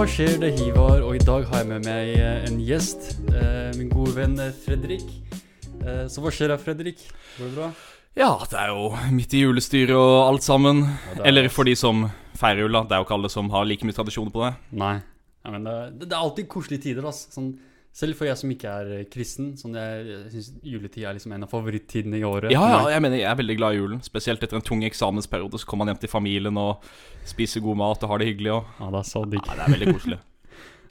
Hva skjer? Det er Hivar, og i dag har jeg med meg en gjest. eh, Min gode venn Fredrik. Eh, Så hva skjer da, Fredrik? Går det bra? Ja, det er jo midt i julestyret og alt sammen. Ja, er Eller for de som feirer jul, da. Det er jo ikke alle som har like mye tradisjoner på det. Nei. Ja, men det, det det er alltid koselige tider, altså. Sånn, selv for jeg som ikke er eh, kristen. Sånn, jeg, jeg syns juletid er liksom en av favorittidene i året. Ja, ja, jeg mener jeg er veldig glad i julen. Spesielt etter en tung eksamensperiode. Så kommer man hjem til familien og spiser god mat og har det hyggelig. Og... ja, det er så digg. Ja, det er veldig koselig.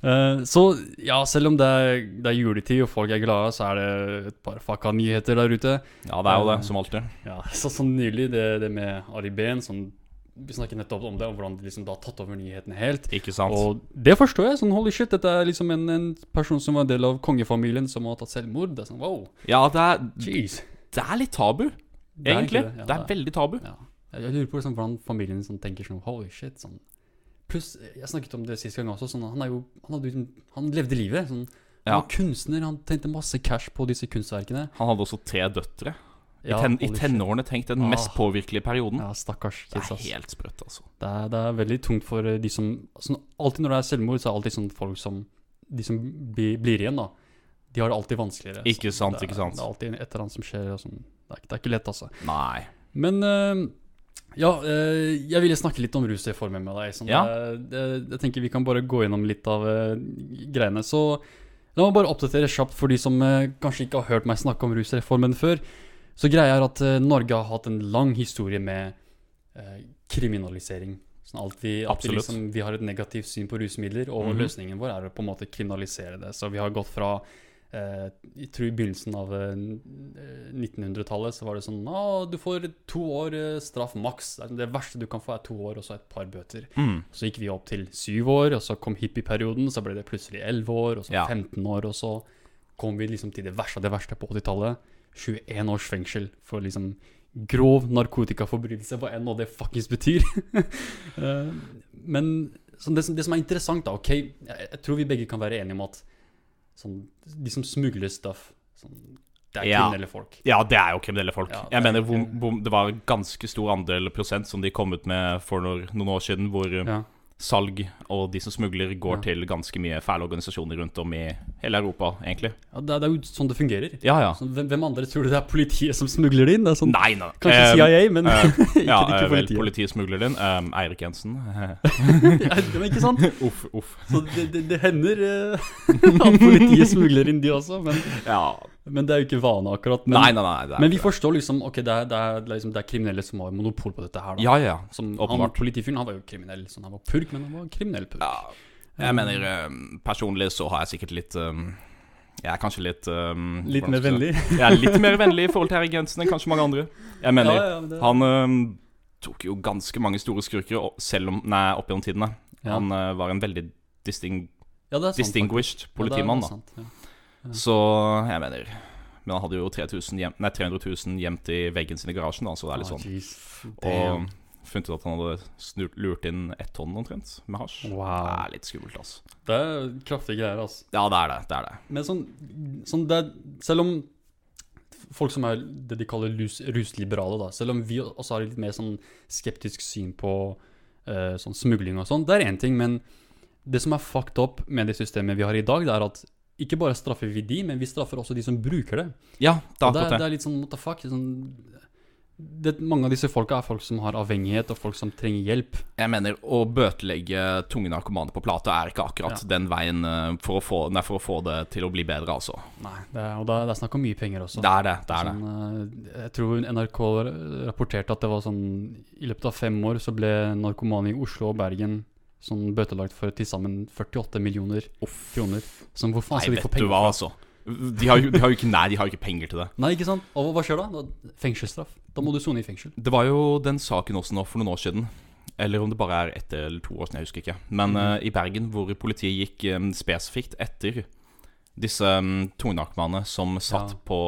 uh, så ja, selv om det er, det er juletid og folk er glade, så er det et par fucka nyheter der ute. Ja, det er jo det, som alltid. Ja, så sånn nylig det, det med Ari Behn sånn, Vi snakket nettopp om det, om hvordan de liksom da tatt over nyhetene helt. Ikke sant? Og det forstår jeg. sånn Holy shit, dette er liksom en, en person som var en del av kongefamilien, som har tatt selvmord. Det er sånn, wow, Ja, det er, jeez. det er litt tabu, Det er egentlig. det, ja, det er veldig tabu. Ja. Jeg, jeg lurer på liksom, hvordan familien sånn, tenker sånn Holy shit. sånn Pluss, jeg snakket om det sist gang også. Sånn, han, jo, han, hadde, han levde livet. Sånn, han Ja. var kunstner, han tjente masse cash på disse kunstverkene. Han hadde også tre døtre. I, ten, i tenårene, tenk den Ah. mest påvirkelige perioden. Ja, stakkars Det er helt sprøtt, altså. Det er, det er veldig tungt for eh, de som altså, Alltid når det er selvmord, så er det alltid sånn folk som De som blir, blir igjen, da. De har det alltid vanskeligere. Ikke sant, er- ikke sant. Det er alltid et eller annet som skjer. Og sånn. det, er, det er ikke lett, altså. Nei. Men eh, ja, eh, jeg ville snakke litt om rusreformen med deg. Sånn, Ja. det, jeg tenker vi kan bare gå gjennom litt av eh, greiene. Så la meg bare oppdatere kjapt for de som kanskje ikke har hørt meg snakke om rusreformen før. Så greia er at eh, Norge har hatt en lang historie med eh, kriminalisering. Sånn alt vi, at vi, liksom, vi har et negativt syn på rusmidler, og Mhm. løsningen vår er å på en måte kriminalisere det. Så vi har gått fra eh, Jeg tror i begynnelsen av eh, 1900-tallet så var det sånn Å, du får to år eh, straff maks. Det verste du kan få, er to år og så et par bøter. Mm. Så gikk vi opp til syv år, og så kom hippieperioden. Så ble det plutselig elleve år, og så Ja. 15 år, og så kom vi liksom til det verste av det verste på 80-tallet. 21 års fengsel for liksom grov narkotikaforbrytelse, hva enn nå det fuckings betyr. Eh, Men det, som, det som er interessant, da, OK, jeg, jeg tror vi begge kan være enige om at sånn, de som smugler stuff, sånn, det er Ja. kriminelle folk. Ja, det er jo kriminelle folk. Ja, jeg er mener hvor, hvor, Det var ganske stor andel prosent som de kom ut med for noen år siden, hvor Ja. Salg og de som smugler, går Ja. til ganske mye fæle organisasjoner rundt om i hele Europa, egentlig. Ja, det, er- det er jo sånn det fungerer. Ja, ja. Så hvem, hvem andre tror du det er politiet som smugler det inn? Det sånn, Nei, nei. kanskje Eh, CIA, men uh, ikke, ja, ikke politiet. vel, politiet. smugler smugler inn. Um, Eirik Jensen. Men ikke sant? uff, uff. Så det, det, det hender uh, at politiet smugler inn de også, men, Ja. Men det er jo ikke vane akkurat. Men, Nei, nei, nei. Men vi forstår liksom Ok, det er, det, er, liksom, det er kriminelle som har monopol på dette her. da Ja, ja. Som han. Politifyren han var jo kriminell. Sånn, han var purk, men han var kriminell purk. ja. Jeg mener, eh, personlig så har jeg sikkert litt um, Jeg er kanskje litt um, Litt mer vennlig. Jeg er litt mer vennlig i forhold til Eirik Jensen enn kanskje mange andre. Jeg mener, ja, det, Han øhm, tok jo ganske mange store skurker selv om, nei, opp gjennom tidene. Han øh, var en veldig disting, distinguished politimann. Da sant, ja. Så jeg mener Men han hadde jo 3000 hjem, nei, 300 000 gjemt i veggen sin i garasjen, da, så det er litt Ah, sånn. Og funnet ut at han hadde snurt, lurt inn ett tonn omtrent med hasj. Det er litt skummelt, altså. Det er kraftige greier, altså. Ja, det er det. Det er det. Men sånn, sånn det Selv om folk som er det de kaller lus, rusliberale, da Selv om vi også har litt mer sånn skeptisk syn på uh, sånn smugling og sånn, det er én ting, men det som er fucked up med det systemet vi har i dag, det er at ikke bare straffer vi de, men vi straffer også de som bruker det. Ja, det er det, akkurat det det. er litt sånn what the fuck. Sånn, det, mange av disse folka er folk som har avhengighet, og folk som trenger hjelp. Jeg mener, å bøtelegge tunge narkomane på plate er ikke akkurat Ja. den veien øh, for å, få, nei, for å få det til å bli bedre, altså. Nei, det er, Og det er, det er snakk om mye penger også. Det er det. Det er. Sånn, det. jeg tror NRK rapporterte at det var sånn I løpet av fem år så ble narkomane i Oslo og Bergen sånn bøtelagt for til sammen 48 millioner kroner. Som hvor faen skal de få penger fra? altså. De har, jo, de har jo ikke Nei, de har jo ikke penger til det. Nei, ikke sant? Og hva skjer da? Fengselsstraff. Da må du sone i fengsel. Det var jo den saken også nå for noen år siden. Eller om det bare er ett eller to år siden, jeg husker ikke. Men mm. uh, i Bergen, hvor politiet gikk um, spesifikt etter disse um, tungnarkomane som satt Ja. på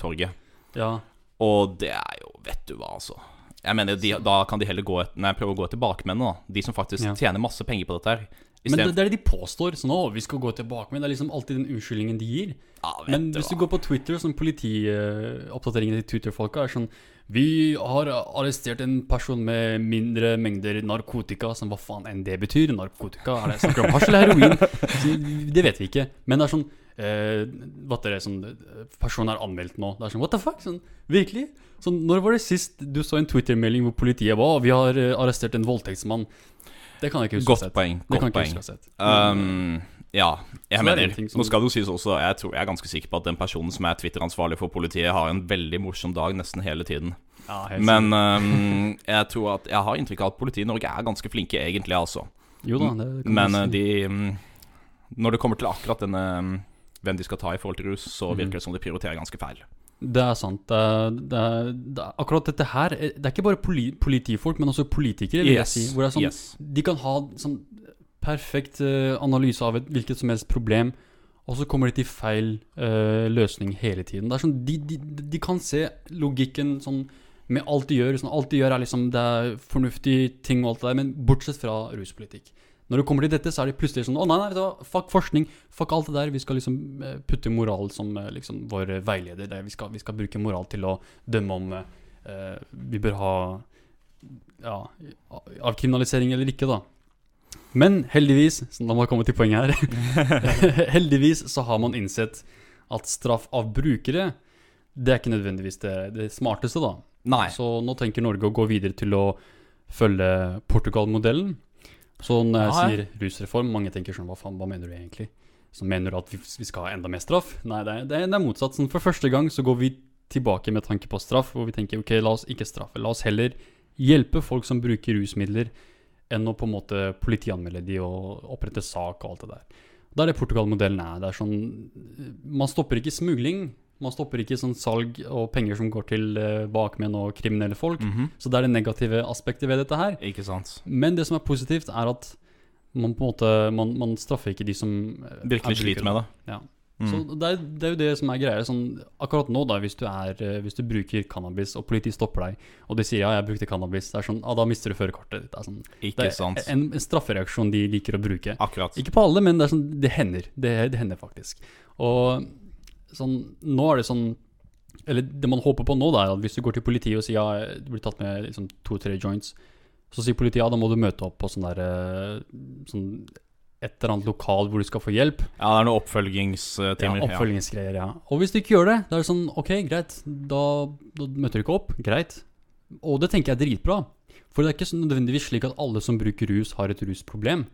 torget. Ja, Og det er jo Vet du hva, altså. Jeg mener, de, Da kan de heller gå et, nei, prøve å gå etter bakmennene, da. De som faktisk Ja. tjener masse penger på dette her. Men det, det er det de påstår. Sånn, å, vi skal gå tilbake med Det er liksom alltid den unnskyldningen de gir. ja, Men hvis du går på Twitter, sånn politioppdateringene til Twitter-folka er sånn Vi har arrestert en person med mindre mengder narkotika, som hva faen enn det betyr. Narkotika, er det snakk om hasj eller heroin? Det vet vi ikke. Men det er sånn eh, hva er det, sånn, Personen er anmeldt nå. Det er sånn, what the fuck? Sånn, virkelig? Sånn, når var det sist du så en Twitter-melding hvor politiet var Vi har eh, arrestert en voldtektsmann. Det kan jeg ikke huske å ha Godt sett. poeng. Godt poeng. å ha sett. Um, ja, jeg er mener som- Nå skal det jo sies også Jeg tror jeg er ganske sikker på at den personen som er Twitter-ansvarlig for politiet, har en veldig morsom dag nesten hele tiden. Ja, Men um, jeg tror at Jeg har inntrykk av at politiet i Norge er ganske flinke, egentlig, altså. Jo da, det kan Men uh, si. de um, Når det kommer til akkurat denne um, hvem de skal ta i forhold til rus, så Mhm. virker det som de prioriterer ganske feil. Det er sant. Det er, det er, det er, akkurat dette her eh, Det er ikke bare poli, politifolk, men også politikere. vil jeg si Hvor det er sånn, yes. De kan ha sånn perfekt eh, analyse av et hvilket som helst problem, og så kommer de til feil uh, løsning hele tiden. Det er sånn, de, de, de kan se logikken sånn med alt de gjør. Sånn, alt de gjør, er liksom Det er fornuftige ting og alt det der, men bortsett fra ruspolitikk. Når det kommer til dette, så er de plutselig sånn Å nei, nei, fuck forskning, fuck alt det der. Vi skal liksom eh, putte moral som liksom vår veileder. Vi, skal, vi skal bruke moral til å dømme om uh, vi bør ha ja, avkriminalisering eller ikke, da. Men heldigvis, så la meg komme til poenget her Heldigvis så har man innsett at straff av brukere, det er ikke nødvendigvis det, det smarteste, da. Nei. Så nå tenker Norge å gå videre til å følge Portugal-modellen. Så når jeg ja. sier rusreform, mange tenker sånn Hva faen, hva mener du egentlig? Så mener du at vi, vi skal ha enda mer straff? Nei, det er, det er, det er motsatt. Sånn, for første gang så går vi tilbake med tanke på straff, hvor vi tenker ok, la oss ikke straffe. La oss heller hjelpe folk som bruker rusmidler, enn å på en måte politianmelde de og opprette sak og alt det der. Da er det Portugal-modellen er. Det er sånn Man stopper ikke smugling. Man stopper ikke sånn salg og penger som går til eh, bakmenn og kriminelle folk. Mhm. Så det er det negative aspektet ved dette her. Ikke sant. Men det som er positivt, er at man på en måte Man, man straffer ikke de som eh, Virkelig sliter med det. Ja. Mm. Så det er, det er jo det som er greia. Sånn, akkurat nå, da, hvis du, er, eh, hvis du bruker cannabis, og politiet stopper deg, og de sier ja, jeg brukte cannabis, det er sånn, ah, da mister du førerkortet ditt. Det er, sånn, Ikke det er en, en straffereaksjon de liker å bruke. Akkurat. Ikke på alle, men det, er sånn, det hender. Det, det hender faktisk. Og sånn, nå er det sånn Eller det man håper på nå, da, er at hvis du går til politiet og sier ja, du blir tatt med liksom, to-tre joints, så sier politiet ja, da må du møte opp på sånn der eh, sånn et eller annet lokal hvor du skal få hjelp. Ja, det er noen oppfølgingstimer. Ja, oppfølgingsgreier, ja. Og hvis du ikke gjør det, da er det sånn Ok, greit, da, da møter du ikke opp. Greit. Og det tenker jeg er dritbra. For det er ikke så nødvendigvis slik at alle som bruker rus, har et rusproblem.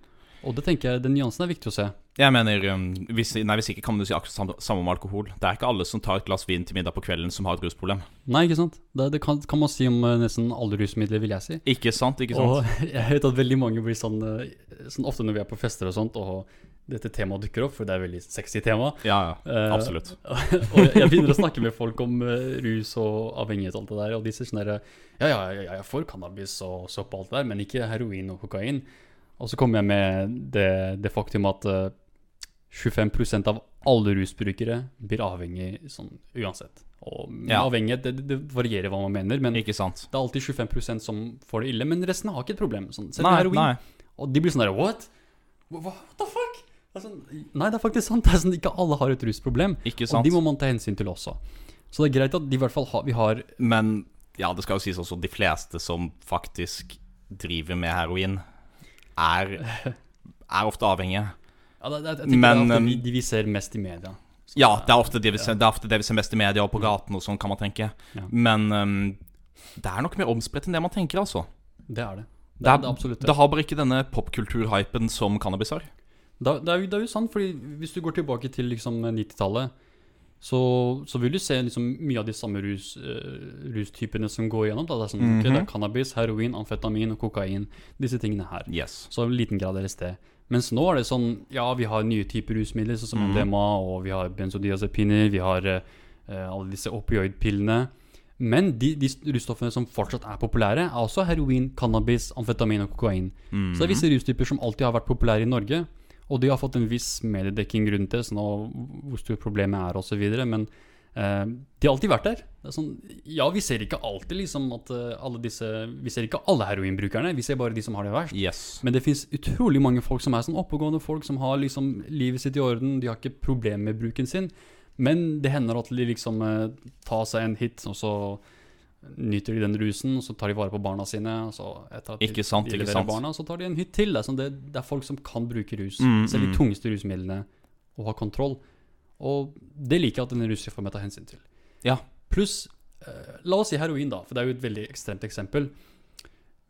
Og det tenker jeg, den nyansen er viktig å se. Jeg mener, um, hvis, nei, hvis ikke kan du si akkurat samme, samme om alkohol. Det er ikke alle som tar et glass vin til middag på kvelden som har et rusproblem. Nei, ikke sant? Det, det kan, kan man si om eh, nesten alle rusmidler, vil jeg si. Ikke sant, ikke sant? Og jeg vet at veldig mange blir sånn, eh, sånn ofte når vi er på fester og sånt, og dette temaet dukker opp, for det er et veldig sexy tema. Ja, ja, absolutt. absolutt. og jeg begynner å snakke med folk om eh, rus og avhengighet og alt det der, og de sier sånn herre Ja, ja, ja, jeg får cannabis og sopp og alt det der, men ikke heroin og kokain. Og så kommer jeg med det, det faktum at eh, 25% av alle rusbrukere blir avhengig sånn uansett. Og Ja. avhengighet, det, det varierer hva man mener, men sant? det er alltid 25% som får det ille, men resten har ikke et problem. Sånn, Nei, heroin. nei. Og de blir sånn der What? What the fuck? Sånn, nei, det er faktisk sant. Det er sånn, ikke alle har et rusproblem. Ikke Og de må man ta hensyn til også. Så det er greit at de i hvert fall har, vi har Men ja, det skal jo sies også de fleste som faktisk driver med heroin, er, er ofte avhengige. ja, det, det, Jeg tenker Men, det er um, ofte de, de vi ser mest i media. Ja, det er ofte det vi ser, det er ofte det vi ser mest i media og på gaten og sånn, kan man tenke. Ja. Men um, det er nok mer omspredt enn det man tenker, altså. Det er det. Det er, det er absolutt det. har bare ikke denne popkulturhypen som cannabis har. Er det er jo sant, fordi hvis du går tilbake til liksom 90-tallet, så, så vil du se liksom mye av de samme rus, uh, rustypene som går igjennom. Da. Det, er sånn, ok, det er Mhm. cannabis, heroin, amfetamin og kokain. Disse tingene her. Yes. Så i liten grad LSD. Mens nå er det sånn Ja, vi har nye typer rusmidler, sånn som -hmm. MDMA, og vi har benzodiazepiner, vi har uh, alle disse opioidpillene. Men de, de russtoffene som fortsatt er populære, er også heroin, cannabis, amfetamin og kokain. Mhm. Så det er visse rustyper som alltid har vært populære i Norge, og de har fått en viss mediedekking rundt det, sånn hvor stort problemet er osv. Men eh, de har alltid vært der. Det er sånn, ja, vi ser ikke alltid liksom at eh, alle disse Vi ser ikke alle heroinbrukerne, vi ser bare de som har det verst. Yes. Men det fins utrolig mange folk som er sånn oppegående folk som har liksom livet sitt i orden. De har ikke problemer med bruken sin. Men det hender at de liksom eh, tar seg en hit, og så nyter de den rusen, og så tar de vare på barna sine. Og så etter at de- Ikke sant, de ikke sant. barna, så tar de en hytt til. Det det, er folk som kan bruke rus, Mm, selv mm. de tungeste rusmidlene, og har kontroll. Og det liker jeg at denne rusreformen tar hensyn til. Ja. Pluss, eh, la oss si heroin, da, for det er jo et veldig ekstremt eksempel.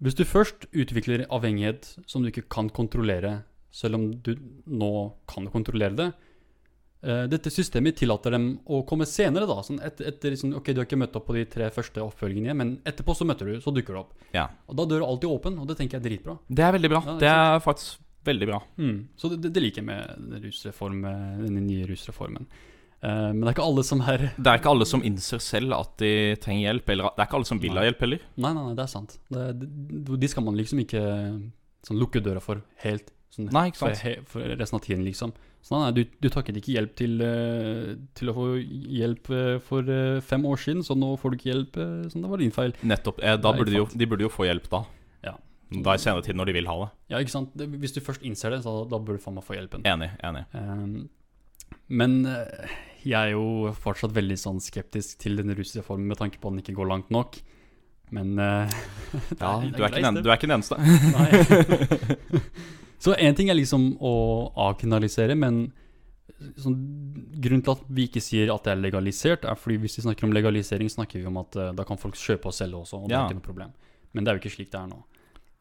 Hvis du først utvikler avhengighet som du ikke kan kontrollere, selv om du nå kan kontrollere det Dette systemet tillater dem å komme senere, da. Sånn et, etter liksom, Ok, du har ikke møtt opp på de tre første oppfølgingene, men etterpå så møter du, så dukker du opp. Ja. Og da dør du alltid åpen, og det tenker jeg er dritbra. Det er veldig bra. Ja, ikke Det er faktisk veldig bra. Mm. Så det, det, det liker jeg med rusreform, eh, denne nye rusreformen. Uh, men det er ikke alle som er Det er ikke alle som innser selv at de trenger hjelp. Eller det er ikke alle som vil ha hjelp heller. Nei, nei, nei, det er sant. Det, de, de skal man liksom ikke sånn, lukke døra for helt. Sånn, Nei, ikke sant. For, for resten av tiden, liksom. Så nei, du, du takket ikke hjelp til, eh, til å få hjelp eh, for eh, fem år siden, så nå får du ikke hjelp. Så det var din feil. Nettopp. Eh, burde de, jo, de burde jo få hjelp da. Ja. Da i senere tid, når de vil ha det. Ja, ikke sant? Hvis du først innser det, så da burde du faen meg få hjelpen. Enig. enig. Um, men jeg er jo fortsatt veldig sånn skeptisk til denne formen med tanke på at den ikke går langt nok. Men uh, Ja, det du er, greit, den, du er ikke den eneste. Nei. Så én ting er liksom å avkriminalisere, men sånn, grunnen til at vi ikke sier at det er legalisert, er fordi hvis vi snakker om legalisering, snakker vi om at uh, da kan folk kjøpe og selge også, og det Ja. er ikke noe problem. Men det er jo ikke slik det er nå.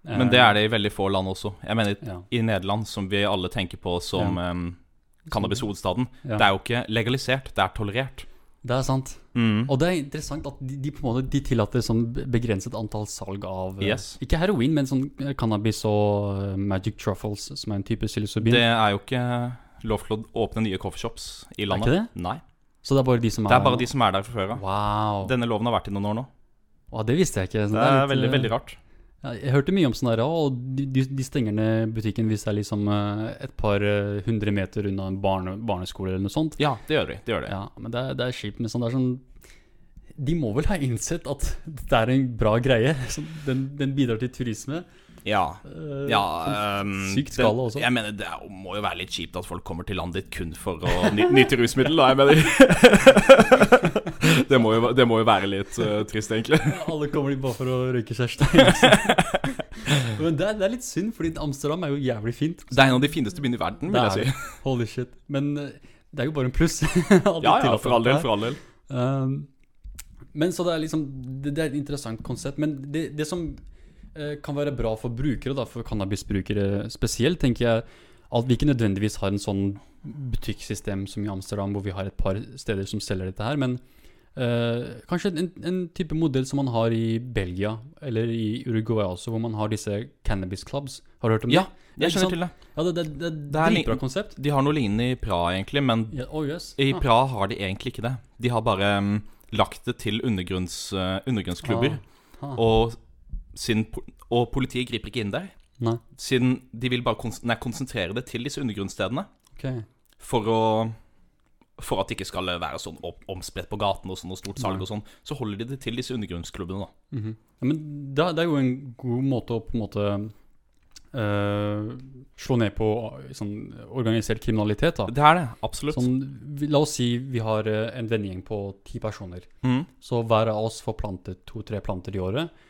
Men det er det i veldig få land også. Jeg mener Ja. i Nederland, som vi alle tenker på som em, cannabishovedstaden, Ja. det er jo ikke legalisert, det er tolerert. Det er sant. Mm. Og det er interessant at de, de på en måte De tillater sånn begrenset antall salg av eh, Yes. Ikke heroin, men sånn eh, cannabis og eh, magic truffles, som er en type psilocybin. Det er jo ikke lov til å åpne nye coffeeshops i landet. ikke det? Nei. Så det er bare de som er Det er bare de som er der fra før av. Wow. Denne loven har vært i noen år nå. Wow, det visste jeg ikke. Det er litt, veldig, veldig rart. Jeg hørte mye om sånn her, og de, de, stenger ned butikken hvis det er liksom eh, et par eh, hundre meter unna en barne, barneskole eller noe sånt. Ja, det gjør de. Det gjør de. Ja, men det det er kjipt med sånn, det er sånn De må vel ha innsett at det er en bra greie. Den, den bidrar til turisme. Ja. Eh, Ja, ehm, sykt skala også. Jeg mener, Det må jo være litt kjipt at folk kommer til landet ditt kun for å nyte rusmiddel, da. Jeg mener det, må jo, det må jo være litt uh, trist, egentlig. Alle kommer dit bare for å røyke kjæreste. Liksom. Men det er, det er litt synd, fordi Amsterdam er jo jævlig fint. Det er en av de fineste byene i verden, vil jeg si. Holy shit. Men eh, det er jo bare en pluss. Ja, ja, for all del. For all del. Um, men så det er liksom Det, det er et interessant konsept. Men det, det som eh, kan være bra for brukere, da, for cannabisbrukere spesielt, tenker jeg at vi ikke nødvendigvis har en sånn butikksystem som i Amsterdam, hvor vi har et par steder som selger dette her, men eh, kanskje en, en type modell som man har i Belgia, eller i Uruguay også, hvor man har disse cannabis clubs. Har du hørt om Ja, det? jeg ikke skjønner til det. Ja, det, det, det, det er dritbra konsept. De har noe lignende i Praha, egentlig, men Ja, oh yes. i Ah. Praha har de egentlig ikke det. De har bare um, lagt det til undergrunns, uh, undergrunnsklubber. Ah. Og, sin, og politiet griper ikke inn der. Nei, Siden de vil bare kons nei, konsentrere det til disse undergrunnsstedene. Okay. For å For at det ikke skal være sånn omspredt på gaten og sånn og stort salg og sånn, så holder de det til disse undergrunnsklubbene, da. Mhm. ja, men det, det er jo en god måte å på en måte eh, slå ned på eh, sånn organisert kriminalitet. da. Det er det, absolutt. Sånn, la oss si vi har eh, en vennegjeng på ti personer. Mm. Så hver av oss får plantet to-tre planter i året.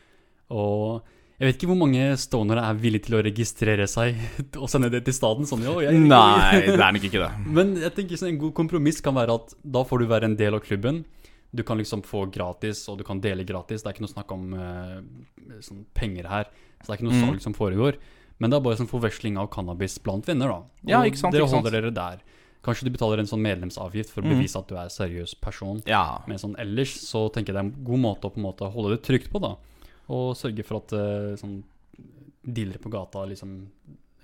Og jeg vet ikke hvor mange stonere er villige til å registrere seg og sende det til staten. Sånn, jo, jeg, Nei, det er nok ikke det. Men jeg tenker sånn, en god kompromiss kan være at da får du være en del av klubben. Du kan liksom få gratis, og du kan dele gratis. Det er ikke noe snakk om uh, sånn penger her. Så det er ikke noe mm. salg som foregår. Men det er bare sånn forveksling av cannabis blant venner, da. Og Ja, ikke sant, dere ikke sant. holder dere der. Kanskje du betaler en sånn medlemsavgift for å Mhm. bevise at du er seriøs person. Ja. Men sånn ellers så tenker jeg det er en god måte å på en måte holde det trygt på, da. Og sørge for at uh, sånn dealere på gata liksom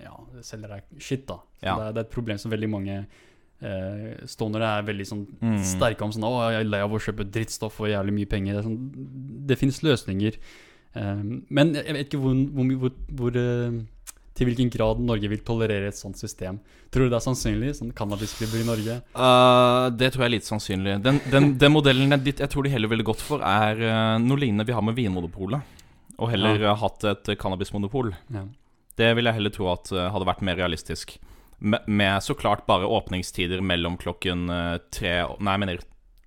ja, selger deg shit, da. Ja. det, er, det er et problem som veldig mange uh, stonere er veldig sånn Mm. sterke om sånn Å, jeg er lei av å kjøpe drittstoff og jævlig mye penger. Det, sånn, det finnes løsninger. Eh, men jeg vet ikke hvor, hvor, hvor, hvor uh, til hvilken grad Norge vil tolerere et sånt system. Tror du det er sannsynlig? Sånn cannabisklubber i Norge? Uh, det tror jeg er litt sannsynlig. Den, den, den modellen jeg, jeg tror de heller ville gått for, er uh, noe lignende vi har med Vinmonopolet. Og heller Ja. hatt et cannabismonopol. Ja. Det vil jeg heller tro at uh, hadde vært mer realistisk. Med, med så klart bare åpningstider mellom klokken uh, tre Nei, jeg mener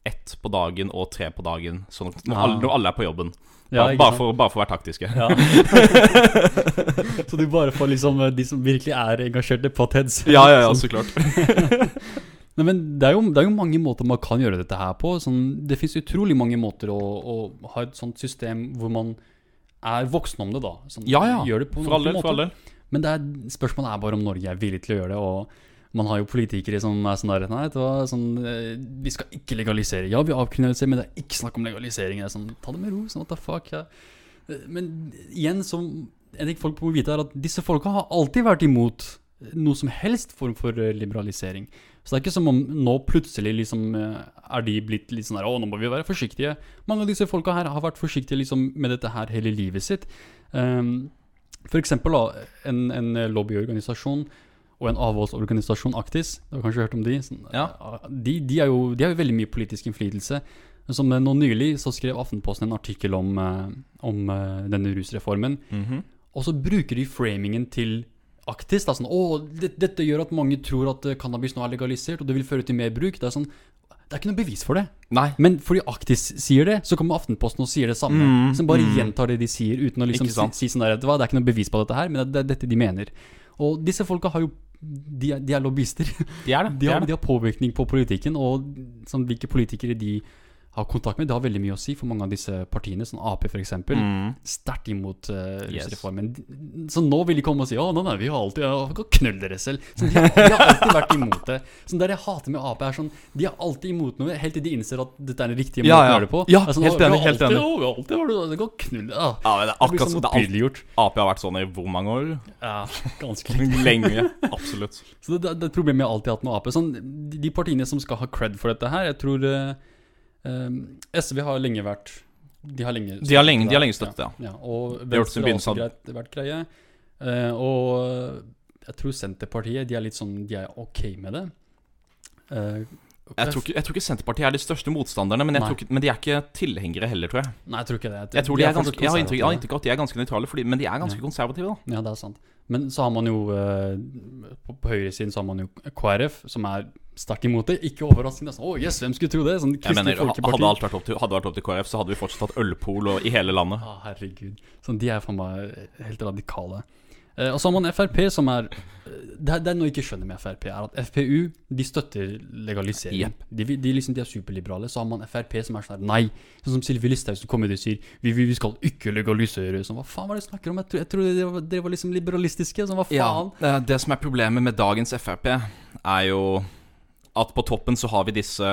ett på dagen og tre på dagen sånn når, Ja. alle, når alle er på jobben. Ja, Bare, for, bare for å være taktiske. Ja. så du bare får liksom eh, de som virkelig er engasjerte potheads. Ja, ja, ja, så klart. Nei, men det er, jo, det er jo mange måter man kan gjøre dette her på. Sånn, det fins utrolig mange måter å, å ha et sånt system hvor man er voksen om det, da. Sånn, Ja, ja. Gjør det på For all del, for all måte. del. Men det er, spørsmålet er bare om Norge er villig til å gjøre det. Og man har jo politikere som er sånn der Nei, du sånn, eh, vi skal ikke legalisere. Ja, vi avkriminaliserer, men det er ikke snakk om legalisering. Det er sånn, Ta det med ro. Sånn, what the fuck. Ja. Eh, Men igjen, som en ting folk må vite, er at disse folka har alltid vært imot noe som helst form for eh, liberalisering. Så det er ikke som om nå plutselig liksom eh, er de blitt litt sånn her Å, nå må vi være forsiktige. Mange av disse folka her har vært forsiktige liksom med dette her hele livet sitt. Um, for eksempel da, en, en lobbyorganisasjon og en avholdsorganisasjon, Aktis, du har kanskje hørt om de? Sånn, Ja. eh, De, de, er jo, de har jo veldig mye politisk innflytelse. Som eh, nå nylig så skrev Aftenposten en artikkel om, om denne rusreformen. Mhm. Og så bruker de framingen til Aktis. Da, sånn, å, det, dette gjør at mange tror at eh, cannabis nå er legalisert, og det vil føre til mer bruk. Det er sånn, det er ikke noe bevis for det. Nei. Men fordi Aktis sier det, så kommer Aftenposten og sier det samme. Mm, som bare mm. gjentar det de sier, uten å liksom si, si sånn der Det er ikke noe bevis på dette her, men det, det er dette de mener. Og disse folka har jo De er, de er lobbyister. De er det. De De har, er det. de har påvirkning på politikken, og sånn, hvilke politikere de har kontakt med, det har veldig mye å si for mange av disse partiene, sånn Ap f.eks. Mm. Sterkt imot uh, Yes. Så nå vil de komme og si 'Å, nei, nei, vi har alltid ja, Knull dere selv'. Så de, har, de har alltid vært imot det. Sånn Det jeg hater med Ap, er sånn De er alltid imot noe, helt til de innser at dette er den riktige måten Ja, å ja. gjøre det på. Ja, sånn, helt «Å, enig, helt enig. å, vi har alltid det går knull Ja, Ja, men det er akkurat sånn. Ap har vært sånn i hvor mange år? Ja, ganske lenge. Lenge. Absolutt. Så det, det, er et problem jeg alltid har hatt med Ap. Sånn, de, de partiene som skal ha cred for dette her, jeg tror eh, SV har lenge vært De har lenge De har lenge, de har lenge støttet ja. Ja, og Venstre har også greit, vært greie. Eh, og jeg tror Senterpartiet de er litt sånn De er ok med det. Eh, Jeg tror, ikke, jeg tror ikke Senterpartiet er de største motstanderne, men, jeg tror ikke, men de er ikke tilhengere heller, tror jeg. Nei, jeg tror ikke det. Jeg, tror de er ganske, jeg har jeg inntrykk av at de er ganske nøytrale, fordi, men de er ganske Ja. konservative. da Ja, det er sant. Men så har man jo eh, På, på høyresiden så har man jo KrF, som er sterkt imot det. Ikke overraskende. Sånn, oh, yes, hvem skulle tro det? Sånn Jeg mener. Hadde alt vært opp til, hadde vært opp til KrF, så hadde vi fortsatt hatt ølpol og, i hele landet. Ah, herregud. Sånn, de er faen meg helt radikale. Eh, og så har man Frp, som er Det er, det er noe jeg ikke skjønner med Frp, er at FPU de støtter legalisering. Yep. De, de, liksom, de er superliberale. Så har man Frp som er sånn nei. Sånn som Sylvi Listhaug som kommer og sier vi, vi, vi skal ikke legalisere. Sånn, hva faen var det du snakker om? Jeg, tror- jeg trodde dere var, dere var liksom liberalistiske. Sånn, hva faen? eh, Det som er problemet med dagens Frp, er jo at på toppen så har vi disse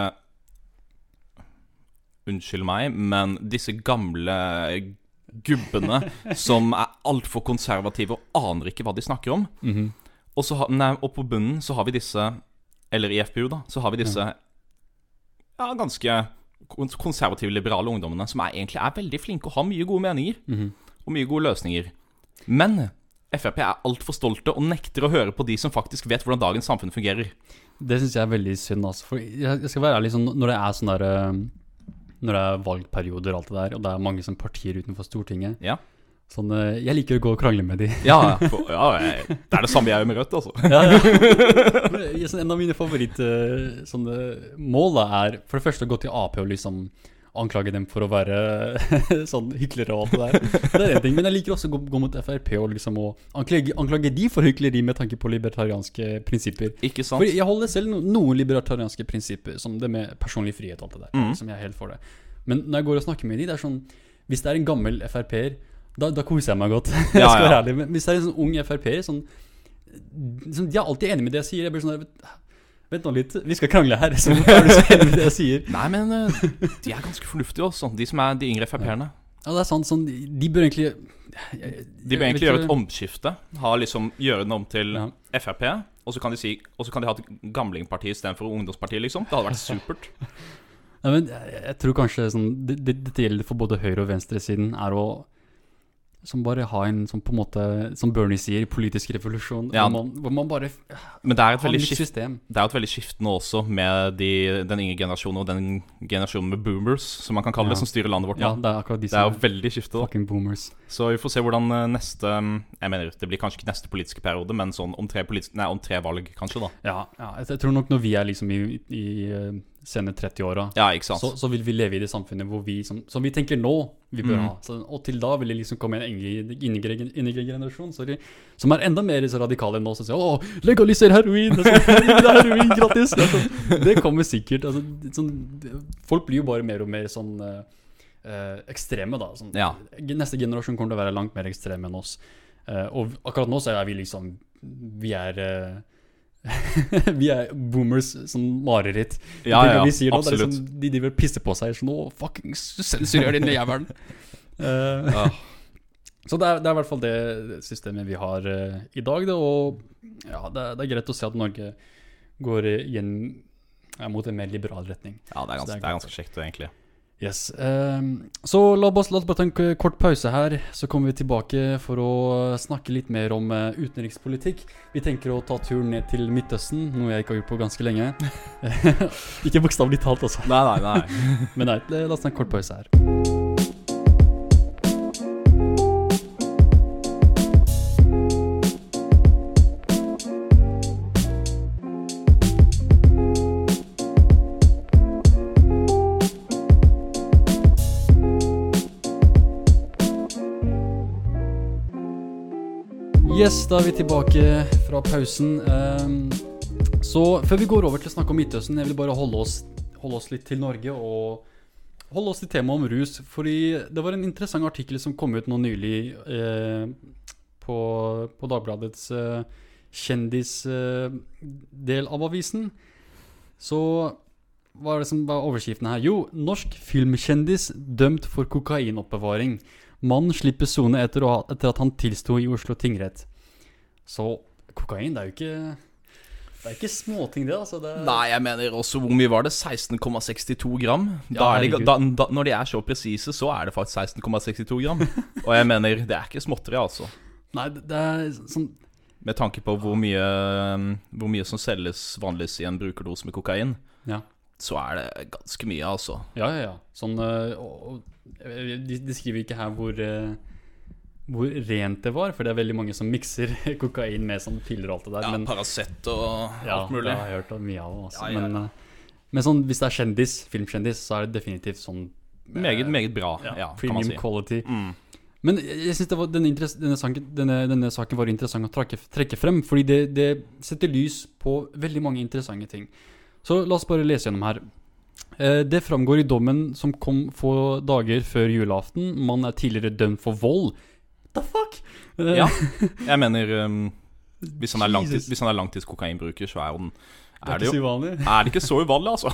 Unnskyld meg, men disse gamle gubbene som er altfor konservative og aner ikke hva de snakker om. Mhm. Og, så ha, nei, og på bunnen så har vi disse Eller i FPU, da. Så har vi disse ja, ganske konservative, liberale ungdommene som er, egentlig er veldig flinke og har mye gode meninger. Mhm. Og mye gode løsninger. Men Frp er altfor stolte og nekter å høre på de som faktisk vet hvordan dagens samfunn fungerer. Det syns jeg er veldig synd. Altså. For jeg, skal være ærlig, sånn, når det er sånn der eh, Når det er valgperioder og alt det der, og det er mange sånn partier utenfor Stortinget Ja. sånn, eh, Jeg liker å gå og krangle med de. Ja, for, ja jeg- Det er det samme jeg gjør med Rødt, altså. ja, ja. Sånn, En av mine favorittmål er for det første å gå til Ap og liksom anklage dem for å være sånn hyklere og alt det der. Det er en ting, Men jeg liker også å gå, gå mot Frp og liksom å anklage, anklage de for hykleri med tanke på libertarianske prinsipper. Ikke sant? For jeg holder selv no, noen libertarianske prinsipper, som det med personlig frihet og alt det der. Mm. Som jeg er helt for det. Men når jeg går og snakker med de, det er sånn Hvis det er en gammel Frp-er, da, da koser jeg meg godt. jeg Ja, skal være ærlig. Men hvis det er en sånn ung Frp-er, sånn, sånn De er alltid enig med det jeg sier. Jeg blir sånn der, Vent, nå litt, vi skal krangle her. Så er du så enig med det jeg sier? Nei, men eh, de er ganske fornuftige også, de som er de yngre Frp-erne. Ja, det er sant. Sånn, de, bør egentlig De bør egentlig gjøre et omskifte. Ha liksom, gjøre den om til Ja. Frp. Og så kan de si Og så kan de ha et gamlingparti istedenfor ungdomsparti, liksom. Det hadde vært supert. Ja, men jeg, jeg tror kanskje sånn, det, det, Dette gjelder for både høyre- og venstresiden. Er å som bare har en sånn på en måte Som Bernie sier, politisk revolusjon. Ja. Hvor, man, hvor man bare Men det er et veldig skift. Det er et veldig skift nå også med de, den yngre generasjonen og den generasjonen med boomers, som man kan kalle Ja. det, som styrer landet vårt Ja, det er akkurat de Det er jo veldig boomers. Så vi får se hvordan eh, neste Jeg mener, det blir kanskje ikke neste politiske periode, men sånn om tre, politiske, nei, om tre valg, kanskje, da. Ja, ja jeg, jeg tror nok når vi er liksom i, i, senere 30-åra, Ja, så, så vil vi leve i det samfunnet hvor vi, som, som vi tenker nå, vi bør Mm. ha. Så, og til da vil det liksom komme en yngre- yngre yngre generasjon sorry, som er enda mer så radikale enn oss som sier 'Å, legaliser heroin!' Det er, heroin gratis! Det, sånn, det kommer sikkert. Altså, sånn, folk blir jo bare mer og mer sånn eh, ekstreme, da. Sånn, Ja. Neste generasjon kommer til å være langt mer ekstreme enn oss. Eh, og akkurat nå så er vi liksom Vi er eh, Vi er boomers som mareritt. Ja, Det ja, vi sier nå, absolutt. liksom, de driver og pisser på seg sånn Å, fuckings sensurer din jævelen. uh, Ja. så det er, det er i hvert fall det systemet vi har uh, i dag, det, og ja, det, det er greit å se at Norge går eh, igjen ja, mot en mer liberal retning. ja, det er ganske, er ganske kjekt, egentlig. Yes. Um, så la oss, la oss bare ta en kort pause her, så kommer vi tilbake for å snakke litt mer om uh, utenrikspolitikk. Vi tenker å ta turen ned til Midtøsten, noe jeg ikke har gjort på ganske lenge. ikke bokstavelig talt, altså. Nei, nei, nei. Men nei, la oss ta en kort pause her. Yes, da er vi tilbake fra pausen. Ehm, så før vi går over til å snakke om Midtøsten, jeg vil bare holde oss, holde oss litt til Norge og holde oss til temaet om rus. Fordi det var en interessant artikkel som kom ut nå nylig eh, på, på Dagbladets eh, kjendisdel av avisen. Så hva er det som var overskriften her? Jo, norsk filmkjendis dømt for kokainoppbevaring. Mannen slipper sone etter, etter at han tilsto i Oslo tingrett. Så kokain, det er jo ikke Det er ikke småting, det. altså. Det Nei, jeg mener også Hvor mye var det? 16,62 gram? Da Ja, de, da, da, når de er så presise, så er det faktisk 16,62 gram. Og jeg mener, det er ikke småtteri, altså. Nei, det er sånn Med tanke på hvor mye, hvor mye som selges vanligvis i en brukerdose med kokain, Ja. så er det ganske mye, altså. Ja, ja, ja. Sånn øh, og, og, de, de skriver ikke her hvor øh, hvor rent det var, for det er veldig mange som mikser kokain med sånn piller og alt det der. Ja, men Paracet og ja, alt mulig. jeg har hørt mye av. Altså. Ja, ja, Men, øh, men sånn, hvis det er kjendis, filmkjendis, så er det definitivt sånn øh, Meget, meget bra, ja, ja, premium si. quality. Mm. Men jeg, synes det var, denne, denne, saken, denne, denne saken var interessant å trekke, trekke frem, fordi det, det setter lys på veldig mange interessante ting. Så la oss bare lese gjennom her. Eh, Det framgår i dommen som kom få dager før julaften. Man er tidligere dømt for vold. The fuck? Ja. Jeg mener um, hvis, han langtids, hvis han er langtidskokainbruker, så er, han, Det er, det jo. Er det ikke så uvanlig, altså?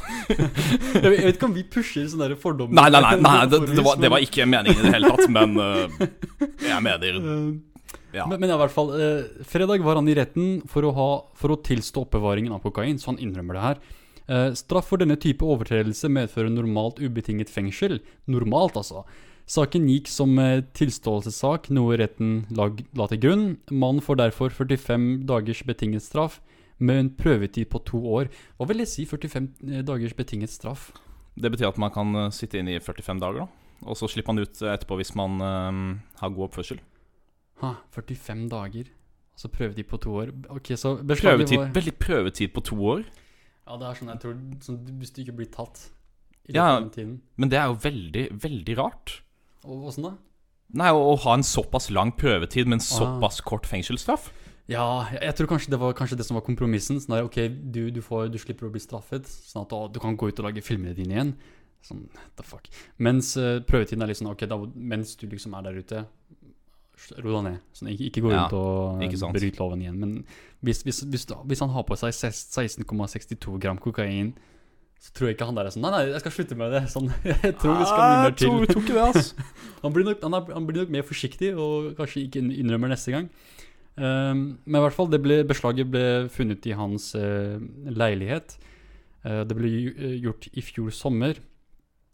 Jeg vet, ikke om vi pusher sånne fordommer. Nei, nei, nei, nei det, det, var, det var ikke meningen i det hele tatt, men uh, jeg mener Eh, ja. Men, men i hvert fall, Uh, fredag var han i retten for å, ha, for å tilstå oppbevaringen av kokain, så han innrømmer det her. Uh, straff for denne type overtredelse medfører normalt ubetinget fengsel. Normalt, altså. Saken gikk som eh, tilståelsessak, noe retten la, la til grunn. Mannen får derfor 45 dagers betinget straff med en prøvetid på to år. Hva vil det si, 45 dagers betinget straff? Det betyr at man kan uh, sitte inne i 45 dager, da. Og så slipper man ut uh, etterpå hvis man um, har god oppførsel. Ha, 45 dager. Altså prøvetid på to år. Ok, så Prøvetid, var veldig prøvetid på to år. Ja, det er sånn jeg tror sånn, Hvis du ikke blir tatt i løpet Ja. av den tiden. Men det er jo veldig, veldig rart. Og åssen da? Nei, å, å ha en såpass lang prøvetid med en Ah. såpass kort fengselsstraff. Ja, jeg, jeg tror kanskje det var kanskje det som var kompromissen. Sånn der, ok, du, du, får, du slipper å bli straffet, sånn at å, du kan gå ut og lage filmene dine igjen. Sånn, the fuck. Mens uh, prøvetiden er litt sånn, ok, da, mens du liksom er der ute, ro deg ned. Sånn, ikke, ikke gå Ja, og ikke bryte loven igjen. Men hvis, hvis, hvis, hvis han har på seg 16,62 gram kokain, så tror jeg ikke han der er sånn Nei, nei, jeg skal slutte med det. Sånn, jeg tror vi skal mye mer til. Ah, tror, tror ikke det, altså. Han blir, nok, han, er, han blir nok mer forsiktig og kanskje ikke innrømmer neste gang. Um, men i hvert fall, det ble, beslaget ble funnet i hans uh, leilighet. Uh, det ble eh, gjort i fjor sommer.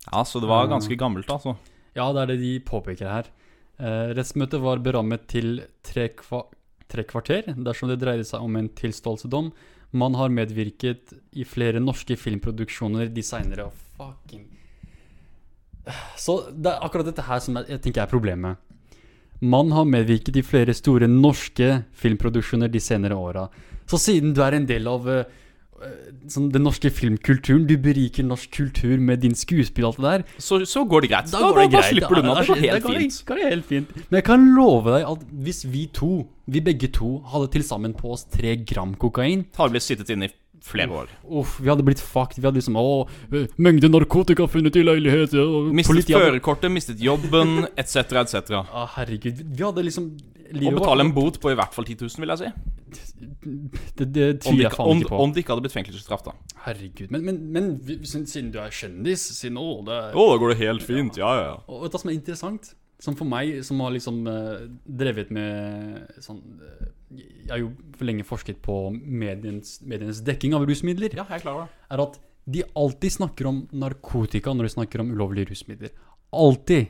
Ja, så det var ganske gammelt, altså. Ja, det er det de påpeker her. Uh, rettsmøtet var berammet til tre, kva, tre kvarter dersom det dreide seg om en tilståelsedom. Man har medvirket i flere norske filmproduksjoner de seinere. Fucking Så det er akkurat dette her som jeg, jeg tenker er problemet. Man har medvirket i flere store norske filmproduksjoner de senere åra. Så siden du er en del av eh, sånn, den norske filmkulturen. Du beriker norsk kultur med din skuespill og alt det der. Så, så går det greit. Da, går da, da, greit. slipper du unna. Det går helt da går det- fint. går helt fint. Men jeg kan love deg at hvis vi to, vi begge to, hadde til sammen på oss tre gram kokain Har blitt sittet inne i flere år. Uff, vi hadde blitt fucked. Vi hadde liksom Å, eh, mengde narkotika funnet i leilighet ja, Mistet politiet førerkortet, mistet jobben, etc., etc. Å, herregud. Vi hadde liksom Å betale en bot på i hvert fall 10 000, vil jeg si. Det, det Om tviler jeg faen om, ikke på. om det ikke hadde blitt fengselsstraff, da. Herregud. Men, men, men siden, du er kjendis, siden å, det er Å, da går det helt fint. Ja, ja. Og vet du hva som er interessant? Som for meg, som har liksom uh, drevet med sånn eh, Jeg har jo for lenge forsket på mediens, medienes dekking av rusmidler. Ja, jeg er klar over det. Er at de alltid snakker om narkotika når de snakker om ulovlige rusmidler. Alltid.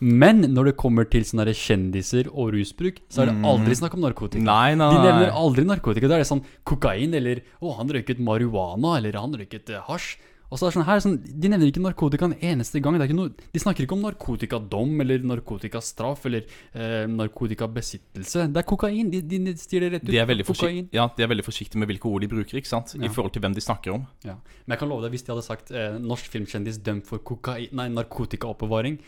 Men når det kommer til sånne kjendiser og rusbruk, så er det aldri snakk om narkotika. Nei, nei, De nevner nei. aldri narkotika. Da er det sånn kokain, eller å, han røyket marihuana, eller han røyket eh, hasj. Og så er det sånn her, sånn, De nevner ikke narkotika en eneste gang. Det er ikke noe, de snakker ikke om narkotikadom eller narkotikastraff eller eh, narkotikabesittelse. Det er kokain. De, de sier det rett ut. De er, kokain. ja, de er veldig forsiktige med hvilke ord de bruker, ikke sant? Ja. I forhold til hvem de snakker om. Ja. Men jeg kan love deg, hvis de hadde sagt eh, norsk filmkjendis dømt for kokain, nei, narkotikaoppbevaring,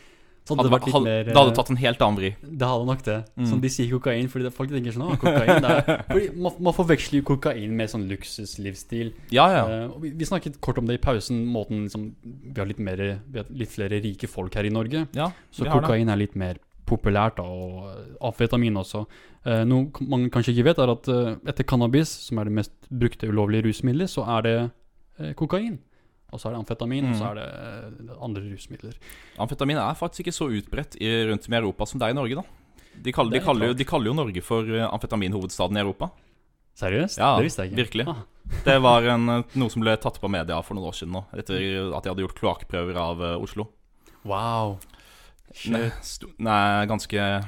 så hadde Hadde, det vært litt hadde, mer det hadde eh, tatt en helt annen vri. Det hadde nok det. Mm. Som de sier kokain, fordi det, folk tenker sånn kokain det er fordi man, man forveksler jo kokain med sånn luksuslivsstil. Ja, ja. Uh, vi, vi snakket kort om det i pausen, måten liksom Vi har litt, mer, vi har litt flere rike folk her i Norge, ja så kokain er litt mer populært, da, og eh, amfetamin også. Uh, noe man kanskje ikke vet, er at uh, etter cannabis, som er det mest brukte ulovlige rusmiddelet, så er det kokain. Og så er det amfetamin, og så Mm. er det eh, andre rusmidler. Amfetamin er faktisk ikke så utbredt i, rundt om i Europa som det er i Norge, da. De kaller, de er kaller, jo, de kaller jo Norge for eh, amfetaminhovedstaden i Europa. Seriøst? Ja, det visste jeg ikke. virkelig. Ah, Det var en, eh, noe som ble tatt på media for noen år siden nå, etter at de hadde gjort kloakkprøver av Oslo. wow. Shit. nei, ganske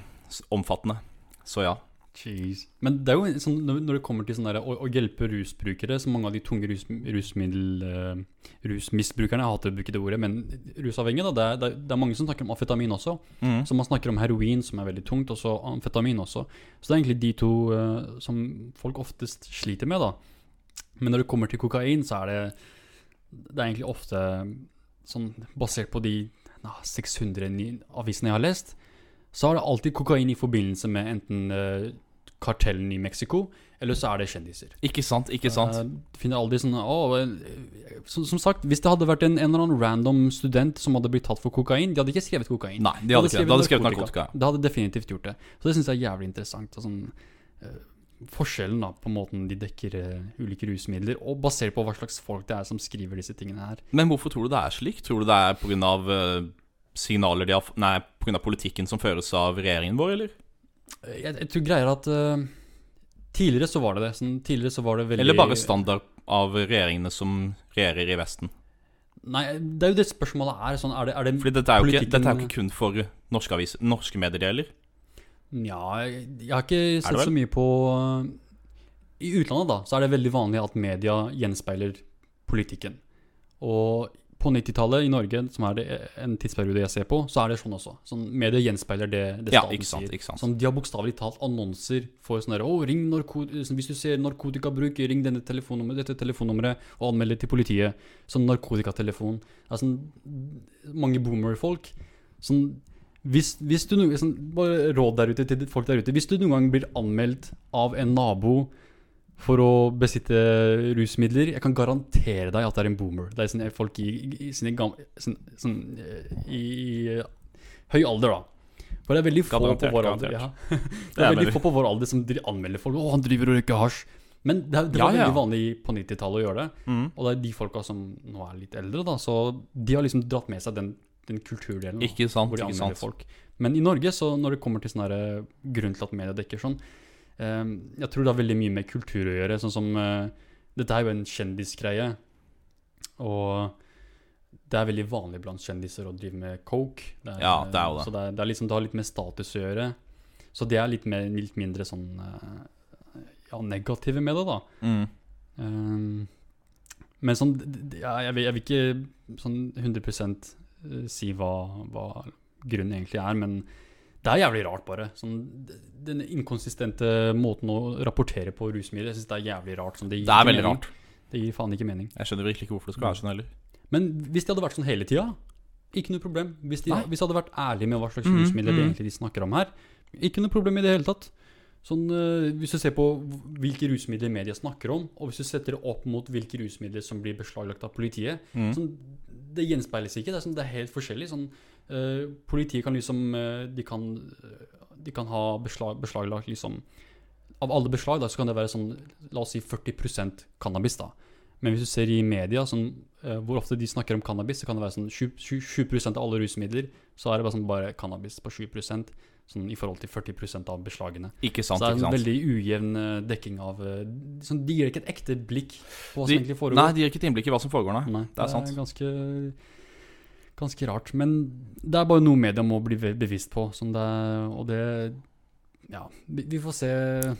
omfattende. Så ja. Jeez. Men det er jo sånn, når det kommer til sånn der, å, å hjelpe rusbrukere, så mange av de tunge rus, rusmiddel... uh, rusmisbrukerne, jeg hater å bruke det ordet, men rusavhengige, det det, det er mange som snakker om amfetamin også. Mm. Så man snakker om heroin, som er veldig tungt, og så amfetamin også. Så det er egentlig de to uh, som folk oftest sliter med, da. Men når det kommer til kokain, så er det Det er egentlig ofte sånn basert på de na, 600 ni- avisene jeg har lest, så er det alltid kokain i forbindelse med enten eh, kartellen i Mexico, eller så er det kjendiser. Ikke sant, ikke sant. Du finner aldri sånne å, som, som sagt, hvis det hadde vært en, en eller annen random student som hadde blitt tatt for kokain, de hadde ikke skrevet kokain. Nei, de hadde, de hadde, skrevet, de hadde skrevet narkotika. Det hadde definitivt gjort det. Så det syns jeg er jævlig interessant. Og sånn, uh, forskjellen da på måten de dekker uh, ulike rusmidler, og basert på hva slags folk det er som skriver disse tingene her. Men hvorfor tror du det er slik? Tror du det er pga. Uh, signaler de har Nei, pga. politikken som føres av regjeringen vår, eller? Eh, Jeg, jeg tror greier at uh, Tidligere så var det det. Sånn, tidligere så var det veldig Eller bare standard av regjeringene som regjerer i Vesten? Nei, det er jo det spørsmålet er. Sånn, er det, er det Fordi dette er jo ikke, dette er jo ikke kun for norske, aviser. norske mediedeler. Nja, jeg, jeg har ikke sett så mye på I utlandet, da, så er det veldig vanlig at media gjenspeiler politikken. Og på 90-tallet i Norge, som er det en tidsperiode jeg ser på, så er det sånn også. Sånn, media gjenspeiler det, det Ja, staten ikke sant, sier. ikke sant. Sånn, de har bokstavelig talt annonser for sånn derre «Å, ring sånn, Hvis du ser narkotikabruk, ring denne telefonnummeret, dette telefonnummeret og anmeld det til politiet. Sånn narkotikatelefon. Er sånn mange boomer-folk. Sånn hvis, hvis du noen, sånn, Bare råd der ute til folk der ute. Hvis du noen gang blir anmeldt av en nabo for å besitte rusmidler, jeg kan garantere deg at det er en boomer. Det er sånne folk i, i, sine gamle sånn, sånn, eh, i, i høy alder, da. For det er veldig få på vår alder. Ja. Det Det er er veldig få på vår alder som anmelder folk. 'Å, han driver og røyker hasj'. Men det, er- det var ja. veldig vanlig på 90-tallet å gjøre det. Mm. Og det er de folka som nå er litt eldre, da. Så de har liksom dratt med seg den, den kulturdelen. da, Ikke sant, hvor de ikke anmelder folk. Men i Norge, så når det kommer til sånn eh, grunn til at media dekker sånn Jeg tror det har veldig mye med kultur å gjøre. Sånn som eh, Dette er jo en kjendisgreie. Og det er veldig vanlig blant kjendiser å drive med coke. Det Ja, det er jo det. Så det, er, det, er liksom, det har litt med status å gjøre. Så det er litt, mer, litt mindre sånn eh, Ja, negative med det, da. Mm. Um, men sånn ja, jeg, vil, jeg vil ikke sånn 100 eh, si hva, hva grunnen egentlig er, men det er jævlig rart, bare. Sånn, den inkonsistente måten å rapportere på rusmidler, jeg syns det er jævlig rart. Sånn, Det er veldig rart. Det gir faen ikke mening. Jeg skjønner virkelig ikke hvorfor det skal være sånn heller. Men hvis det hadde vært sånn hele tida, ikke noe problem. Hvis de, hvis de hadde vært ærlige med hva slags mm, rusmidler mm. mhm. egentlig de snakker om her, ikke noe problem i det hele tatt. Sånn, eh, hvis du ser på hvilke rusmidler media snakker om, og hvis du setter det opp mot hvilke rusmidler som blir beslaglagt av politiet, Mm. sånn, det gjenspeiles ikke. Det er, sånn, det er helt forskjellig. Sånn, politiet kan liksom eh, De kan, eh, de kan ha beslag, beslaglagt liksom Av alle beslag da, så kan det være sånn La oss si 40% cannabis. da Men hvis du ser i media sånn, eh, hvor ofte de snakker om cannabis, så kan det være sånn 7, 7, 7 av alle rusmidler. Så er det bare, sånn, bare cannabis på 7% sånn i forhold til 40% av beslagene. Ikke sant, så det er en sant. veldig ujevn eh, dekking av eh, sånn, De gir ikke et ekte blikk på hva som De- egentlig foregår. Nei, de gir ikke et innblikk i hva som foregår, nei. Nei, det er sant. ganske, ganske rart. Men det er bare noe media må bli bevisst på. Det, og det Ja, vi, vi får se.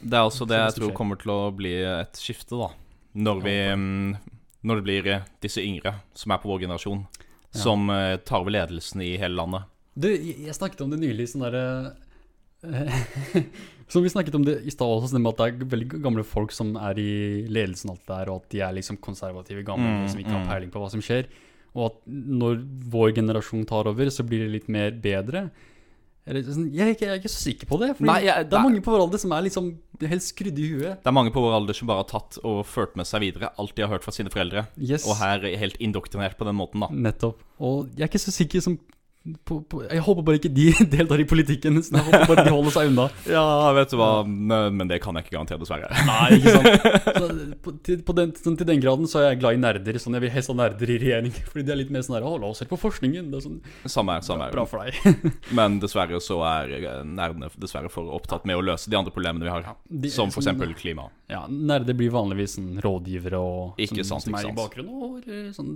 Det er også det jeg tror kommer til å bli et skifte, da. Når vi mm, Når det blir eh, disse yngre, som er på vår generasjon, Ja. som eh, tar over ledelsen i hele landet. Du, jeg, snakket om det nylig, sånn derre Som vi snakket om det i stad også, sånn at det er veldig gamle folk som er i ledelsen alt der, og at de er liksom konservative gamle Mm, som ikke har mm. peiling på hva som skjer. Og at når vår generasjon tar over, så blir det litt mer bedre. Sånn, jeg, er ikke, jeg er ikke så sikker på det. Nei, jeg- det er mange på vår alder som er liksom helt skrudd i huet. Det er mange på vår alder som bare har tatt og ført med seg videre alt de har hørt fra sine foreldre, Yes. og her er helt indoktrinert på den måten, da. Nettopp. Og jeg er ikke så sikker som på, på, Jeg håper bare ikke de deltar i politikken. Så jeg håper bare de holder seg unna. Ja, vet du hva, men det kan jeg ikke garantere, dessverre. Nei, ikke sant. Så, på, til, på den, sånn, til den graden så er jeg glad i nerder. Sånn, jeg vil helst ha nerder i regjering. Fordi de er litt mer sånn her Å, la oss se på forskningen. Det er sånn Samme her, samme Bra her. for deg. Men dessverre så er eh, nerdene dessverre for opptatt med å løse de andre problemene vi har. De- Som for sånn- klima. Ja, nerder blir vanligvis sånn rådgivere og Ikke som, sant, som ikke er i sant. bakgrunnen. Og eller, sånn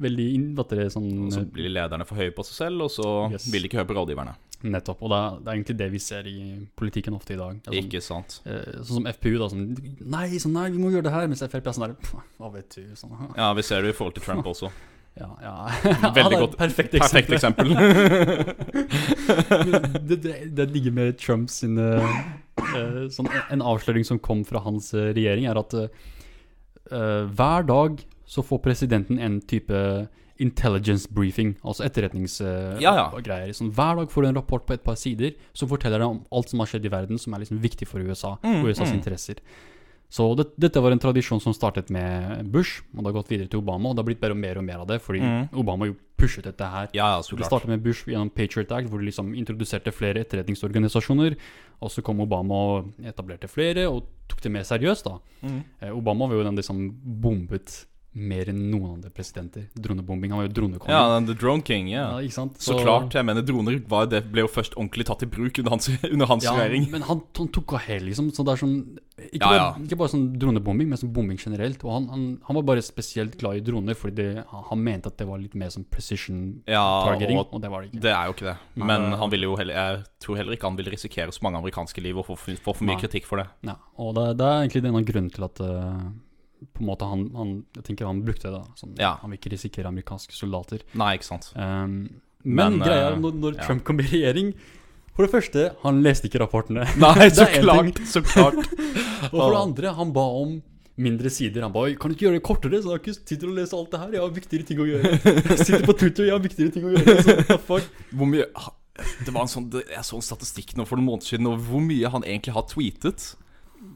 veldig inn- heter sånn så blir lederne for høye på seg selv, og så Yes. vil de ikke høre på rådgiverne. Nettopp. Og det er, det er egentlig det vi ser i politikken ofte i dag. Sånn, Ikke sant? eh, sånn som FPU, da. Sånn Nei, sånn, nei, vi må gjøre det her. Mens Frp er sånn der Hva vet du? Sånn. Ja, vi ser det i forhold til Trump også. Ja, ja. Veldig godt. Ja, Perfekt Perfekt eksempel. eksempel. det, det, det digge med Trumps sin, eh, eh, sånn, En avsløring som kom fra hans eh, regjering, er at eh, eh, hver dag så får presidenten en type intelligence briefing, altså etterretningsgreier. Ja, ja. Sånn, hver dag får du en rapport på et par sider som forteller deg om alt som har skjedd i verden som er liksom viktig for USA Mm, og USAs mm. interesser. Så det, dette var en tradisjon som startet med Bush, og det har gått videre til Obama. Og det har blitt bare mer og mer av det, fordi Mm. Obama jo pushet dette her Ja, ja, så det startet med Bush gjennom Patriot Act, hvor de liksom introduserte flere etterretningsorganisasjoner. Og så kom Obama og etablerte flere, og tok det mer seriøst. da. Mm. Eh, Obama var jo den som bombet mer enn noen andre presidenter. Dronebombing. Han var jo dronekonge. Ja, The Drone King, ja. Ja, ikke sant? Så klart. Jeg mener, droner var, det ble jo først ordentlig tatt i bruk under hans, under hans Ja, regjering. men han, han tok av hele, liksom. Så det er sånn Ikke, Ja, bare, ikke bare sånn dronebombing, men sånn bombing generelt. Og han, han, han var bare spesielt glad i droner, fordi det, han, mente at det var litt mer sånn precision Ja, targeting, og og det var det ikke. det er jo ikke det. Men han ville jo heller Jeg tror heller ikke han ville risikere så mange amerikanske liv og få for, for, for mye Nei. kritikk for det. Ja, og det, det er egentlig en av grunnen til at eh, på en måte han, han Jeg tenker han brukte det. da sånn, Ja. Han vil ikke risikere amerikanske soldater. Nei, ikke sant. Um, men, Men, greia eh, er når, når ja. Trump kom i regjering For det første, han leste ikke rapportene. Nei, så klart. Så klart. Og for det andre, han ba om mindre sider. Han ba kan du ikke gjøre det kortere, så jeg ikke tid til å lese alt det her. Jeg har viktigere ting å gjøre. Jeg sitter på Twitter, jeg har viktigere ting å gjøre. Så, fuck? Hvor mye Det var en sånn Jeg så en statistikk nå for noen måneder siden over hvor mye han egentlig har tweetet.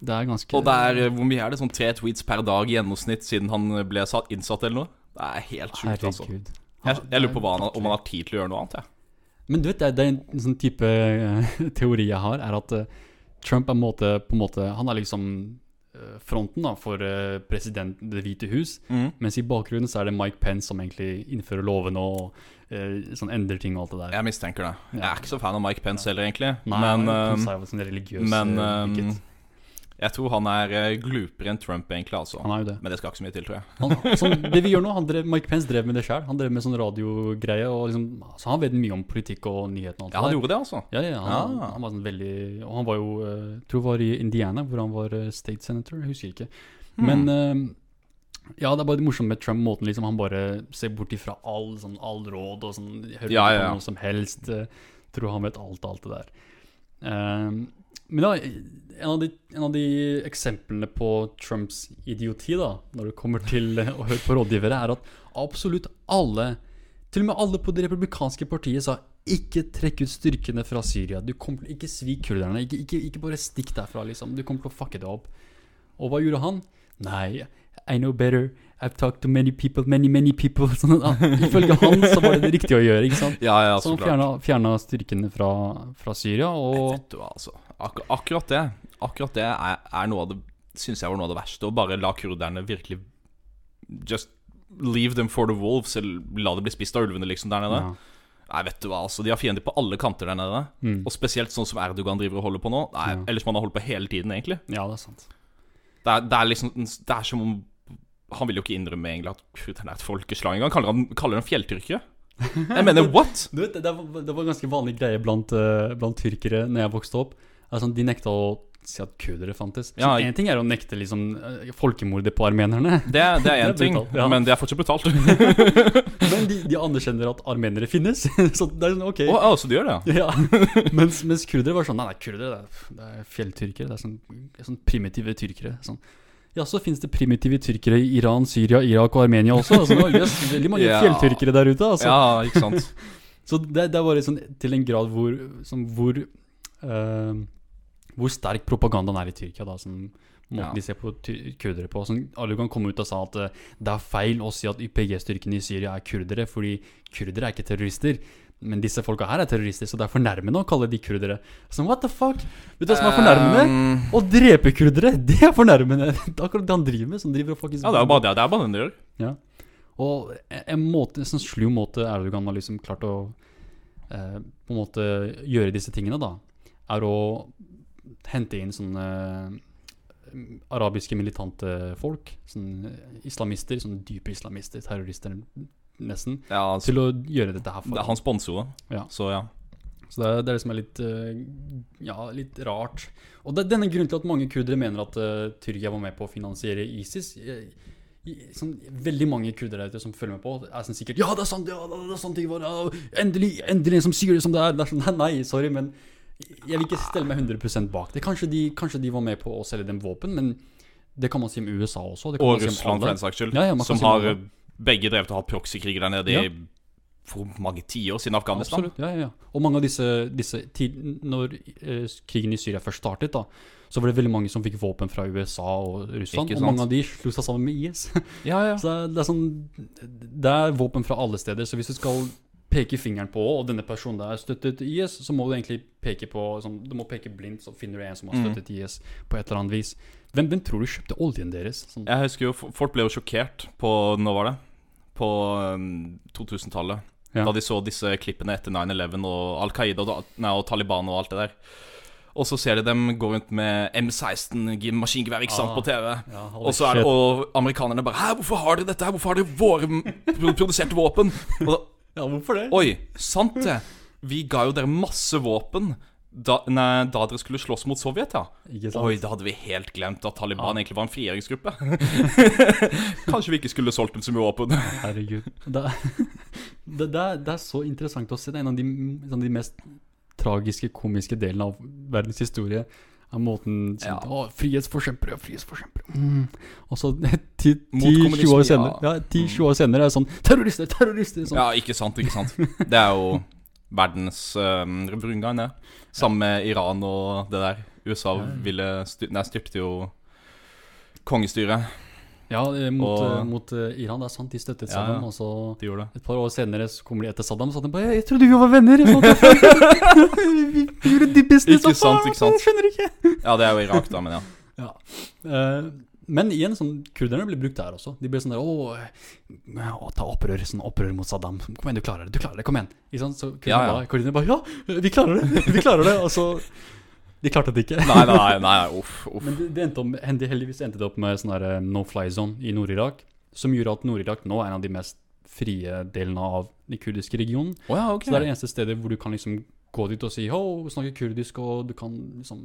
Det er ganske Og det er Hvor mye er det? Sånn tre tweets per dag i gjennomsnitt siden han ble satt, innsatt eller noe? Det er helt sjukt, altså. Jeg, jeg lurer på han, om han har tid til å gjøre noe annet, jeg. Men du vet, det er, en sånn type eh, teori jeg har, er at eh, Trump er måte, på en måte Han er liksom eh, fronten da for president Det hvite hus, Mm. mens i bakgrunnen så er det Mike Pence som egentlig innfører lovene og sånn endrer ting og alt det der. Jeg mistenker det. Jeg er ikke så fan av Mike Pence heller, egentlig. Nei, men han er eh, konservativ, sånn religiøs men eh, eh, likhet. Jeg tror han er eh, glupere enn Trump, egentlig. altså Han er jo det. Men det skal ikke så mye til, tror jeg. Han, sånn, det vi gjør nå, han drev, Mike Pence drev med det sjøl. Han drev med sånn radiogreie. Og liksom, så han vet mye om politikk og nyhetene Ja, han der. gjorde det, altså. Ja, ja, han, ja. han var sånn veldig Og han var jo jeg tror jeg var i Indiana, hvor han var eh, state senator. Jeg husker ikke. Hmm. Men eh, ja, det er bare det morsomme med Trump, måten liksom han bare ser bort ifra all, sånn, all råd og sånn Hører Ja, ja, ja. noe som helst. eh, tror han vet alt alt det der. Eh, Men da, en av, de, en av de eksemplene på Trumps idioti, da, når det kommer til å høre på rådgivere, er at absolutt alle, til og med alle på det republikanske partiet, sa ikke trekk ut styrkene fra Syria. Du kommer til Ikke svik kurderne. Ikke, ikke, ikke bare stikk derfra, liksom. Du kommer til å fucke det opp. Og hva gjorde han? Nei, I know better. I've talked to many people, many, many people. Sånn, at, ifølge han så var det det riktige å gjøre, ikke sant? Ja, ja, Så så han fjerna, styrkene fra, fra Syria, og Vet du altså. Ak akkurat det Akkurat det er, er noe av det Synes jeg var noe av det verste. Å bare la kurderne virkelig Just leave them for the wolves. Eller la det bli spist av ulvene, liksom, der nede. ja. Nei, vet du hva, altså. De har fiender på alle kanter der nede. Mm. Og spesielt sånn som Erdogan driver og holder på nå. Nei, Ja. Eller som han har holdt på hele tiden, egentlig. ja, det er sant. Det er, det er liksom Det er som om Han vil jo ikke innrømme egentlig at kurderne er et folkeslag engang. Kaller han kaller dem fjelltyrkere. Jeg mener, what? Du vet, det, det, var, en ganske vanlig greie blant, eh, blant tyrkere når jeg vokste opp. Altså, de nekta å si at kurdere fantes. Ja. En ting er å nekte liksom, eh, folkemordet på armenerne. Det, er- det er én er ting, ja. men det er fortsatt brutalt. Men de, de anerkjenner at armenere finnes. så det er sånn, ok. Oh, så du gjør det, ja? Ja, mens, mens kurdere var sånn Nei, nei kurdere det er, det er fjelltyrkere. Det er sånn, er sånn primitive tyrkere. Sånn. Ja, så finnes det primitive tyrkere i Iran, Syria, Irak og Armenia også. Altså, det jøss, veldig mange yeah. fjelltyrkere der ute. Altså. Ja, ikke sant? Så det, det er bare sånn, til en grad hvor, sånn, hvor, eh, hvor sterk propagandaen er i Tyrkia. Da, sånn, måten Ja. de ser på kurdere på. Sånn, alle kan komme ut og sa at uh, det er feil å si at YPG-styrkene i Syria er kurdere, fordi kurdere er ikke terrorister. Men disse folka her er terrorister, så det er fornærmende å kalle de kurdere. Sånn, what the fuck? Vet du hva som er fornærmende? Um, Å drepe kurdere, det er fornærmende. Det er akkurat det han driver med. Som driver og faktisk ja, det er bare det, det, er bare det det gjør. ja. Og en måte, en sånn slu måte Erdogan har liksom klart å eh, på en måte gjøre disse tingene, da, er å hente inn sånne eh, arabiske militante folk. Sånn islamister, sånne dype islamister, terrorister nesten, Ja, altså, til å gjøre dette her det er han sponser jo, Ja. så ja. Så det det er det som er litt eh, Ja, litt rart. Og det er denne grunnen til at mange kurdere mener at uh, Tyrkia var med på å finansiere ISIS. Eh, sånn, veldig mange kurdere der ute som følger med på, er sånn sikkert Ja, det er sant! Ja, det er sant! Det var, ja, endelig, endelig en som sier det som det er! Det er sånn, nei, sorry, men jeg vil ikke stelle meg 100% bak det. Kanskje de, kanskje de var med på å selge dem våpen, men det kan man si om USA også. Det kan Og man si om Russland, for den saks skyld. Ja, ja, som si har begge drevet og hatt proxykriger der nede i for mange tiår siden Afghanistan. Absolutt, ja, ja, ja. Og mange av disse, disse tid, Når eh, krigen i Syria først startet, da, så var det veldig mange som fikk våpen fra USA og Russland. Og mange av de slo seg sammen med IS. Ja, ja. så er, det er sånn Det er våpen fra alle steder. Så hvis du skal peke fingeren på og denne personen der støttet IS, så må du egentlig peke på sånn, Du må peke blindt, så finner du en som har Mm. støttet IS på et eller annet vis. Hvem, hvem tror du kjøpte oljen deres? Sånn, Jeg husker jo, Folk ble jo sjokkert på Når var det? På um, 2000-tallet. Ja. Da de så disse klippene etter 9-11 og Al Qaida og, nei, og Taliban og alt det der. Og så ser de dem gå rundt med M16 gi- maskingevær ikke sant, Ah. på TV. ja, Og så er det, og amerikanerne bare Hæ, hvorfor har dere dette her? Hvorfor har dere våre produserte våpen? Og da, Ja, hvorfor det? Oi, sant det. Vi ga jo dere masse våpen da, nei, da dere skulle slåss mot Sovjet, ja. Oi, da hadde vi helt glemt at Taliban Ja. egentlig var en frigjøringsgruppe. Kanskje vi ikke skulle solgt dem så mye våpen. Herregud. Det, er- det, er, det er så interessant å se. Det er en av de, en av de mest tragiske, komiske delene av verdens historie. Er måten sånn, Ja. Å, frihetsforkjempere, frihetsforkjempere. Mm. Og så 10-20 år senere ja, 10-20 år senere er det sånn Terrorister, terrorister! Sånn. Ja, ikke sant, ikke sant. Det er jo verdens um, rundgang, det. Sammen med Iran og det der. USA Ja. ville styr, nei, styrte jo kongestyret. Ja, eh, mot, Og- eh, mot eh, Iran. Det er sant, de støttet Ja, ja. Og så De gjorde det. et par år senere så kommer de etter Saddam, og de bare Jeg trodde vi var venner! Vi, gjorde de business, Ikke sant, ikke sant. Skjønner ikke! Ja, det er jo Irak, da, men ja. Ja. Uh, men igjen, sånn, kurderne blir brukt der også. De blir sånn der Å, å ta opprør, sånn opprør mot Saddam. Kom igjen, du klarer det. Du klarer det, kom igjen. Ikke sant? Så kurderne Ja, ja. bare, bare Ja, vi klarer det! Vi klarer det! Og så De klarte det ikke. Nei, nei, nei, nei uff, uff. Men det, det endte om, heldigvis endte det opp med sånn eh, no fly zone i Nord-Irak. Som gjorde at Nord-Irak nå er en av de mest frie delene av den kurdiske regionen. Oh, ja, okay. Så det er det eneste stedet hvor du kan liksom gå dit og si Ho, snakke kurdisk, og du kan liksom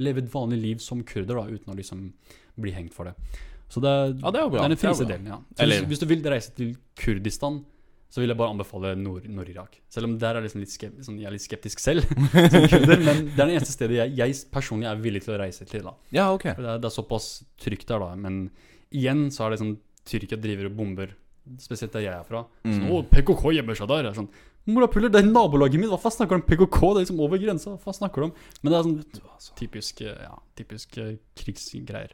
leve et vanlig liv som kurder da, uten å liksom bli hengt for det. Så det er, Ja, det er bra. det er den bra. delen, ja. Så Eller- hvis, hvis du vil reise til Kurdistan, så vil jeg bare anbefale Nord- Nord-Irak. Selv om der er liksom litt sånn, jeg er litt skeptisk selv, kunder, men det er det eneste stedet jeg, jeg personlig er villig til å reise til. da. Ja, ok. Det er, det er såpass trygt der, da. Men igjen så er det sånn Tyrkia driver og bomber, spesielt der jeg er fra. Sånn, Mm. å, PKK gjemmer seg der. Er Sånn, Morapuler, det er nabolaget mitt, hva faen snakker du om PKK? Det er liksom over grensa, hva faen snakker du om? Men det er sånn typisk, eh, ja, typisk eh, krigsgreier.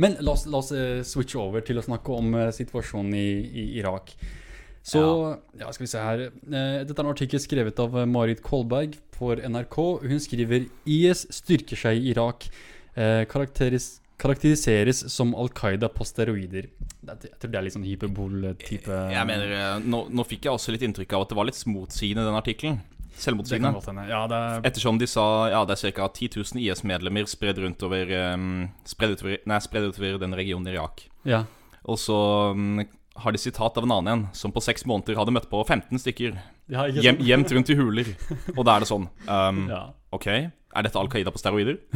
Men la oss, la oss eh, switche over til å snakke om situasjonen i, i Irak. Så, ja. skal vi se her. Eh, dette er en artikkel skrevet av eh, Marit Kolberg for NRK. Hun skriver IS styrker seg i Irak. Eh, karakteris karakteriseres som Al Qaida på steroider. Er- jeg tror det er litt sånn hyperbol-type Jeg mener, nå, nå fikk jeg også litt inntrykk av at det var litt motsigende, den artikkelen. Selvmotsigende. Ja, er Ettersom de sa ja, det er ca. 10 000 IS-medlemmer spredd rundt over, um, spredd utover, nei, spredd utover den regionen i Irak. Ja. Og så um, har de sitat av en annen en som på seks måneder hadde møtt på 15 stykker. ja Gjem, gjemt rundt i huler. Og da er det sånn um, Ja. Ok, er dette Al Qaida på steroider?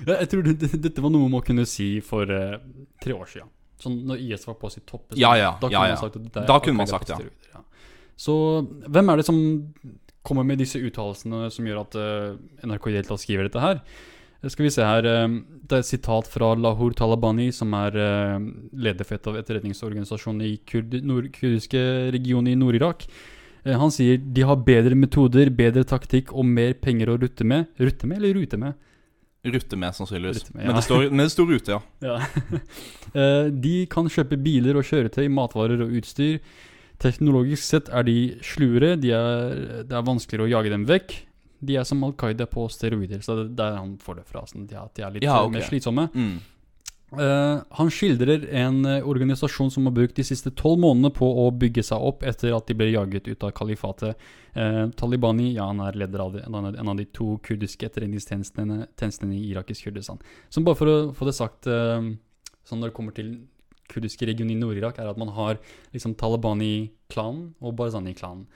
Ja, Jeg tror det, det, dette var noe man kunne si for uh, tre år siden. Sånn når IS var på sitt toppe. Ja, ja, Da kunne ja, man sagt at er Da kunne man sagt, ja. Så hvem er det som kommer med disse uttalelsene som gjør at uh, NRK det tatt skriver dette her? Eh, Skal vi se her eh, Det er et sitat fra Lahur Talabani, som er eh, leder for et av etterretningsorganisasjonene i kurd, nord, kurdiske regionen i Nord-Irak. Han sier de har bedre metoder, bedre taktikk og mer penger å rutte med. Rutte med eller rute med? Rutte med, sannsynligvis. Rutte med, ja. men, det står, men det står rute, ja. Ja. De kan kjøpe biler og kjøretøy, matvarer og utstyr. Teknologisk sett er de sluere, de er, det er vanskeligere å jage dem vekk. De er som Al Qaida på steroider, så det er der han får det fra. Sånn, de, er, de er litt Ja, okay. mer slitsomme. Mm. Uh, han skildrer en eh, organisasjon som har brukt de siste tolv månedene på å bygge seg opp etter at de ble jaget ut av kalifatet. Uh, Talibani ja, han er leder av de, en, av, de to kurdiske etterretningstjenestene i irakisk Kurdistan. Så bare for å få det sagt, uh, sånn når det kommer til kurdiske regioner i Nord-Irak, er at man har liksom Talibani-klanen og Barzani-klanen.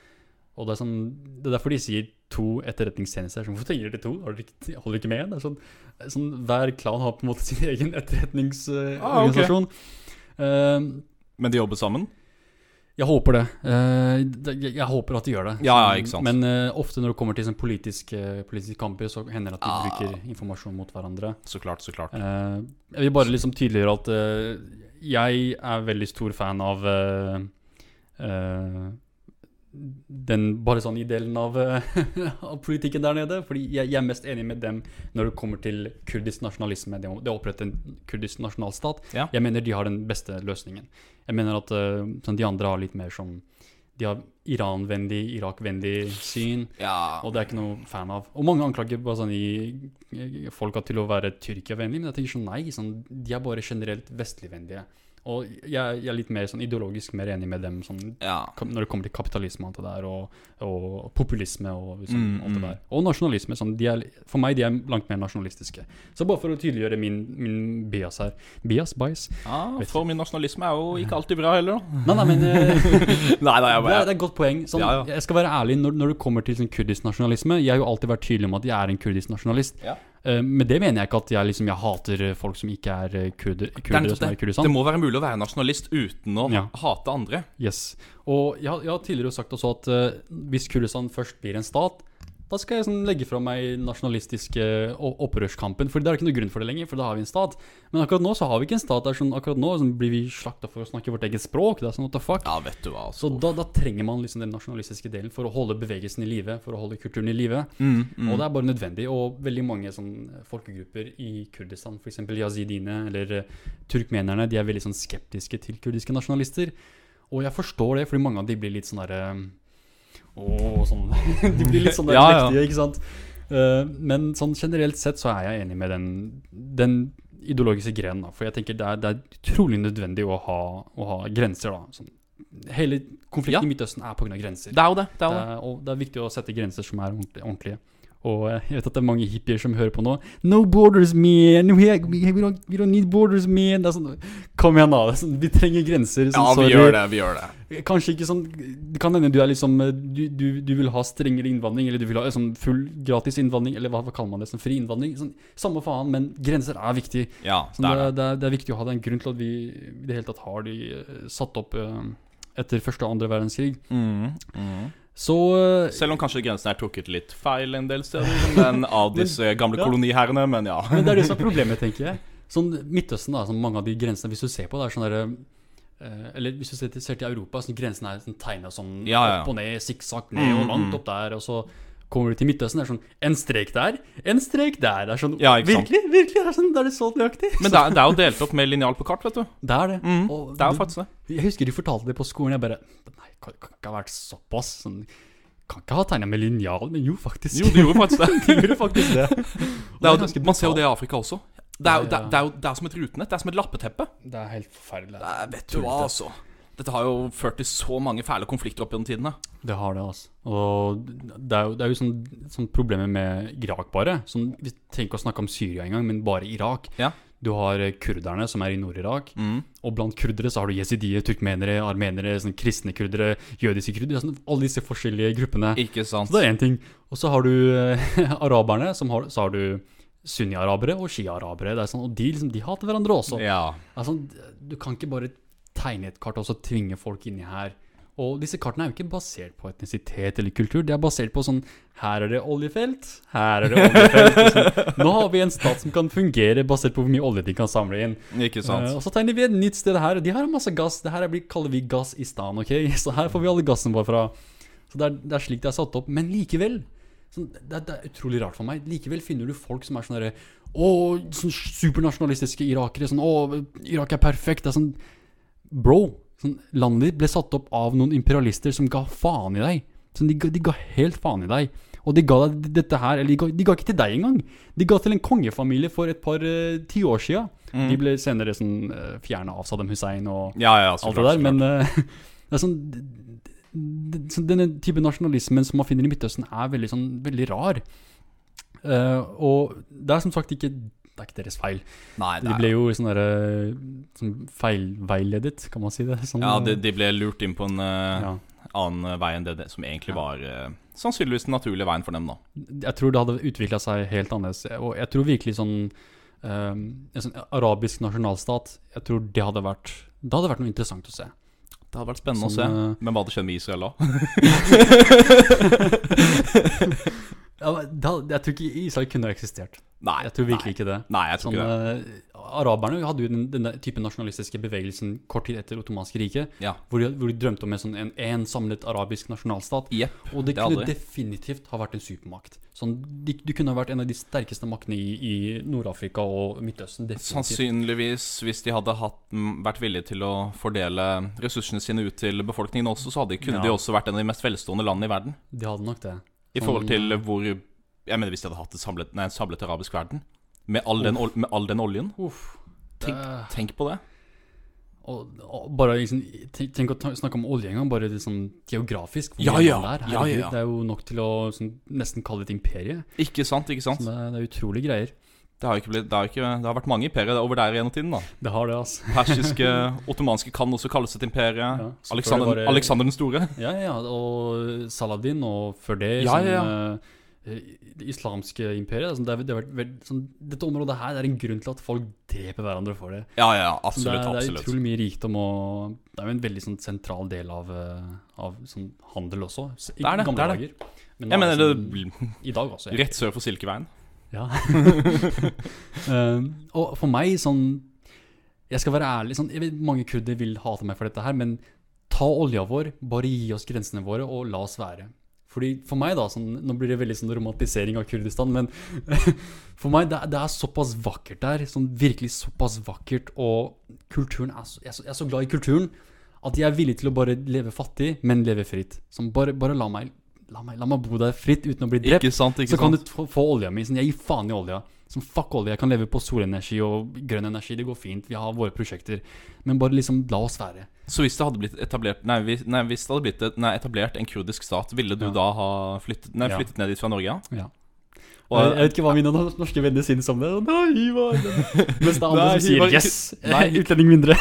Og det er, sånn, det er derfor de sier to etterretningstjenester. Sånn, Hvorfor trenger dere to? Holder dere ikke med? Sånn, sånn, hver klan har på en måte sin egen Ah, okay. etterretningsorganisasjon. Eh, Men de jobber sammen? jeg håper det. Eh, jeg, jeg håper at de gjør det. Ja, ja, ikke sant. Men eh, ofte når det kommer til sånn politiske, politiske kamper, så hender det at de Ah. bruker informasjon mot hverandre. Så klart, så klart. Jeg vil bare liksom tydeliggjøre at jeg er veldig stor fan av den bare sånn i delen av, eh, av politikken der nede. Fordi jeg, jeg er mest enig med dem når det kommer til kurdisk nasjonalisme. Det å, opprette en kurdisk nasjonalstat. Ja. Jeg mener de har den beste løsningen. Jeg mener at eh, sånn, de andre har litt mer sånn De har Iran-vennlig, Irak-vennlig syn. Ja. Og det er ikke noe fan av. Og mange anklager bare sånn i folka til å være Tyrkia-vennlige, men jeg tenker sånn nei, sånn, de er bare generelt vestligvennlige. Og jeg, jeg er litt mer sånn ideologisk mer enig med dem sånn, ja. når det kommer til kapitalisme og alt det der, og, og populisme og liksom, Mm, alt det mm. der. Og nasjonalisme. Sånn, de er, for meg de er langt mer nasjonalistiske. Så bare for å tydeliggjøre min, min bias her. Bias, bias? ja for min nasjonalisme er jo ikke alltid bra heller. Nei, nei, men eh, Nei, nei, jeg det, det er et godt poeng. Sånn, Ja, ja. Jeg skal være ærlig når, når det kommer til sånn kurdisk nasjonalisme. Jeg har jo alltid vært tydelig om at jeg er en kurdisk nasjonalist. Ja. Eh, med det mener jeg ikke at jeg, liksom, jeg hater folk som ikke er eh, kurder, nettopp som er Det må være mulig å være nasjonalist uten å Ja. hate andre. Yes. Og jeg, jeg har tidligere sagt også at uh, hvis Kurdistan først blir en stat, da skal jeg sånn legge fra meg nasjonalistiske opprørskampen. For det er ikke noe grunn for det lenger, for da har vi en stat. Men akkurat nå så har vi ikke en stat. Det er sånn, akkurat nå sånn, blir vi slakta for å snakke vårt eget språk. Det er sånn what the fuck. Ja, vet du hva. Så Altså. da, da trenger man liksom den nasjonalistiske delen for å holde bevegelsen i live, for å holde kulturen i live. mm, mm. Og det er bare nødvendig. Og veldig mange sånn, folkegrupper i Kurdistan, f.eks. yazidine eller eh, turkmenerne, de er veldig sånn skeptiske til kurdiske nasjonalister. Og jeg forstår det, fordi mange av de blir litt sånn derre Åh, sånn De blir litt sånn der Ja, mektige, ikke sant? Uh, men sånn generelt sett så er jeg enig med den, den ideologiske grenen. For jeg tenker det er, det er utrolig nødvendig å ha, å ha grenser. da sånn, Hele konflikten Ja. i Midtøsten er pga. grenser. Det er jo det. det, er Det er, og det er viktig å sette grenser som er ordentlig- ordentlige. Og eh, jeg vet at det er mange hippier som hører på nå. No borders, man! We, we, we, don't, we don't need borders, man! Sånn, Kom igjen, da. Sånn, vi trenger grenser. Sånn, Ja, vi sorry. gjør det. vi gjør det Kanskje ikke sånn Det kan hende du er liksom eh, du, du, du vil ha strengere innvandring, eller du vil ha sånn full gratis innvandring, eller hva, hva kaller man det? Sånn fri innvandring? Sånn, samme faen, men grenser er viktig. Ja, Sånn, det er det. er, det, er, det er viktig å ha det. En grunn til at vi i det hele tatt har de eh, satt opp uh, etter første og andre verdenskrig. Mm, mm. Så eh, Selv om kanskje grensen er trukket litt feil en del steder men av disse gamle ja. koloniherrene, men ja. Men det er det som er problemet, tenker jeg. Sånn Midtøsten, da, sånn mange av de grensene, hvis du ser på, det er sånn derre eh, Eller hvis du ser til, Europa, så grensen er sånn tegna sånn Ja, ja, ja. opp og ned, sikksakk ned og Mm, langt mm. opp der, og så kommer du til Midtøsten, det er sånn En strek der, en strek der. Det er sånn Ja. Virkelig, virkelig, det er sånn, det er det så nøyaktig. Men det er, det er jo delt opp med linjal på kart, vet du. Det er det. Mm, Og det er jo faktisk det. Jeg husker de fortalte det på skolen. Jeg bare Nei, kan, kan ikke ha vært såpass. Sånn, kan ikke ha tegna med linjal, men jo, faktisk. Jo, du gjorde faktisk det. de gjorde faktisk det. det er jo, man ser jo det i Afrika også. Det er, jo, Ja, det, ja. er, det, er jo, det er som et rutenett. Det er som et lappeteppe. Det er helt forferdelig. Det er, vet du hva, altså. Dette har jo ført til så mange fæle konflikter opp gjennom tidene. Det har det, altså. Og det er jo, det er jo sånn, sånn problemer med Irak, bare. Sånn, vi trenger ikke å snakke om Syria engang, men bare Irak. Ja. Du har eh, kurderne, som er i Nord-Irak. Mm. Og blant kurdere så har du jesidier, turkmenere, armenere, sånn kristne kurdere, jødiske kurdere. Sånn, alle disse forskjellige gruppene. Ikke sant? Så det er én ting. Og så har du eh, araberne, som har, så har du sunni-arabere og shia-arabere. Er sånn, Og de, liksom, de hater hverandre også. Ja. Altså, du kan ikke bare tegne et kart og så tvinge folk inni her. Og disse kartene er jo ikke basert på etnisitet eller kultur. De er basert på sånn Her er det oljefelt, her er det oljefelt. sånn. Nå har vi en stat som kan fungere basert på hvor mye olje de kan samle inn. Ikke sant? uh, og så tegner vi et nytt sted her, de har masse gass. Det her er, blir- kaller vi stan. ok? Så her får vi alle gassen vår fra. Så det er, det er slik det er satt opp. Men likevel sånn, det, er- det er utrolig rart for meg. Likevel finner du folk som er sånn derre Å, sånn supernasjonalistiske irakere. Sånn Å, Irak er perfekt. Det er sånn Bro, sånn, landet ditt ble satt opp av noen imperialister som ga faen i deg. Sånn, de, de ga helt faen i deg. Og de ga deg dette her Eller de ga, de ga ikke til deg engang. De ga til en kongefamilie for et par uh, tiår sia. Mm. De ble senere sånn uh, fjerna av Saddam Hussein og Ja, ja, alt det der. Men eh, det er sånn sånn Denne type nasjonalismen som man finner i Midtøsten, er veldig sånn veldig rar. Uh, og det er som sagt ikke Det er ikke deres feil. Nei, det De ble jo sånn derre sånn feilveiledet, kan man si det? Sånn, Ja, eh, de, de ble lurt inn på en uh, ja. annen eh, vei enn det, det som egentlig Ja. var uh, sannsynligvis den naturlige veien for dem, da. Jeg tror det hadde utvikla seg helt annerledes. Og jeg tror virkelig sånn eh, En sånn arabisk nasjonalstat Jeg tror det hadde vært Det hadde vært noe interessant å se. Det hadde vært spennende Sånn, å se. eh, Men hva hadde skjedd med Israel da? Jeg tror ikke Israel kunne ha eksistert. Nei, Jeg tror virkelig ikke det. Nei, nei jeg tror Sånn, ikke det. Uh, araberne hadde jo den, denne type nasjonalistiske bevegelsen kort tid etter ottomanske riket, Ja. hvor hvor de drømte om en, sånn, en, en samlet arabisk nasjonalstat. Yep, Og det det kunne aldri. definitivt ha vært en supermakt. Sånn, de, du kunne ha vært en av de sterkeste maktene i, i Nord-Afrika og Midtøsten. Definitivt. Sannsynligvis, hvis de hadde hatt, vært villige til å fordele ressursene sine ut til befolkningen også, så hadde, kunne Ja. de også vært en av de mest velstående landene i verden. De hadde nok det. I Sånn, forhold til hvor Jeg mener hvis de hadde hatt et samlet, nei, en samlet arabisk verden. Med all, den, med all den oljen. Tenk, tenk på det. Og, og bare liksom, tenk, tenk å ta, snakke om olje en gang, bare liksom geografisk. hvor Ja, ja. er. Ja, Herregud, ja. Det er jo nok til å sånn, nesten kalle det et imperie. Ikke sant, ikke sant? Det, det er utrolige greier. Det har, ikke blitt, det, har ikke, det har vært mange imperier over der gjennom tiden. da Det har det, altså. Persiske, ottomanske kan også kalles et imperie. Ja, Alexander, det Alexander den store. Ja, ja, og Saladin, og før det Ja, sånn, ja, eh, det islamske imperiet. Altså, det det veld- sånn, dette området her det er en grunn til at folk dreper hverandre for det. Ja, ja, absolutt, det, absolutt. er, det er utrolig mye rikdom, og det er jo en veldig sånn, sentral del av, eh, av sånn, handel også. S- I Det er det, gamle det er det. dager. Men nå Jeg er mener det sånn, i dag også. Ja. Rett sør for Silkeveien. Ja. um, og for meg, sånn Jeg skal være ærlig, sånn, vet Mange kurder vil hate meg for dette her, men ta olja vår, bare gi oss grensene våre, og la oss være. Fordi For meg, da sånn, Nå blir det veldig sånn romantisering av Kurdistan, men for meg, det, det er såpass vakkert der. Sånn virkelig såpass vakkert, og kulturen er så, jeg, er så, jeg er så glad i kulturen at jeg er villig til å bare leve fattig, men leve fritt. Sånn, bare, bare la meg La meg, la meg bo der fritt uten å bli drept. Ikke sant, ikke Så kan sant? du få, olja mi. Sånn, jeg gir faen i olja. Sånn, fuck olje. Jeg kan leve på solenergi og grønn energi. Det går fint. Vi har våre prosjekter. Men bare liksom la oss være. Så hvis det hadde blitt etablert Nei, nei, hvis det hadde blitt et, nei, etablert en kurdisk stat, ville du Ja. da ha flyttet, nei, Ja. ned dit fra Norge? Ja? Ja. Og- jeg vet ikke hva mine norske venner synes om det. Nei, hva er? Mens det er andre som sier Ivar, 'yes', utlending mindre.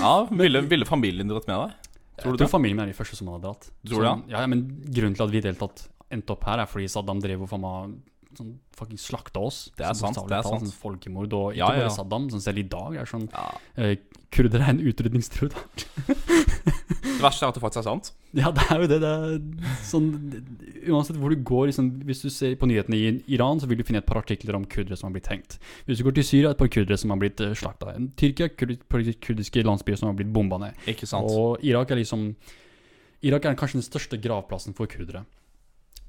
Ja, ville, ville familien dratt med deg? Tror jeg tror det? familien min er de første som hadde dratt. Tror du Så- ja, ja, men grunnen til at vi i det hele tatt endte opp her, er fordi Saddam drev og faen meg sånn fucking slakta oss. Det er sant, det er sant. Sånn folkemord, og ikke Ja, ja, ja. bare Saddam, sånn selv i dag er sånn Ja. eh, Kurdere er en utrydningstruet. Det verste er at det faktisk er sant. Ja, det er jo det. det er sånn, uansett hvor du går, liksom, hvis du ser på nyhetene i Iran, så vil du finne et par artikler om kurdere som har blitt hengt. Hvis du går til Syria, et par kurdere som har blitt uh, slakta. Tyrkia, kurd, kurdiske landsbyer som har blitt bomba ned. Ikke sant? Og Irak er liksom Irak er kanskje den største gravplassen for kurdere.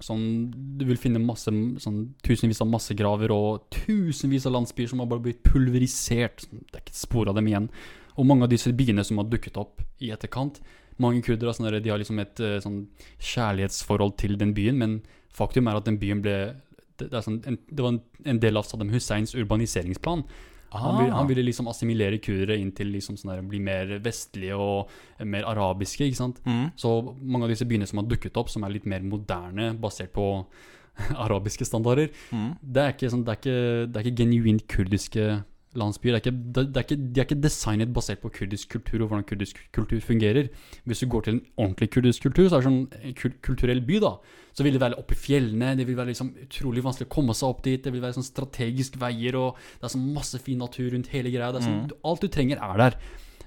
Sånn, du vil finne masse, sånn, tusenvis av massegraver og tusenvis av landsbyer som har bare blitt pulverisert. Sånn, Det er ikke spor av dem igjen. Og mange av disse byene som har dukket opp i etterkant Mange kurdere sånn de har liksom et eh, sånn kjærlighetsforhold til den byen, men faktum er at den byen ble det, det, sånn, en, det var en, en del av Saddam Husseins urbaniseringsplan. Han, vil, Ah. han ville liksom assimilere kurdere inn til liksom sånn der, bli mer vestlige og mer arabiske. ikke sant? Mm. Så mange av disse byene som har dukket opp, som er litt mer moderne, basert på arabiske standarder, Mm. det er ikke, sånn, det er ikke, det er ikke genuint kurdiske landsbyer. Det er ikke, det, er ikke, de er ikke designet basert på kurdisk kultur og hvordan kurdisk kultur fungerer. Hvis du går til en ordentlig kurdisk kultur, så er det sånn en kulturell by, da, så vil det være oppe i fjellene, det vil være liksom utrolig vanskelig å komme seg opp dit, det vil være sånn strategisk veier, og det er sånn masse fin natur rundt hele greia. Det er sånn, Alt du trenger er der.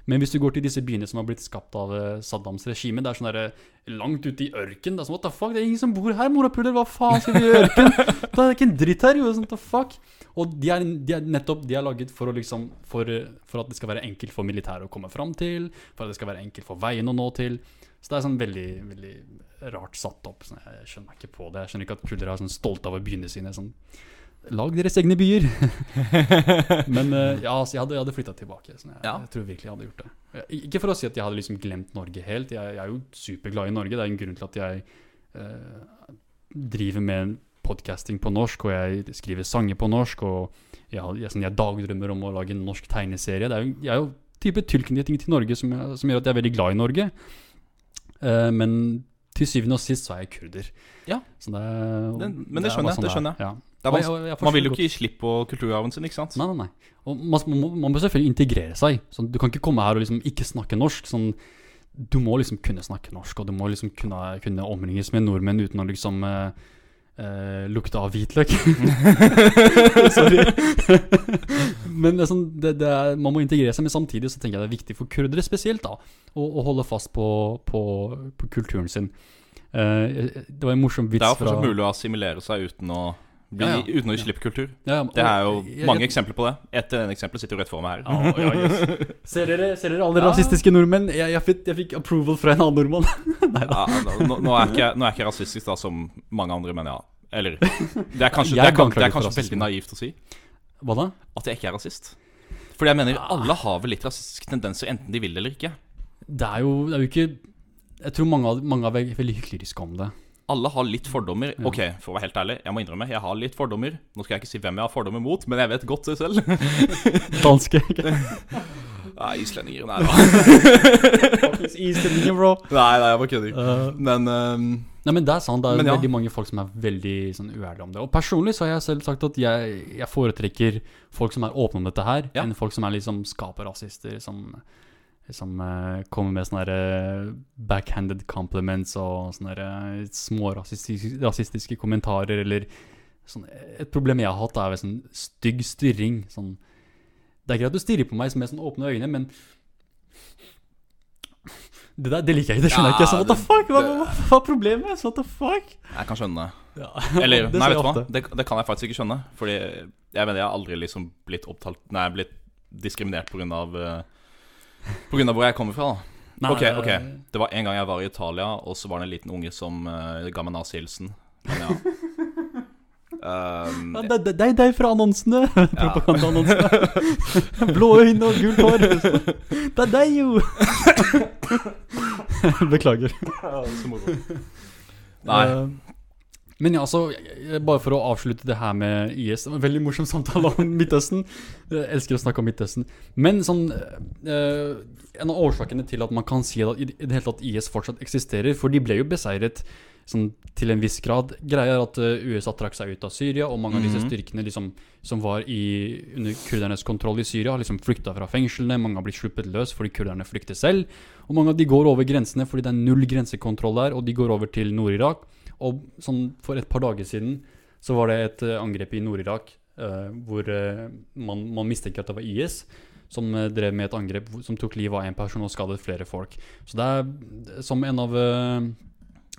Men hvis du går til disse byene som har blitt skapt av eh, Saddams regime, det er sånn der, langt ute i ørken. Det er sånn, what the fuck, det er ingen som bor her, morapuler, hva faen skal vi gjøre i ørken? Det er ikke en dritt her, jo, sånn, what the fuck. Og de er, de er nettopp, de er laget for å liksom, for, eh, for at det skal være enkelt for militæret å komme fram til, for at det skal være enkelt for veien å nå til. Så det er sånn veldig, veldig rart satt opp. Sånn, jeg skjønner ikke på det. Jeg skjønner ikke at kurdere er sånn stolte av byene sine. Sånn, lag deres egne byer. Men eh, ja, altså, jeg hadde, jeg hadde flytta tilbake. Sånn, jeg, Ja. jeg tror virkelig jeg hadde gjort det. Ikke for å si at jeg hadde liksom glemt Norge helt. Jeg, jeg er jo superglad i Norge. Det er en grunn til at jeg eh, driver med podcasting på norsk, og jeg skriver sanger på norsk, og jeg, sånn, dagdrømmer om å lage en norsk tegneserie. Det er jo, jeg er jo type tilknytning til Norge som, som gjør at jeg er veldig glad i Norge. Eh, men til syvende og sist så er jeg kurder. Ja. Så det, og, Det- men det er skjønner jeg, det sånn skjønner jeg. Ja. Og jeg- jeg Man vil jo ikke gi slipp på kulturarven sin, ikke sant? Nei, nei, nei. Og man, man, må- man bør selvfølgelig integrere seg. Sånn, du kan ikke komme her og liksom ikke snakke norsk. Sånn, du må liksom kunne snakke norsk, og du må liksom kunne, kunne omringes med nordmenn uten å liksom uh, uh, lukte av hvitløk. Sorry. men det er sånn, det, det er, man må integrere seg, men samtidig så tenker jeg det er viktig for kurdere spesielt da, å, å holde fast på, på, på kulturen sin. Uh, det var en morsom vits fra Det er jo fortsatt mulig å assimilere seg uten å, bli, Ja, ja. uten å gi slipp kultur. Ja, Det er jo mange jeg- eksempler på det. Et av eksempel sitter jo rett for meg her. Oh, yes. ser, dere, ser dere alle rasistiske nordmenn? Jeg, jeg, fikk, jeg fikk approval fra en annen nordmann. Nå, nå, er ikke, nå er ikke rasistisk da som mange andre, men ja. Eller Det er kanskje, det er, det er kanskje veldig naivt å si Hva da? at jeg ikke er rasist. Fordi jeg mener alle har vel litt rasistiske tendenser, enten de vil eller ikke. Det er jo, det er jo ikke Jeg tror mange mange er veldig hykleriske om det. Alle har litt fordommer. Ok, for å være helt ærlig, jeg må innrømme, jeg har litt fordommer. Nå skal jeg ikke si hvem jeg har fordommer mot, men jeg vet godt det selv. Danske. Nei, islendinger, nei da. Islendinger, bro. Nei, nei, jeg bare kødder. Uh, Men um, nei, men det er sant. Det er Men ja. veldig mange folk som er veldig sånn, uærlige om det. Og personlig så har jeg selv sagt at jeg, jeg foretrekker folk som er åpne om dette her, Ja. enn folk som er liksom skaperrasister, som, som eh, kommer med sånne eh, backhanded compliments og sånne eh, små rasistiske, kommentarer, eller sånn, Et problem jeg har hatt, er sånn stygg stirring. Sånn, det er greit at du stirrer på meg med sånn åpne øyne, men det, der, det liker jeg ikke. Det skjønner jeg Ja, ikke. Så, what the fuck? Hva, hva, hva er problemet? Så, what the fuck? jeg kan skjønne. Ja. Eller, Det nei, vet du hva? Det, det kan jeg faktisk ikke skjønne. Fordi jeg mener jeg har aldri liksom blitt opptalt Nei, blitt diskriminert pga. Uh, på grunn av hvor jeg kommer fra. da Nei, Ok, ok eh, Det var en gang jeg var i Italia, og så var det en liten unge som uh, ga meg nazihilsen. Men ja. Um, Ja, det, det, det er deg fra annonsene. Propagandaannonsene. Blå øyne og gult hår. Det er deg, jo! Beklager. så moro. Nei. Men ja, altså, bare for å avslutte det her med IS veldig morsom samtale om Midtøsten. Jeg elsker å snakke om Midtøsten. Men sånn eh, En av årsakene til at man kan si at i det hele tatt IS fortsatt eksisterer For de ble jo beseiret sånn til en viss grad. Greia er at eh, USA trakk seg ut av Syria, og mange av disse Mhm. styrkene liksom, som var i, under kurdernes kontroll i Syria, har liksom flykta fra fengslene. Mange har blitt sluppet løs fordi kurderne flykter selv. Og mange av de går over grensene fordi det er null grensekontroll der, og de går over til Nord-Irak. Og sånn for et par dager siden så var det et eh, angrep i Nord-Irak uh, hvor eh, man, man mistenker at det var IS som drev med et angrep som tok livet av en person og skadet flere folk. Så det er som en av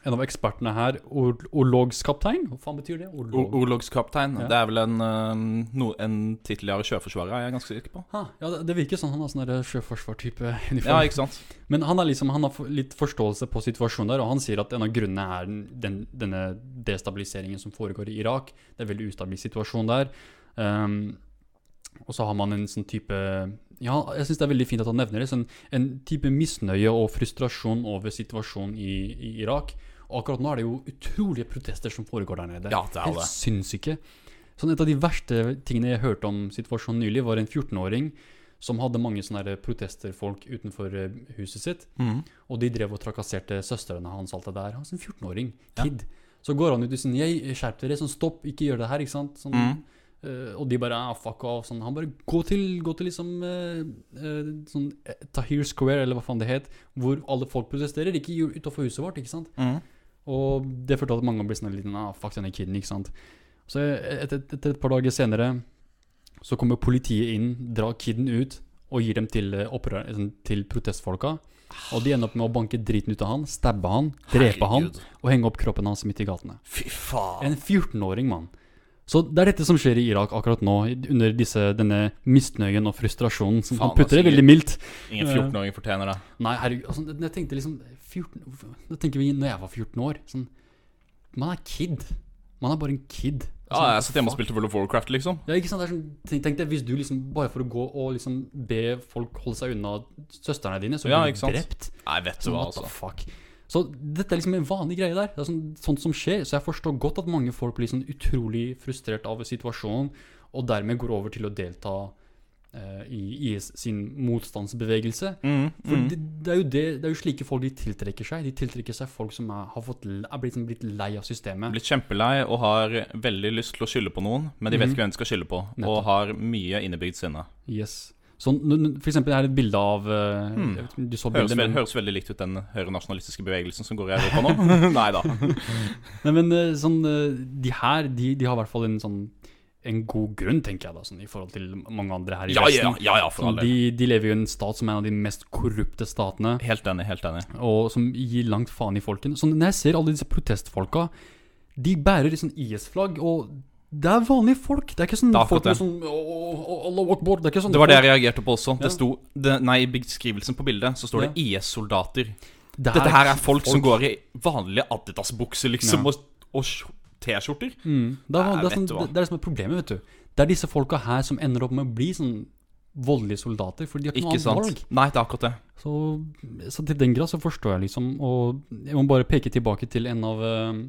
en av ekspertene her, or orlogskaptein, hva faen betyr det? Or- Orlog. Orlogskaptein. Ja. Det er vel en, uh, no, en tidligere sjøforsvarer, er jeg ganske sikker på. Ha, ja, det, virker sånn han har sånn sjøforsvartype uniform. Ja, ikke sant? Men han, er liksom, han har litt forståelse på situasjonen der, og han sier at en av grunnene er den, den, denne destabiliseringen som foregår i Irak. Det er en veldig ustabil situasjon der. Um, og så har man en sånn type Ja, jeg syns det er veldig fint at han nevner det. Sånn, en type misnøye og frustrasjon over situasjonen i, i Irak. Og akkurat nå er det jo utrolige protester som foregår der nede. Ja, det er det. Helt sinnssyke. Sånn, et av de verste tingene jeg hørte om situasjonen nylig, var en 14-åring som hadde mange sånne protesterfolk utenfor eh, huset sitt. Mm. Og de drev og trakasserte søstrene hans. alt det der. Han er en 14-åring. Ja. Kid. Så går han ut og sier jeg skjerp dere, sånn stopp, ikke gjør det her. ikke sant? Sånn, Mhm. Eh, og de bare ah, fuck off. Sånn. Han bare gå til, gå til liksom uh, uh, sånn Tahir Square, eller hva faen det het, hvor alle folk protesterer. Ikke utafor huset vårt, ikke sant. Mm. Og det førte til at mange ble sånn litt ah, fuck denne kiden, ikke sant. Så etter, et, et par dager senere så kommer politiet inn, drar kiden ut og gir dem til, opprør, sånn, til protestfolka. Og de ender opp med å banke driten ut av han, stabbe han, drepe han og henge opp kroppen hans midt i gatene. Fy faen. En 14-åring, mann. Så det er dette som skjer i Irak akkurat nå, under disse, denne misnøyen og frustrasjonen. Som, han putter det altså, veldig mildt. Ingen 14-åring fortjener det. Nei, herregud, altså, jeg tenkte liksom 14, Da tenker vi når jeg var 14 år. Sånn, man er kid. Man er bare en kid. Ja, Sånn, jeg satt hjemme og spilte World of Warcraft, liksom. Ja, ikke sant? Det sånn, tenk, deg hvis du liksom bare for å gå og liksom be folk holde seg unna søstrene dine, så blir ja, du drept. Nei, vet du hva, altså. what the altså. fuck? Så dette er liksom en vanlig greie der. Det er sånn, sånt som skjer. Så jeg forstår godt at mange folk blir sånn utrolig frustrert av situasjonen, og dermed går over til å delta eh, i IS sin motstandsbevegelse. Mhm, For mhm. det, det, er det, det er jo slike folk de tiltrekker seg. De tiltrekker seg folk som er, har fått, er blitt, sånn, blitt lei av systemet. Blitt kjempelei og har veldig lyst til å skylde på noen, men de vet mm. ikke hvem de skal skylde på. Nettopp. Og har mye innebygd sinne. Yes. Så n- n- for eksempel her er et bilde av eh, Hmm. Du så bildet, høres, men, høres veldig likt ut den høyrenasjonalistiske bevegelsen som går i Europa nå. Nei da. nei, men eh, sånn, eh, de her de, de har i hvert fall en sånn en god grunn, tenker jeg, da, sånn, i forhold til mange andre her i Ja, ja, Vesten. ja, ja for Sånn, de, de lever jo i en stat som er en av de mest korrupte statene, Helt enig, helt enig. og som gir langt faen i folken. Sånn, når jeg ser alle disse protestfolka, de bærer sånn IS-flagg, og det er vanlige folk. Det er ikke sånn Det er folk med sånn «Å, å, å, Akbar», Det er ikke sånn Det var det jeg reagerte på også. Ja. Det sto, det, nei, I beskrivelsen på bildet så står det IS-soldater. Dette her er folk, som går i vanlige Adidas-bukser, liksom, Ja. og, og T-skjorter. Mm. Det, er, det, er sånn, det, det er liksom som problemet, vet du. Det er disse folka her som ender opp med å bli sånn voldelige soldater, for de har ikke, Ikke noe annet valg. Nei, det er akkurat det. Så, så til den grad så forstår jeg liksom, og jeg må bare peke tilbake til en av nå,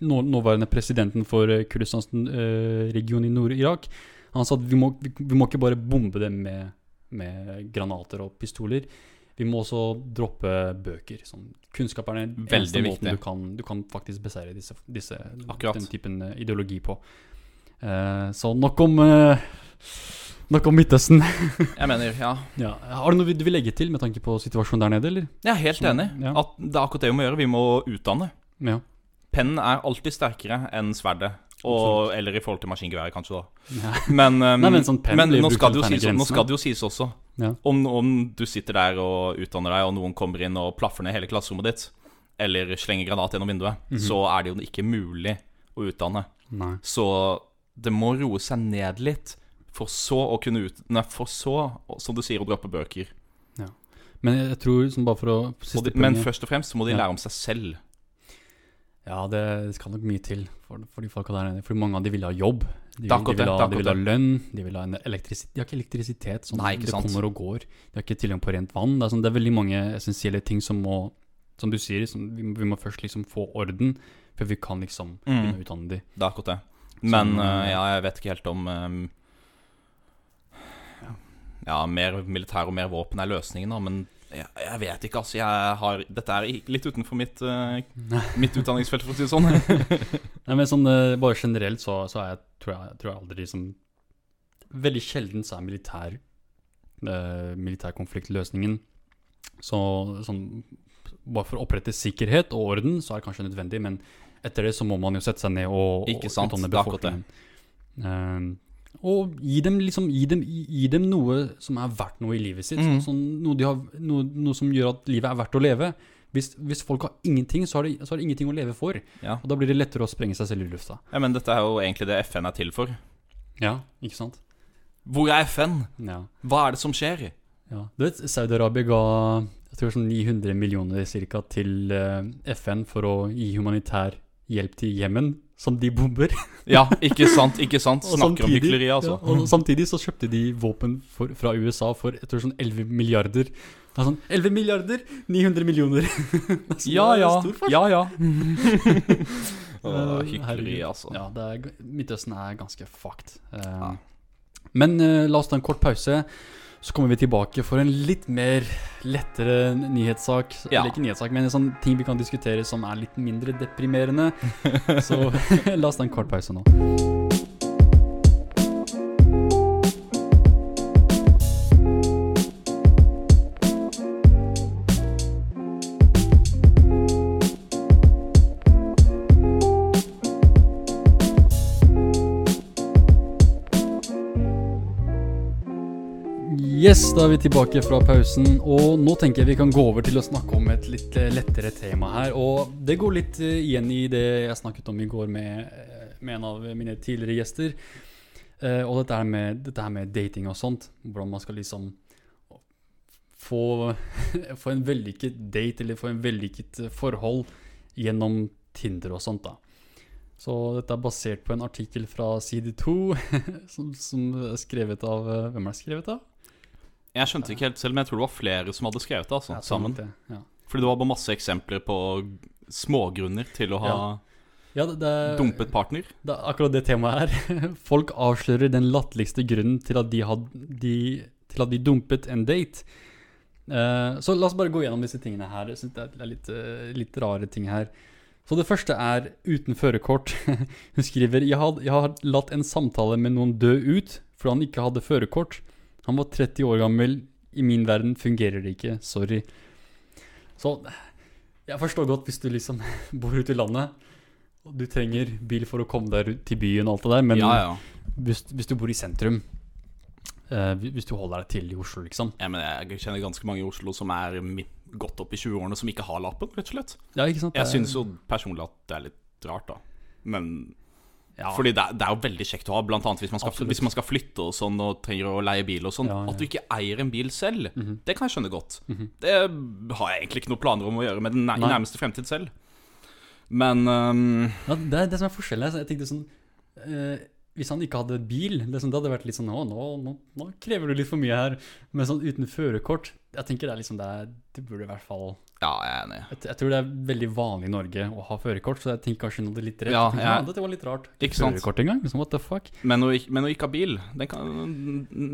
nåværende presidenten for eh, Kurdistans eh, region i Nord-Irak. Han sa at vi må, vi, må ikke bare bombe dem med, med granater og pistoler. Vi må også droppe bøker. Sånn. Kunnskap er den eneste måten du kan, du kan faktisk beseire disse, disse, den typen eh, ideologi på. Eh, så nok om eh, Nok om Midtøsten. Jeg mener, ja. ja. Har du noe du vil legge til med tanke på situasjonen der nede, eller? Jeg er helt enig. ja. At det er akkurat det vi må gjøre. Vi må utdanne. Ja. Pennen er alltid sterkere enn sverdet. Og, eller i forhold til maskingeværet, kanskje, da. ja. Men, um, Nei, men sånn men nå, skal det jo sies, nå skal det jo sies også Ja. om, om du sitter der og utdanner deg, og noen kommer inn og plaffer ned hele klasserommet ditt, eller slenger granat gjennom vinduet, Mhm. så er det jo ikke mulig å utdanne. Nei. Så det må roe seg ned litt, for så å kunne ut... Nei, for så, som du sier, å droppe bøker. Men jeg tror, sånn bare for å de, men først og fremst så må de Ja. lære om seg selv. Ja, det skal nok mye til for, for de folka der nede. For mange av de vil ha jobb. De, er de, vil ha, de vil ha lønn, de vil ha en De har ikke elektrisitet. Sånn, Nei, ikke det kommer og går. De har ikke tilgang på rent vann. Det er, sånn, det er veldig mange essensielle ting som må Som du sier, som, vi, vi må først liksom få orden før vi kan liksom Mm. begynne å utdanne de. Det er akkurat det. Men Som, eh, ja, jeg vet ikke helt om um, Ja, mer militær og mer våpen er løsningen, da. Men Jeg, jeg vet ikke, altså. Jeg har, dette er litt utenfor mitt, uh, mitt utdanningsfelt, for å si det sånn. Nei, men sånn uh, bare generelt så, så er jeg, tror jeg, tror jeg aldri liksom Veldig sjelden så er militær uh, militærkonfliktløsningen så sånn Bare for å opprette sikkerhet og orden, så er det kanskje nødvendig, men etter det så må man jo sette seg ned og, og utdanne akkurat det. Og gi dem liksom gi dem, gi dem noe som er verdt noe i livet sitt. Mm. Sånn, noe, de har, noe, noe som gjør at livet er verdt å leve. Hvis, hvis folk har ingenting, så har, de, så har de ingenting å leve for. Ja. Og da blir det lettere å sprenge seg selv i lufta. ja, Men dette er jo egentlig det FN er til for. Ja, ikke sant? Hvor er FN? Ja. Hva er det som skjer? ja. Du vet, Saudi-Arabia ga jeg tror sånn 900 millioner cirka, til eh, FN for å gi humanitær hjelp til Jemen, som de bomber. Ja, ikke sant, ikke sant. Snakker Snakker om hykleri, altså. Ja, og samtidig så kjøpte de våpen for, fra USA for jeg tror sånn 11 milliarder. Det er sånn 11 milliarder, 900 millioner. Så Ja, det er ja. Ja, ja. Eh, hykleri, altså. Ja, det er, Midtøsten er ganske fucked. Eh, Ja. Men uh, la oss ta en kort pause. Så kommer vi tilbake for en litt mer lettere nyhetssak. Ja. Eller ikke nyhetssak, men en sånn ting vi kan diskutere som er litt mindre deprimerende. Så la oss ta en kort pause nå. Yes, da er vi tilbake fra pausen, og nå tenker jeg vi kan gå over til å snakke om et litt eh, lettere tema her. Og det går litt eh, igjen i det jeg snakket om i går med, eh, med en av mine tidligere gjester. Og dette her, med, dette her med dating og sånt. Hvordan man skal liksom få, få en vellykket date, eller få en vellykket forhold gjennom Tinder og sånt, da. Så dette er basert på en artikkel fra side 2, som, som er skrevet av Hvem er det skrevet av? Jeg skjønte ikke helt selv, men jeg tror det var flere som hadde skrevet det. altså, Ja, sammen. Det. Ja. Fordi det var bare masse eksempler på smågrunner til å ha Ja, det, det, dumpet partner. det er akkurat det temaet her. Folk avslører den latterligste grunnen til at de, had, de, til at de dumpet en date. Uh, så la oss bare gå gjennom disse tingene her. Jeg synes det er litt, uh, litt rare ting her. Så det første er uten førerkort. Hun skriver jeg har, jeg har latt en samtale med noen dø ut fordi han ikke hadde førerkort. Han var 30 år gammel. I min verden fungerer det ikke. Sorry. Så jeg forstår godt hvis du liksom bor ute i landet og du trenger bil for å komme deg til byen og alt det der, men Ja, ja. Hvis, hvis du bor i sentrum uh, Hvis du holder deg til i Oslo, liksom. ja men jeg kjenner ganske mange i Oslo som er midt godt opp i 20-årene, som ikke har lappen, rett og slett. Ja, ikke sant? Jeg syns jo personlig at det er litt rart, da. Men ja, Fordi det er, det er jo veldig kjekt å ha, blant annet hvis man skal, Absolutt. hvis man skal flytte og sånn og trenger å leie bil og sånn. Ja, ja. At du ikke eier en bil selv, Mhm. det kan jeg skjønne godt. Mhm. Det har jeg egentlig ikke noen planer om å gjøre med den nær- Nei. nærmeste fremtid selv. Men um... ja, det er det som er forskjellen. Jeg tenkte sånn uh, Hvis han ikke hadde bil, det, sånn, det hadde vært litt sånn Å, nå, nå, nå krever du litt for mye her. Men sånn uten førerkort Jeg tenker det er liksom det, det burde i hvert fall ja, jeg er enig. jeg, jeg tror det er veldig vanlig i Norge å ha førerkort, så jeg tenker kanskje noe litt rett. Ja, Jeg «Ja, dette var litt rart. Ikke? Førerkort engang? Liksom, what the fuck? Men å, ikke- men å ikke ha bil, det, kan,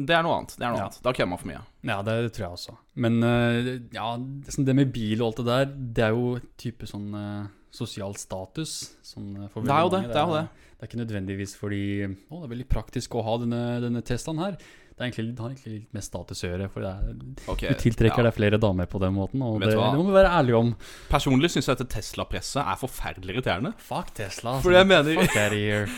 det er noe annet. Det er noe Ja. annet. Da kødder man for mye. Ja, det, tror jeg også. Men eh, ja, det, sånn det med bil og alt det der, det er jo type sånn eh, sosial status. Sånn, for Det er jo det. det. er, Det er det. Det er ikke nødvendigvis fordi Å, det er veldig praktisk å ha denne, denne Teslaen her. Det, er egentlig, det har egentlig litt med status å gjøre. For det er, okay, du tiltrekker ja. deg flere damer på den måten, og det, det må vi være ærlige om. Personlig syns jeg at Tesla-presset er forferdelig irriterende. Fuck Tesla. altså. For jeg mener- Fuck that year.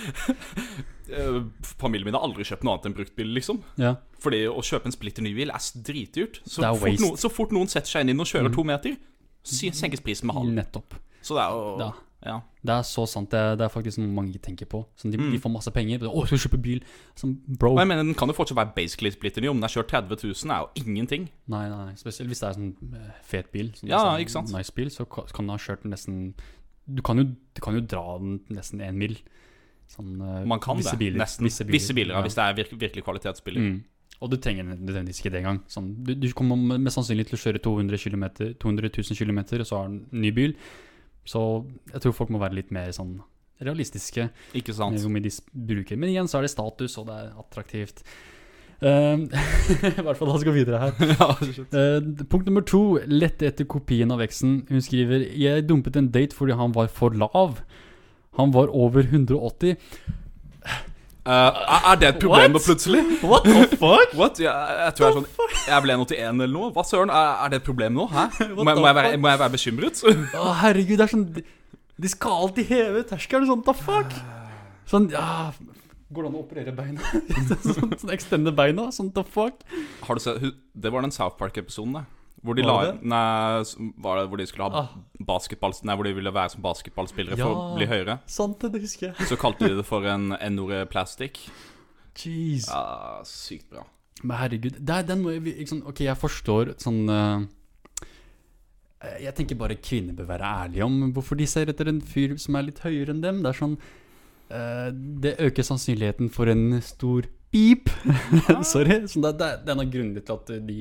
Eh, Familien min har aldri kjøpt noe annet enn bruktbil, liksom. Ja. Fordi å kjøpe en splitter ny bil er dritdyrt. Så, er fort waste. no, så fort noen setter seg inn og kjører mm. to meter, senkes prisen med halv. Nettopp. Så det er jo Ja. Det er så sant. Det er, det er faktisk noe mange tenker på. Sånn, de, Mm. de får masse penger. Å, skal kjøpe bil? Sånn, bro. Og jeg mener, Den kan jo fortsatt være basically splitter ny. Om den har kjørt 30 000, er jo ingenting. Nei, nei, spesielt hvis det er sånn eh, fet bil. Sånn, Ja, sånn ikke sant? Nice bil, så kan du ha kjørt nesten Du kan jo, du kan jo dra den nesten én mil. Sånn, eh, Man kan visse det. Biler, Nesten. Visse biler, ja, ja. hvis det er virke, virkelig kvalitetsbiler. Mm. Og du trenger nødvendigvis ikke det engang. Sånn, du, du kommer mest sannsynlig til å kjøre 200, km, 200 000 km, og så har du en ny bil. Så jeg tror folk må være litt mer sånn realistiske Ikke sant? hvor mye de bruker. Men igjen så er det status, og det er attraktivt. Eh, I hvert fall, da skal vi videre her. Eh, punkt nummer to. Lette etter kopien av eksen. Hun skriver Jeg dumpet en date fordi han var for lav. Han var over 180. Eh, er- det et problem What? plutselig? What the fuck? What? Jeg, jeg tror jeg er sånn Jeg ble 1,81 eller noe. Hva søren? Er, er det et problem nå? Hæ? Må, må, jeg, være, må jeg være bekymret? Å, herregud, det er sånn De, de skal alltid heve terskelen. Sånn, the fuck? Sånn, ja Går det an å operere beina? sånn, sånn ekstende beina? Sånn, the fuck? Har du sett Det var den South Park-episoden, det. Hvor de, Var det La, nei, var det hvor de skulle ha Ah. basketball Nei, hvor de ville være som basketballspillere for å bli høyere. Sant, det, det husker jeg. Så kalte de det for en N-ordet plastic. Jeez. Ja, sykt bra. Men herregud, er den må jeg, sånn, Ok, jeg forstår sånn uh, Jeg tenker bare kvinner bør være ærlige om hvorfor de ser etter en fyr som er litt høyere enn dem. Det er sånn uh, Det øker sannsynligheten for en stor beep. Sorry. Så det, det, det er en av grunnene til at de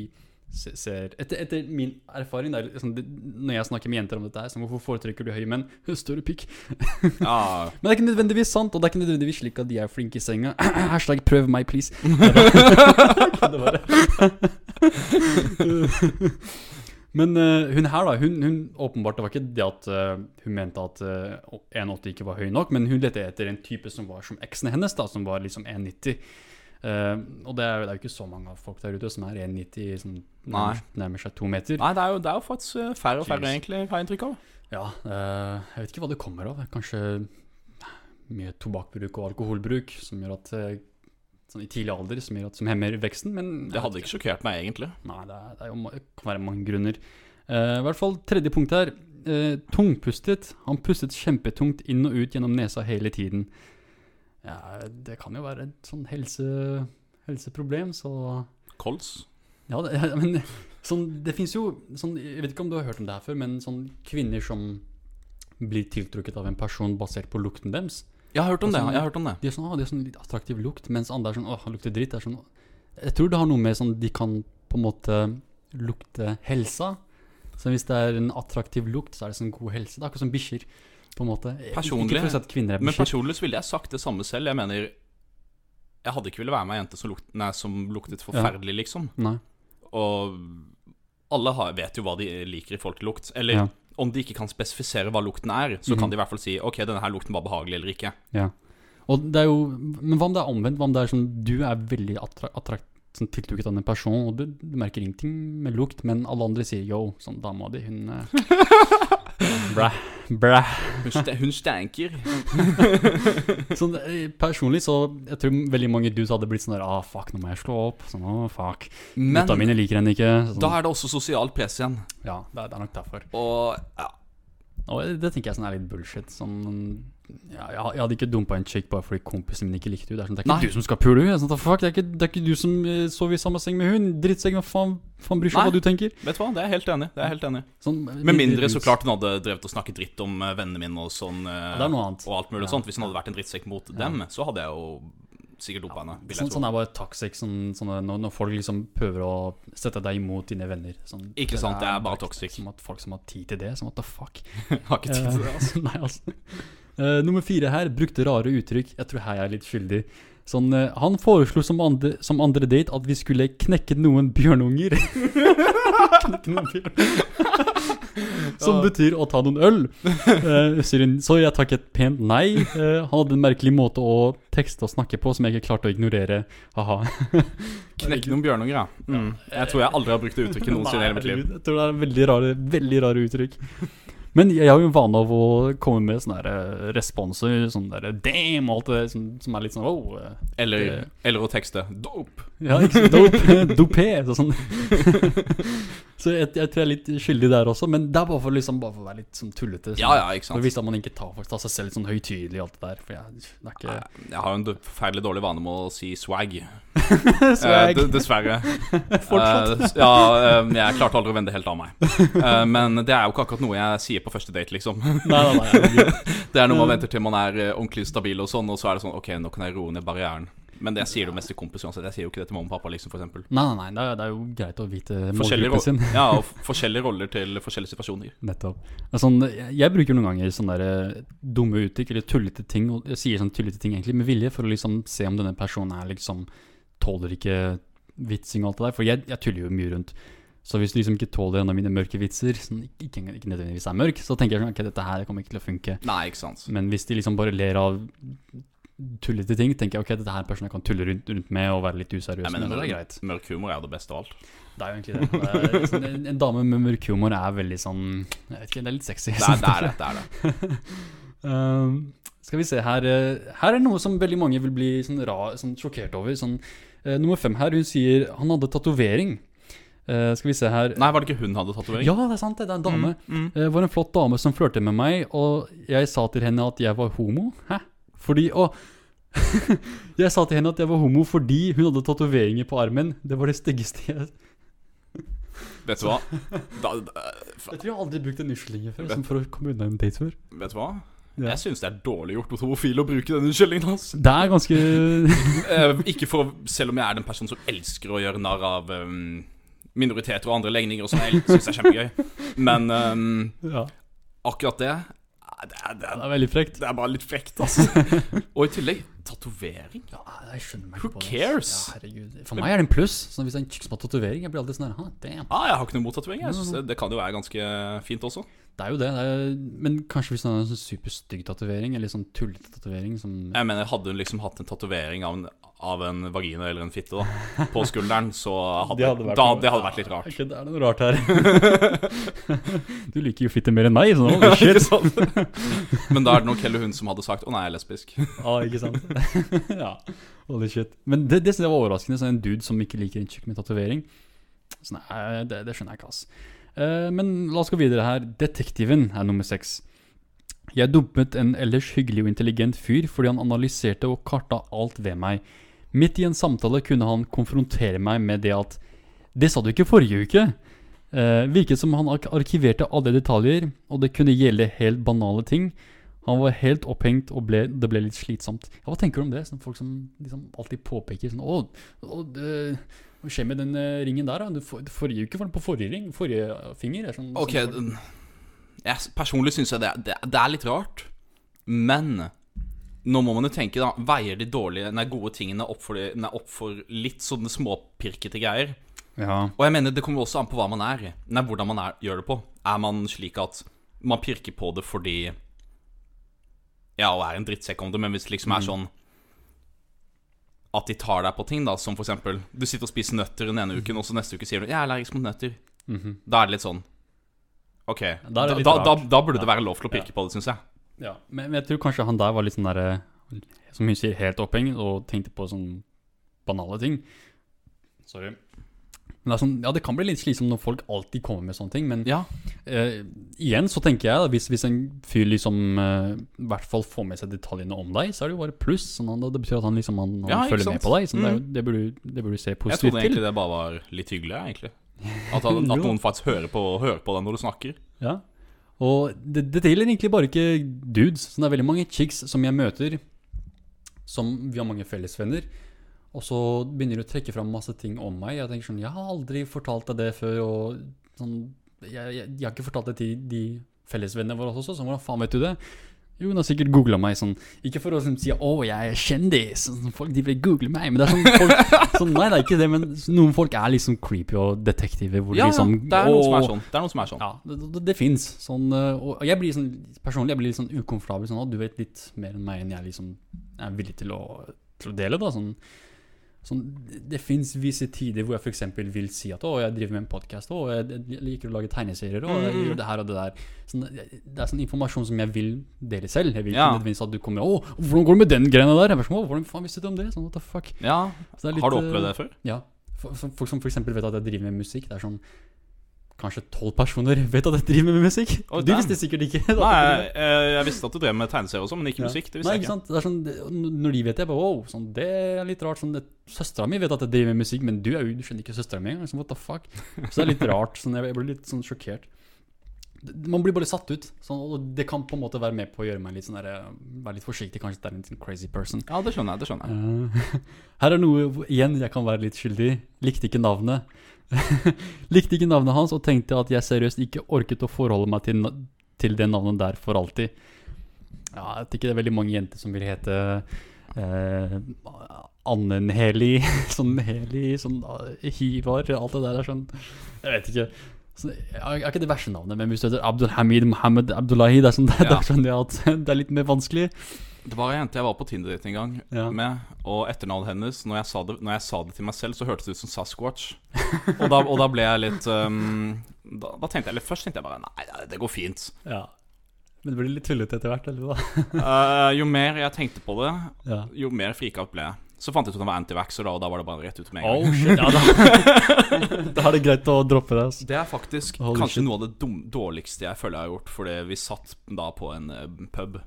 ser Etter, etter min erfaring, det er liksom, det, når jeg snakker med jenter om dette, her, sånn, hvorfor foretrekker du høye menn? Større pikk. Ja, Men det er ikke nødvendigvis sant, og det er ikke nødvendigvis slik at de er flinke i senga. Hashtag prøv meg, please. Men uh, hun her, da, hun, hun åpenbart Det var ikke det at uh, hun mente at uh, 1,80 ikke var høy nok, men hun lette etter en type som var som eksen hennes, da, som var liksom 1,90. Eh, og det er, det er jo ikke så mange folk der ute som er 1,90, som nærmer, seg to meter. Nei, det er jo, det er jo faktisk eh, færre og færre, Jeez. egentlig, har jeg inntrykk av. Ja, uh, jeg vet ikke hva det kommer av. Kanskje mye tobakkbruk og alkoholbruk som gjør at Sånn i tidlig alder som, gjør at, som hemmer veksten, men Det hadde ikke sjokkert meg, egentlig. Nei, det, er, det, er jo, det kan være mange grunner. Uh, I hvert fall tredje punkt her. Uh, tungpustet. Han pustet kjempetungt inn og ut gjennom nesa hele tiden. Ja, det kan jo være et sånn helse, helseproblem, så Kols. Ja, det, men sånn, det fins jo sånn, Jeg vet ikke om du har hørt om det her før, men sånn kvinner som blir tiltrukket av en person basert på lukten deres. Jeg har hørt om det. Altså, jeg har hørt om det De er sånn, å, det er sånn litt attraktiv lukt, mens andre er sånn Åh, han lukter dritt. Er sånn, jeg tror det har noe med sånn De kan på en måte lukte helsa. Så hvis det er en attraktiv lukt, så er det sånn god helse. Det er akkurat som bikkjer. På en måte. Personlig- si Men personlig så ville jeg sagt det samme selv. Jeg mener Jeg hadde ikke ville være med ei jente som, lukt, nei, som luktet forferdelig, liksom. Nei. Og alle har, vet jo hva de liker i folk lukt. Eller Ja. om de ikke kan spesifisere hva lukten er, så Mhm. kan de i hvert fall si Ok, denne her lukten var behagelig eller ikke. Ja. Og det er jo Men hva om det er omvendt? Hva om det er sånn Du er veldig attra attrakt, sånn tiltrukket av den personen, og du, du merker ingenting med lukt, men alle andre sier yo, sånn dama di, hun eh, Bræ. Bræ. Hun, st hun stanker. Sånn, eh, personlig så Jeg tror veldig mange dudes hadde blitt sånn der Ah, fuck, nå må jeg slå opp. Sånn, å, fuck. Men Gutta mine liker henne ikke. Sånn, da er det også sosialt press igjen. ja, det er, det er nok derfor. Og ja, Og det tenker jeg sånn er litt bullshit. Sånn ja, jeg, hadde ikke dumpa en chick bare fordi kompisen min ikke likte henne. Det er, sånn, det er ikke Nei. du som skal pule henne. Sånn, fuck, det, er ikke, det er ikke du som eh, sover i samme seng med hun. Drittsekk, hva faen, faen bryr seg hva du tenker? vet du hva, det er jeg helt enig. Det er helt enig. Sånn, Med mindre så klart hun hadde drevet og snakket dritt om eh, vennene mine og sånn. eh, er noe annet. Og alt mulig Ja. sånt. Hvis hun hadde vært en drittsekk mot dem, så hadde jeg jo sikkert dumpa henne. Ja, Sånn, sånn er bare toxic, sånn, sånn når, når folk liksom prøver å sette deg imot dine venner. Sånn, Ikke sant, det er bare ikke toxic. Som at folk som har tid til det. Som what the fuck. Har ikke tid til det, altså. Eh, Nei, altså. Uh, nummer fire her, brukte rare uttrykk. Jeg tror her jeg er litt skyldig. Sånn, eh, han foreslo som andre, som andre date at vi skulle knekke noen bjørnunger. knekke noen bjørnunger. som Ja. betyr å ta noen øl. Uh, sier så jeg takket pent nei. Uh, han hadde en merkelig måte å tekste og snakke på som jeg ikke klarte å ignorere. Haha. Knekke noen bjørnunger, ja. Mm. Jeg tror jeg aldri har brukt det uttrykket noensinne i hele mitt liv. Jeg tror det er veldig rare, veldig rare uttrykk. Men jeg har jo en vane av å komme med sånne eh, responser, sånn der damn og alt det der, som, som er litt sånn oh. eh, Eller, eller å tekste dope. Ja, ikke sant? Dope. Dopé. Så, sånn. så jeg, jeg tror jeg er litt skyldig der også, men det er bare for, liksom, bare for å være litt sånn tullete. Sånn. Ja, ja, ikke sant. For hvis man ikke tar, faktisk tar seg selv sånn høytidelig og alt det der. For jeg, det er ikke Jeg har jo en d- forferdelig dårlig vane med å si swag. Swag. Eh, d- dessverre. Fortsatt. Eh, ja, eh, jeg klarte aldri å vende det helt av meg. Eh, men det er jo ikke akkurat noe jeg sier på første date, liksom. Nei, nei, nei. Det er noe man venter til man er eh, ordentlig stabil og sånn, og så er det sånn Ok, nå kan jeg roe ned barrieren. Men det sier du mest til kompis uansett. Jeg sier jo ikke det til mamma og pappa, liksom, for eksempel. Nei, nei, nei. Det er, det er jo greit å vite målgruppen sin. ja, og forskjellige roller til forskjellige situasjoner. Nettopp. Sånn, jeg, bruker noen ganger sånne der, eh, dumme uttrykk eller tullete ting. Og jeg sier sånn tullete ting egentlig med vilje for å liksom se om denne personen er liksom tåler ikke vitsing og alt det der. For jeg, jeg tuller jo mye rundt. Så hvis du liksom ikke tåler en av mine mørke vitser, som ikke, ikke nødvendigvis er mørk, så tenker jeg sånn, ok, dette her kommer ikke til å funke. Nei, ikke sant. Men hvis de liksom bare ler av tullete ting, tenker jeg ok, dette her er en person jeg kan tulle rundt, rundt med og være litt useriøs Nei, med. mener, Det er greit. Mørk humor er det beste av alt. Det er jo egentlig det. det er, sånn, en, dame med mørk humor er veldig sånn Jeg vet ikke, det er litt sexy. Det er det. Er det, det, er det. Um, skal vi se her eh, Her er noe som veldig mange vil bli sånn, ra, sånn sjokkert over. Sånn, uh, nummer fem her, hun sier han hadde tatovering. Uh, skal vi se her Nei, var det ikke hun hadde tatovering? Ja, det er sant, det. Det er en dame. Mm, Det var en flott dame som flørte med meg, og jeg sa til henne at jeg var homo. Hæ? Fordi Å! jeg sa til henne at jeg var homo fordi hun hadde tatoveringer på armen. Det var det styggeste jeg Vet du hva? Da, da, Jeg tror jeg aldri har brukt en unnskyldning før Vet, for å komme unna en date før. vet du hva? Ja. Jeg syns det er dårlig gjort mot homofile å bruke den unnskyldningen hans. Det er ganske Eh, ikke for å, Selv om jeg er den personen som elsker å gjøre narr av um, minoriteter og andre legninger, og som jeg syns er kjempegøy. Men um, Ja, akkurat det det er, det, det er, er veldig frekt. det er bare litt frekt, altså. Og i tillegg tatovering. Ja, jeg skjønner meg Who cares? Ja, herregud. For meg er det en pluss. Så hvis det er en chick som har tatovering, jeg blir alltid sånn her, Ah, jeg har ikke noe mot tatovering. Jeg synes det, det kan jo være ganske fint også. Det er jo det. det er, men kanskje hvis hun hadde en sånn superstygg tatovering, eller sånn tullete tatovering som Jeg mener, Hadde hun liksom hatt en tatovering av, en- av en vagina eller en fitte da på skulderen, så hadde Det hadde vært da, det hadde vært litt rart. Ok, det er noe rart her. du liker jo fitte mer enn meg, så nå oh, shit. Men da er det nok heller hun som hadde sagt 'Å nei, jeg er lesbisk'. ah, ikke sant? ja, holy shit. Men det, det det var overraskende, sånn en dude som ikke liker en tjukk med tatovering. Sånn, det, det skjønner jeg ikke, ass. Eh, men la oss gå videre her. Detektiven er nummer seks. Jeg dumpet en ellers hyggelig og intelligent fyr fordi han analyserte og karta alt ved meg. Midt i en samtale kunne han konfrontere meg med det at Det sa du ikke forrige uke. Eh, virket som han ark arkiverte alle detaljer, og det kunne gjelde helt banale ting. Han var helt opphengt, og ble, det ble litt slitsomt. Ja, hva tenker du om det? Sånn folk som liksom alltid påpeker sånn Å, å det, hva skjer med den eh, ringen der, da? Du, for, forrige uke var den på forrige ring. Forrige finger. Er sånn, Ok, sånn, jeg, Personlig syns jeg det, det, det er litt rart. Men nå må man jo tenke, da. Veier de dårlige, nei, gode tingene opp for, nei, opp for litt sånne småpirkete greier? Ja. Og jeg mener, det kommer også an på hva man er. Nei, hvordan man er, gjør det på. Er man slik at man pirker på det fordi Ja, og er en drittsekk om det, men hvis det liksom er sånn at de tar deg på ting, da, som for eksempel Du sitter og spiser nøtter den ene uken, og så neste uke sier du 'jeg er allergisk mot nøtter'. Mhm. Da er det litt sånn Ok, Da da, litt da, da, da burde det være lov til å pirke på det, syns jeg. ja. Men, men jeg tror kanskje han der var litt sånn derre Som hun sier, helt opphengt, og tenkte på sånn banale ting. Sorry. Men det, er sånn, ja, det kan bli litt slitsomt når folk alltid kommer med sånne ting, men Ja, Eh, igjen så tenker jeg da, hvis, hvis en fyr liksom eh, i hvert fall får med seg detaljene om deg, så er det jo bare pluss. Sånn at det betyr at han liksom han, han Ja, følger sant? med på deg. Så det, er Mm. det, burde, du- det burde du se Jeg trodde egentlig det bare var litt hyggelig, egentlig. At, at, at noen faktisk hører på, hører på deg når du snakker. Ja. Og det, det gjelder egentlig bare ikke dudes. Så det er veldig mange chicks som jeg møter, som vi har mange fellesvenner. Og så begynner de å trekke fram masse ting om meg. Jeg tenker sånn Jeg har aldri fortalt deg det før. Og sånn Jeg, jeg, jeg har ikke fortalt det til de fellesvennene våre også. Så hvordan faen vet du det? Jo, hun har sikkert googla meg sånn Ikke for å sånn, si 'Å, jeg er kjendis'. Sånn, folk de vil google meg. Men det er sånn folk sånn, Nei, det er ikke det. Men noen folk er liksom creepy og detektive. Hvor de Ja, liksom det er noen som er sånn. Det er noen som er sånn. ja, det, det, det fins. Sånn, øh, og jeg blir sånn, personlig jeg blir litt sånn ukomfortabel. Sånn, 'Å, du vet litt mer enn meg enn jeg liksom er villig til å, til å dele. Da. Sånn, sånn, det fins visse tider hvor jeg f.eks. vil si at 'Å, jeg driver med en podkast', 'Å, jeg, liker å lage tegneserier', 'Å, jeg Mm. gjør det her og det der'. Sånn, det er sånn informasjon som jeg vil dele selv. Jeg vil Ja. ikke nødvendigvis at du kommer 'Å, hvordan går det med den greia der?' Jeg bare sånn, «Å, hvordan faen visste du om det?' Sånn, what the fuck. Ja, Så det litt, Har du opplevd det før? Ja. Folk som f.eks. vet at jeg driver med musikk. Det er sånn Kanskje tolv personer vet at jeg driver med musikk. Oh, du visste sikkert ikke. Nei, jeg, jeg, jeg visste at du drev med tegneserier også, men ikke musikk. Det Nei, visste ikke jeg ikke. sant? Det er sånn, når de vet det, jeg bare wow, sånn, det er litt rart. Sånn, Søstera mi vet at jeg driver med musikk, men du, du skjønner ikke søstera mi engang. Sånn, what the fuck? Så det er litt rart. Sånn, jeg, jeg blir litt sånn sjokkert. Man blir bare satt ut. Sånn, og det kan på en måte være med på å gjøre meg litt sånn der, Være litt forsiktig. Kanskje det er en sånn crazy person. Ja, det skjønner jeg. det skjønner jeg Eh, her er noe igjen jeg kan være litt skyldig. Likte ikke navnet. Likte ikke navnet hans og tenkte at jeg seriøst ikke orket å forholde meg til, til det navnet der for alltid. Ja, jeg vet ikke det er veldig mange jenter som vil hete eh, Annen Heli, sånn Heli, sånn Hivar, alt det der er sånn Jeg vet ikke. Så, jeg har ikke det verste navnet, men hvis du heter Abdulhamid Mohammed Abdullahi, det er sånn, det, Ja. er sånn det er litt mer vanskelig. Det var ei jente jeg var på Tinder-date en gang Ja. med, og etternavnet hennes når jeg, det, når jeg sa det til meg selv, så hørtes det ut som Sasquatch. og, da, og da ble jeg litt um, da, da tenkte jeg litt Først tenkte jeg bare nei, det går fint. Ja. Men det blir litt tullete etter hvert, eller hva? uh, jo mer jeg tenkte på det, Ja. jo mer frika ble jeg. Så fant jeg ut at han var antivaxer, da, og da var det bare rett ut med en. Oh shit, ja, da, da er det greit å droppe det. Altså. Det er faktisk Holy kanskje shit. noe av det dårligste jeg føler jeg har gjort. Fordi vi satt da på en eh, pub,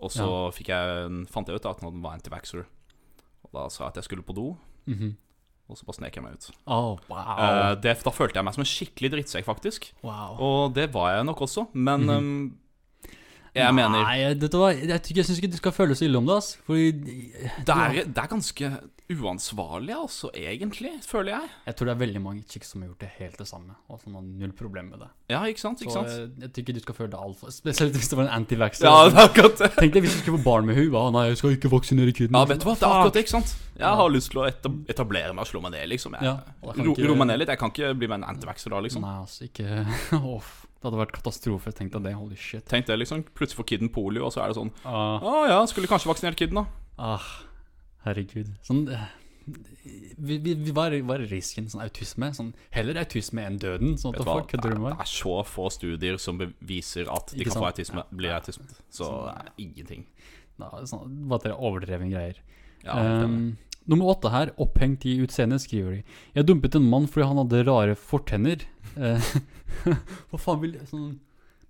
og så fikk jeg, fant jeg ut at han var antivaxer. Og da sa jeg at jeg skulle på do, Mhm. og så bare snek jeg meg ut. oh, wow. Eh, det, da følte jeg meg som en skikkelig drittsekk, faktisk. wow. Og det var jeg nok også, men um, jeg mener Nei, dette var, jeg, Jeg, jeg syns ikke du skal føle så ille om det, ass. Fordi det er, det er ganske uansvarlig, altså, egentlig, føler jeg. jeg tror det er veldig mange chicks som har gjort det helt det samme, og som har null problem med det. Ja, ikke sant? Ikke sant? jeg, jeg ikke du skal føle deg altfor Spesielt hvis det var en antivaxer. Ja, det er akkurat det. Tenk deg hvis du skulle få barn med henne. Nei, jeg skal ikke vaksinere kiden. Ja, vet du hva, det er akkurat det, ikke sant? Jeg har lyst til å etablere meg og slå meg ned, liksom. Jeg, Ja, ro, ikke- meg ned litt. Jeg kan ikke bli med en antivaxer da, liksom. Nei, altså, ikke Det hadde vært katastrofe. Tenk deg det. Holy shit. Tenk det, liksom. Plutselig får kiden polio, og så er det sånn Ah, Å ja, skulle kanskje vaksinert kiden, da. ah, herregud. Sånn eh, vi, vi, vi, er, er risken? Sånn autisme? Sånn, heller autisme enn døden. Sånn, hva? kødder med Det er så få studier som beviser at de Ikke kan få autisme, autisme, bli Ja. autisme. Så det er ingenting. Da, sånn, bare at det er overdreven greier. Ja, Um, nummer åtte her, opphengt i utseendet, skriver de. Jeg dumpet en mann fordi han hadde rare fortenner. Eh, Hva faen vil sånn,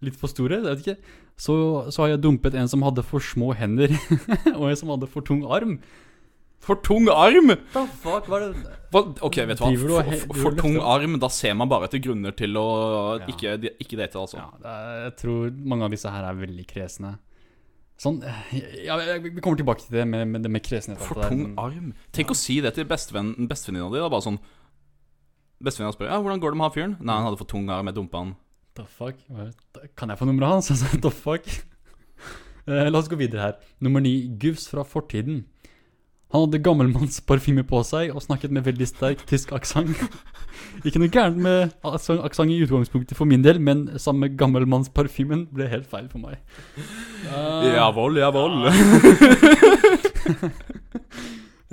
Litt for store? Jeg vet ikke. Så, så har jeg dumpet en som hadde for små hender, og en som hadde for tung arm. For tung arm! The fuck, hva er det Hva? Ok, vet du hva. For, for, for tung arm, da ser man bare etter grunner til å Ja. ikke, ikke date, altså. Ja, er, jeg tror mange av disse her er veldig kresne. Sånn ja, Vi kommer tilbake til det med, med det med kresenhet. For tung men- arm. Tenk å si det til bestevenn- bestevenninna di. Da bare sånn Bestevenninna spør ja, hvordan går det med han fyren. Nei, han hadde for tung arm, jeg dumpa han. The fuck? Kan jeg få nummeret hans? Altså, The fuck? Eh, la oss gå videre her. Nummer ni. Gufs fra fortiden. Han hadde gammelmannsparfyme på seg og snakket med veldig sterk tysk aksent. Ikke noe gærent med aksent i utgangspunktet for min del, men samme gammelmannsparfymen ble helt feil for meg. Eh, Jawohl, jawohl.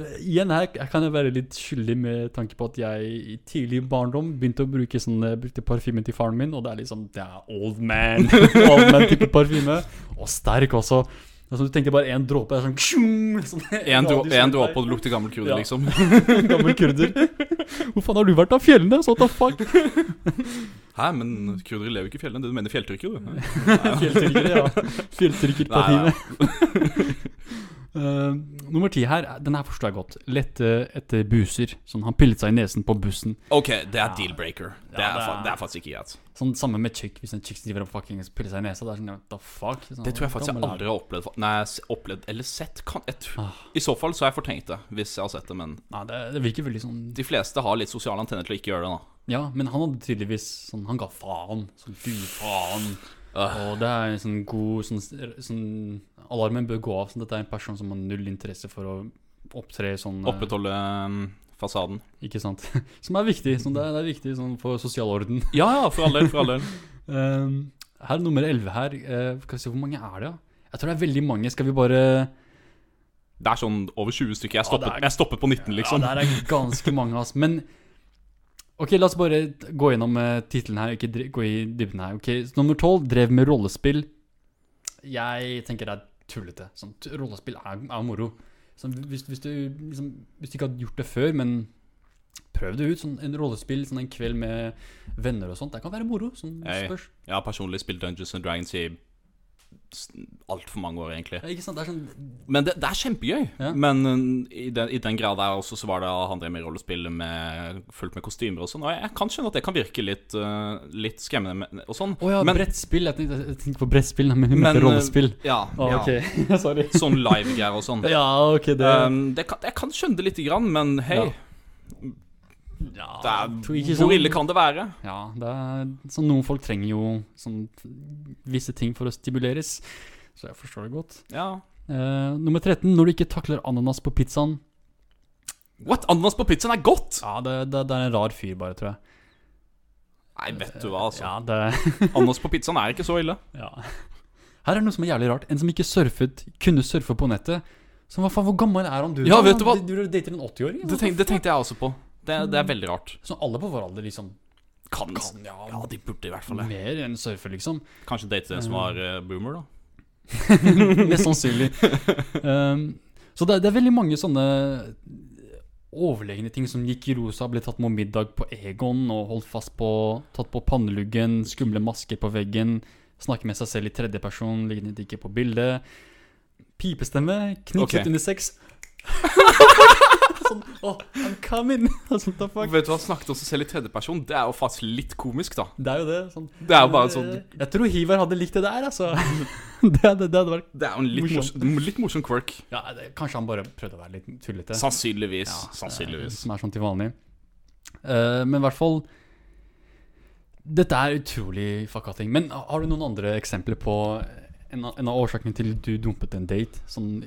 Eh, Igjen her kan jeg være litt skyldig med tanke på at jeg i tidlig barndom begynte å bruke sånne, brukte parfymen til faren min, og det er liksom Det er old man. old man-type parfyme. Og sterk også. Altså, du tenker bare én dråpe er sånn, tjung, sånn En dro- en dråpe og det lukter gammel kurder, Ja. liksom. Gammel kurder. Hvor faen har du vært av fjellene? Så what the fuck? Hæ, men kurdere lever ikke i fjellene. Du mener fjelltrykker, du? Fjelltrykker, ja. Fjelltrykkerparfyme. Uh, nummer ti her, den her forstår jeg godt. Lette etter buser. Sånn, han pillet seg i nesen på bussen. Ok, det er deal-breaker. Det, Ja, det er- det er faktisk ikke greit. Sånn Samme med chick. Hvis en chick driver og fucking piller seg i nesa, det er sånn what the fuck? Sånn, Det tror jeg faktisk jeg aldri har opplevd. Nei, opplevd eller sett. Kan, jeg tror, Ah. I så fall så har jeg fortrengt det, hvis jeg har sett det. Men ja, det, det virker veldig sånn de fleste har litt sosiale antenner til å ikke gjøre det. da Ja, men han hadde tydeligvis sånn Han ga faen. Sånn fy faen. Og det er en sånn god sånn, sånn Alarmen bør gå av. Sånn, dette er en person som har null interesse for å opptre sånn eh, Opprettholde um, fasaden. Ikke sant? Som er viktig. Sånn, det, er, det er viktig sånn, for sosial orden. Ja, ja, for all del. For all del. Um, her er nummer 11 her. uh, skal vi se, Hvor mange er det? da? Jeg tror det er veldig mange. Skal vi bare Det er sånn over 20 stykker. Jeg Ja, stopper, er- jeg stoppet på 19, liksom. Ja, det er ganske mange, altså. Men Ok, la oss bare gå gjennom uh, tittelen her, ikke gå i dybden her. Ok, så Nummer 12 drev med rollespill. Jeg tenker det er tullete. Sånn, rollespill er, er moro. Sånn, hvis, hvis, du, liksom, hvis du ikke har gjort det før, men prøv det ut. Sånn, en rollespill sånn en kveld med venner og sånt. Det kan være moro. Sånn, Jeg-. Jeg har personlig spilt Dungeons and Dragons i altfor mange år, egentlig. Ja? Det sånn Men det, det er kjempegøy. Ja. Men uh, i, den, i den grad der også, så var det han drev med rollespill med, fullt med kostymer og sånn. Og jeg, kan skjønne at det kan virke litt, uh, litt skremmende og sånn. Å ja, Men- brettspill. Jeg tenkte, jeg tenkte på brettspill, men hun Men, mente rollespill. Ja, Å, ja. sorry. Sånn live-greier og sånn. Ja, ok, det Um, det kan, jeg kan skjønne det lite grann, men hei. Ja, er, hvor ille kan det være? Ja, det er så Noen folk trenger jo sånn visse ting for å stimuleres. Så jeg forstår det godt. Ja. Uh, nummer 13. Når du ikke takler ananas på pizzaen. What? Ananas på pizzaen er godt! Ja, det, det, det er en rar fyr, bare, tror jeg. Nei, vet du hva, altså. Ja, det Ananas på pizzaen er ikke så ille. Ja. Her er noe som er jævlig rart. En som ikke surfet, kunne surfe på nettet. Som, hva faen, Hvor gammel er han? Du Ja, vet du hva? Du, du dater en 80-åring? Det, det tenkte jeg også på. Det, det er veldig rart. Så alle på vår alder liksom Kan, Kan, ja. ja, de burde i hvert fall det. mer enn surfe, liksom. Kanskje date en som var uh, boomer, da. Mest sannsynlig. Um, så det, det er veldig mange sånne overlegne ting som gikk i rosa, ble tatt med middag på Egon og holdt fast på Tatt på panneluggen, skumle masker på veggen, snakke med seg selv i tredjeperson, lignet ikke på bildet. Pipestemme, knipset okay. under sex. sånn Oh, I'm coming! sånn, the fuck? Vet du hva, Snakket også selv i tredjeperson. Det er jo faktisk litt komisk, da. Det er jo det. Sånn. Det er jo bare sånn Jeg tror Hivar hadde likt det der, altså. det, det, det hadde vært Det er jo en litt morsom, litt morsom quirk. ja, det, Kanskje han bare prøvde å være litt tullete. Sannsynligvis. Ja, Sannsynligvis. eh, Som er sånn til vanlig. Uh, men i hvert fall Dette er utrolig fucka ting. Men har du noen andre eksempler på en av, en av årsakene til du dumpet en date? Sånn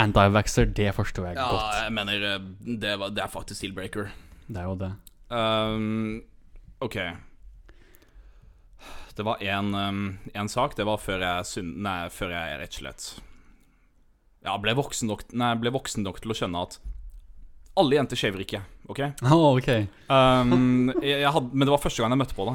anti-vaxxer, det forstår jeg Ja, godt. jeg mener eh, det, var, det er faktisk deal-breaker. Det er jo det. Um, ok. Det var en, um, en sak. Det var før jeg synd... Nei, før jeg rett og slett Ja, ble voksen nok Nei, ble voksen nok til å skjønne at alle jenter shaver ikke, OK? Å, ok. Um, jeg, jeg hadde, men det var første gang jeg møtte på det.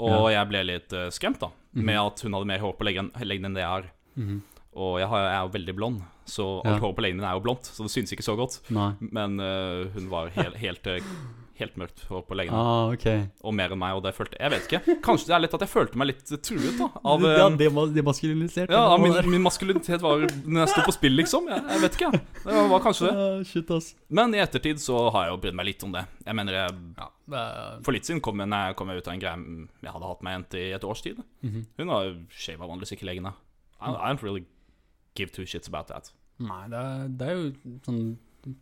Og jeg ble litt uh, skremt da med at hun hadde mer hår på leggen, leggen enn det jeg har. Mhm. Og jeg, har, jeg er jo veldig blond, så alt Ja. håret på leggen min er jo blondt. Så det synes ikke så godt. Nei. Men uh, hun var helt, helt, eh, helt mørkt hår på leggen. Ah, okay. Og mer enn meg, og det følte Jeg vet ikke. Kanskje det er litt at jeg følte meg litt truet, da. Av, ja, det var demaskulinisert. ja, av min, min maskulinitet var når jeg sto på spill, liksom. Jeg, jeg vet ikke. Det var kanskje det. Ah, shit, ass. Men i ettertid så har jeg jo brydd meg litt om det. Jeg mener jeg Ja, det er For litt siden kom jeg, kom jeg ut av en greie jeg hadde hatt med en jente i et års tid. Mhm. Hun har shava vanligvis ikke leggene. I, I don't really give two shits about that. Nei, det er, det er jo sånn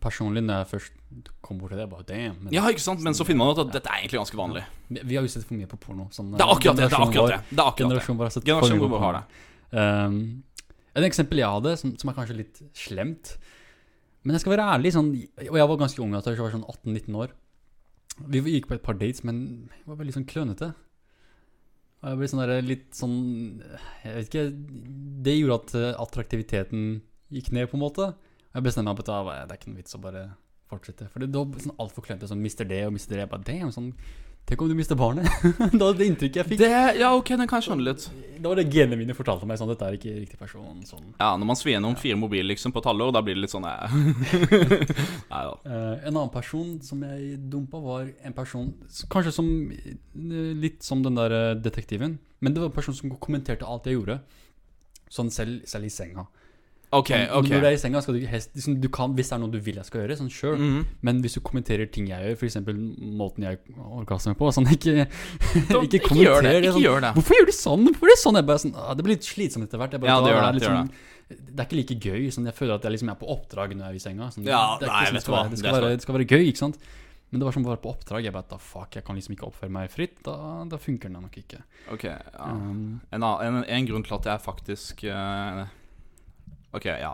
personlig når jeg først kom bort til det, bare damn. Men Ja, ikke sant? Men så finner man ut at dette er egentlig ganske vanlig. vi, vi har jo sett for mye på porno. Sånn, Det er akkurat det. det, er akkurat det, det, er akkurat. Generasjonen vår har sett Generasjonen mye har det. Um, et eksempel jeg hadde, som, som er kanskje litt slemt Men jeg skal være ærlig, sånn, og jeg var ganske ung jeg var sånn 18-19 år. Vi gikk på et par dates, men jeg var veldig sånn klønete. Og jeg ble sånn der, litt sånn Jeg vet ikke Det gjorde at eh, attraktiviteten gikk ned, på en måte. Og jeg bestemte meg på at ah, det er ikke noe vits å bare fortsette. For det, det var sånn altfor klønete. Sånn mister det og mister det. Jeg bare damn, sånn Tenk om du mister barnet. det var det inntrykket jeg fikk. Det, ja, ok, den kan jeg skjønne litt. Det var det genene mine fortalte meg. Sånn, dette er ikke riktig person. Sånn. Ja, når man svir gjennom fire mobiler liksom på et halvår, da blir det litt sånn eh. Nei da. Uh, en annen person som jeg dumpa, var en person Kanskje som eh, litt som den der eh, detektiven. Men det var en person som kommenterte alt jeg gjorde. Sånn selv, selv i senga. Ok, okay. Når du er i senga, skal du helst liksom, du kan, Hvis det er noe du vil jeg skal gjøre, sånn sure. Mhm. Men hvis du kommenterer ting jeg gjør, f.eks. måten jeg orgasmer på sånn, ikke, Da- ikke ikke gjør det, ikke sånn, gjør det. Hvorfor gjør du sånn? Hvorfor er det sånn? Jeg bare sånn, ah, det blir litt slitsomt etter hvert. Jeg bare, Ja, det gjør det, det liksom, gjør sånn- det er ikke like gøy. Sånn, jeg føler at jeg liksom er på oppdrag når jeg er i senga. Sånn, Ja, det, nei, sånn vet skal hva, være, det, det skal være, det skal være gøy, ikke sant? Men det var som være på oppdrag. Jeg bare da fuck, jeg kan liksom ikke oppføre meg fritt. Da, da funker den nok ikke. Ok, ja. Um, En, en, en grunn til at jeg faktisk eh, Ok, ja.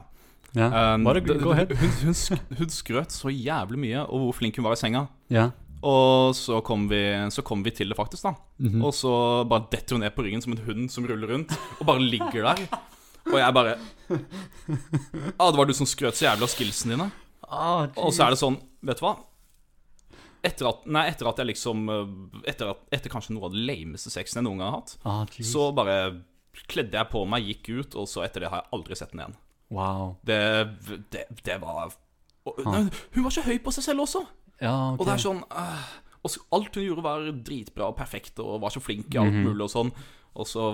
ja. Um, Bare d- ahead. Hun, hun, hun skrøt så jævlig mye over hvor flink hun var i senga. Ja. Og så kom vi, så kom vi til det, faktisk. da Mhm. Og så bare detter hun ned på ryggen som en hund som ruller rundt, og bare ligger der. Og jeg bare ah, Det var du som skrøt så jævlig av skillsene dine. Ah, Og så er det sånn, vet du hva? Etter at, nei, etter at jeg liksom eh, etter, at, etter kanskje noe av det lameste sexen jeg noen gang har hatt, ah, så bare kledde jeg på meg, gikk ut, og så etter det har jeg aldri sett den igjen. Wow. Det, det, det var og, Ah. nei, Hun var så høy på seg selv også. Ja, okay. Og det er sånn øh, og så Alt hun gjorde, var dritbra og perfekt og var så flink i alt Mhm. mulig og sånn. Og så,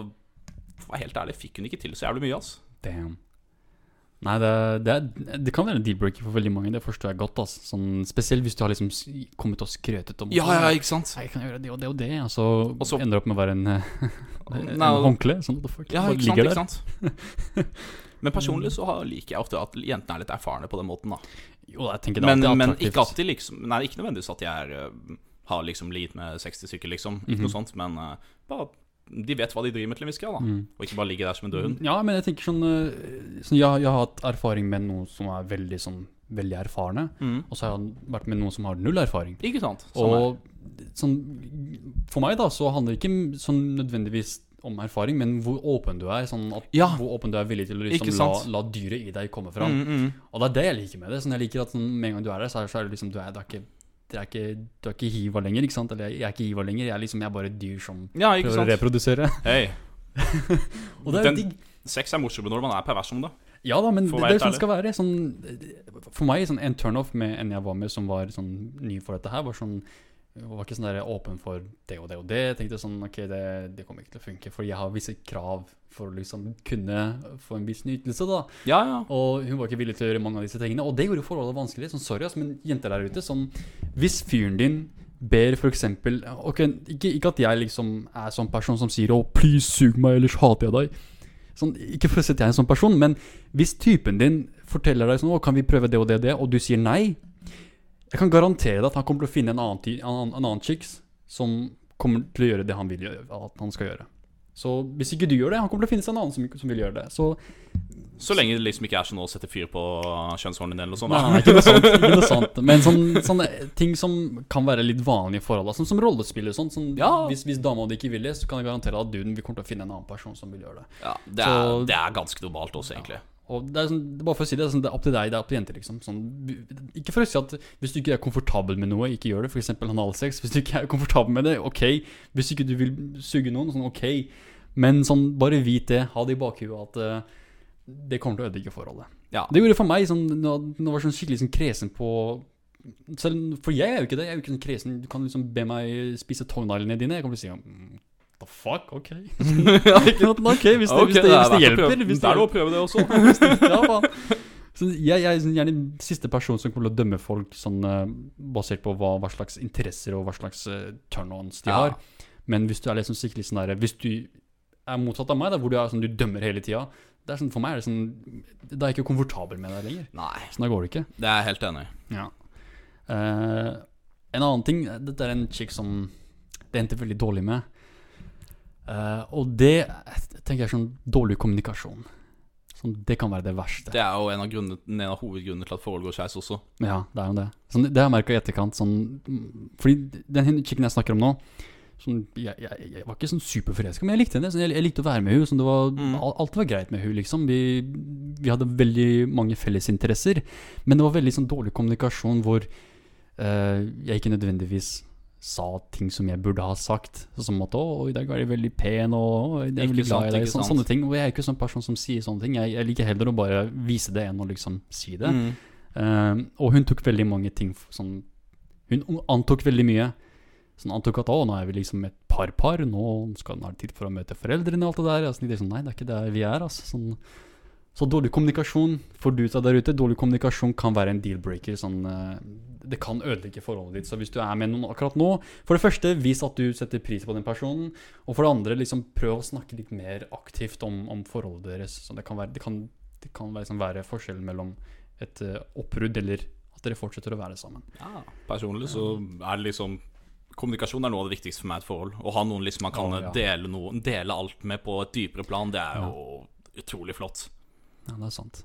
for å være helt ærlig, fikk hun ikke til så jævlig mye, ass. Damn. Nei, det, det, det kan være en deal-breaker for veldig mange. Det forstår jeg godt. Altså. Sånn, spesielt hvis du har liksom kommet og skrøtet om Ja, ja, ikke sant? Jeg kan gjøre det og det og det, og så, Og ender det opp med å være en, en håndkle. Sånn, what the fuck? Ja, ikke sant, ikke sant? Men personlig så liker jeg ofte at jentene er litt erfarne på den måten, da. Jo, jeg tenker det Men, alltid men ikke de liksom. Nei, ikke nødvendigvis at jeg er, øh, har liksom ligget med 60 stykker, liksom. Ikke Mhm. noe sånt, men uh, bare De vet hva de driver med til en viss grad, da. Og ikke bare ligger der som en død hund. Ja, men jeg tenker sånn, eh, sånn jeg, jeg har hatt erfaring med noen som er veldig sånn Veldig erfarne, Mm. og så har jeg vært med noen som har null erfaring. Ikke sant? Sånn. Og sånn For meg, da, så handler det ikke sånn nødvendigvis om erfaring, men hvor åpen du er. Sånn at, Ja. Hvor åpen du er villig til å liksom, la, la dyret i deg komme fram. Mm, mm. Og det er det jeg liker med det. Sånn, jeg liker at sånn, Med en gang du er der, så er, så er det liksom Du er, du er ikke du er ikke, du er ikke hiva lenger, ikke sant? Eller jeg, jeg er ikke hiva lenger. Jeg er liksom jeg er bare et dyr som Ja, prøver å reprodusere. Hei. Og det er Den- digg. Sex er morsommere når man er pervers som det. Ja da, men det, det er sånn det skal være. Sånn, for meg, sånn, en turnoff med en jeg var med som var sånn ny for dette her, var sånn var ikke sånn der åpen for det og det og det. Jeg tenkte sånn, ok, det, det kommer ikke til å funke, for jeg har visse krav for å liksom kunne få en viss nytelse, da. Ja, ja. Og hun var ikke villig til å gjøre mange av disse tingene. Og det gjorde forholdet vanskelig. Sånn, sorry, ass, men jenter der ute sånn, Hvis fyren din ber for eksempel ikke, ikke at jeg liksom er sånn person som sier 'Å, please, sug meg, ellers hater jeg deg'. Sånn, ikke for å sette jeg en sånn person, men hvis typen din forteller deg sånn 'Å, kan vi prøve det og det og det', og du sier nei Jeg kan garantere deg at han kommer til å finne en annen, en en annen chicks som kommer til å gjøre det han vil gjøre, at han skal gjøre. Så hvis ikke du gjør det, han kommer til å finne seg en annen som, som vil gjøre det. Så Så lenge det liksom ikke er sånn å sette fyr på kjønnshårene dine eller noe sånt. Da. nei, ikke noe sant, Ikke noe sant. Men sånn, sånne ting som kan være litt vanlige forhold, sånn som rollespill og sånt. Sånn, Ja. hvis, hvis dama di ikke vil det, så kan jeg garantere at duden vil komme til å finne en annen person som vil gjøre det. Ja, det, Så- er, det er ganske normalt også, egentlig. Og det er, sånn, det er bare for å si det, det er sånn, det er opp til deg, det er opp til jenter, liksom. Sånn, ikke for å si at hvis du ikke er komfortabel med noe, ikke gjør det. Eksempel analsex. Hvis du ikke er komfortabel med det, ok. Hvis ikke du vil suge noen, sånn ok. Men sånn, bare vit det, ha det i bakhuet at uh, det kommer til å ødelegge forholdet. Ja. Det gjorde det for meg, sånn, nå var jeg sånn skikkelig sånn kresen på selv, For jeg er jo ikke det. Jeg er jo ikke sånn kresen. Du kan liksom be meg spise tåneglene dine. Jeg kommer til å si mm, The fuck? Ok. ja, ikke ok, hvis det, okay, hvis det, hvis det hjelper. Hvis Det er lov å prøve det også. ja, faen. Så jeg, jeg er sånn gjerne den siste personen som kommer til å dømme folk sånn, eh, basert på hva, hva slags interesser og hva slags uh, turn-ons de Ja. har. Men hvis du er liksom skikkelig sånn der Hvis du er motsatt av meg, da, hvor du er sånn du dømmer hele tida det er sånn, For meg er det sånn Da er jeg ikke komfortabel med deg lenger. Nei, Sånn da går det ikke. det er jeg helt enig i. Ja. Uh, en annen ting Dette er en chick som det endte veldig dårlig med. Eh, og det tenker jeg er sånn dårlig kommunikasjon. Sånn, det kan være det verste. Det er jo en av, grunnene, en av hovedgrunnene til at forhold går skeis også. Ja, det er jo det. Sånn, det har jeg merka i etterkant. Sånn, fordi den chicken jeg snakker om nå sånn, jeg, jeg, jeg var ikke sånn superforelska, men jeg likte henne. Sånn, jeg, jeg likte å være med henne. Sånn, var, Mm. Alt var greit med henne. Liksom. Vi, vi hadde veldig mange fellesinteresser. Men det var veldig sånn, dårlig kommunikasjon hvor uh, jeg ikke nødvendigvis sa ting som jeg burde ha sagt. Sånn som at 'Å, i dag er de veldig pen', og jeg er veldig glad i deg'. ikke Sånn, sånne ting. Og jeg er ikke sånn person som sier sånne ting. Jeg, jeg liker heller å bare vise det enn å liksom si det. Mm. Eh, og hun tok veldig mange ting sånn Hun antok veldig mye. Sånn antok at å, nå er vi liksom et par-par, nå skal hun ha tid for å møte foreldrene og alt det der. Altså, det er sånn, nei, det er ikke der vi er. Altså. Sånn, så dårlig kommunikasjon for du der ute, dårlig kommunikasjon kan være en deal-breaker. Sånn, eh, det kan ødelegge forholdet ditt. Så hvis du er med noen akkurat nå, for det første, vis at du setter pris på den personen. Og for det andre, liksom prøv å snakke litt mer aktivt om, om forholdet deres. Så det kan være, det kan, det kan være, liksom være forskjellen mellom et uh, oppbrudd eller at dere fortsetter å være sammen. Ja, personlig så er det liksom Kommunikasjon er noe av det viktigste for meg i et forhold. Å ha noen liksom man kan oh, ja. dele, noe, dele alt med på et dypere plan, det er jo utrolig flott. Ja, det er sant.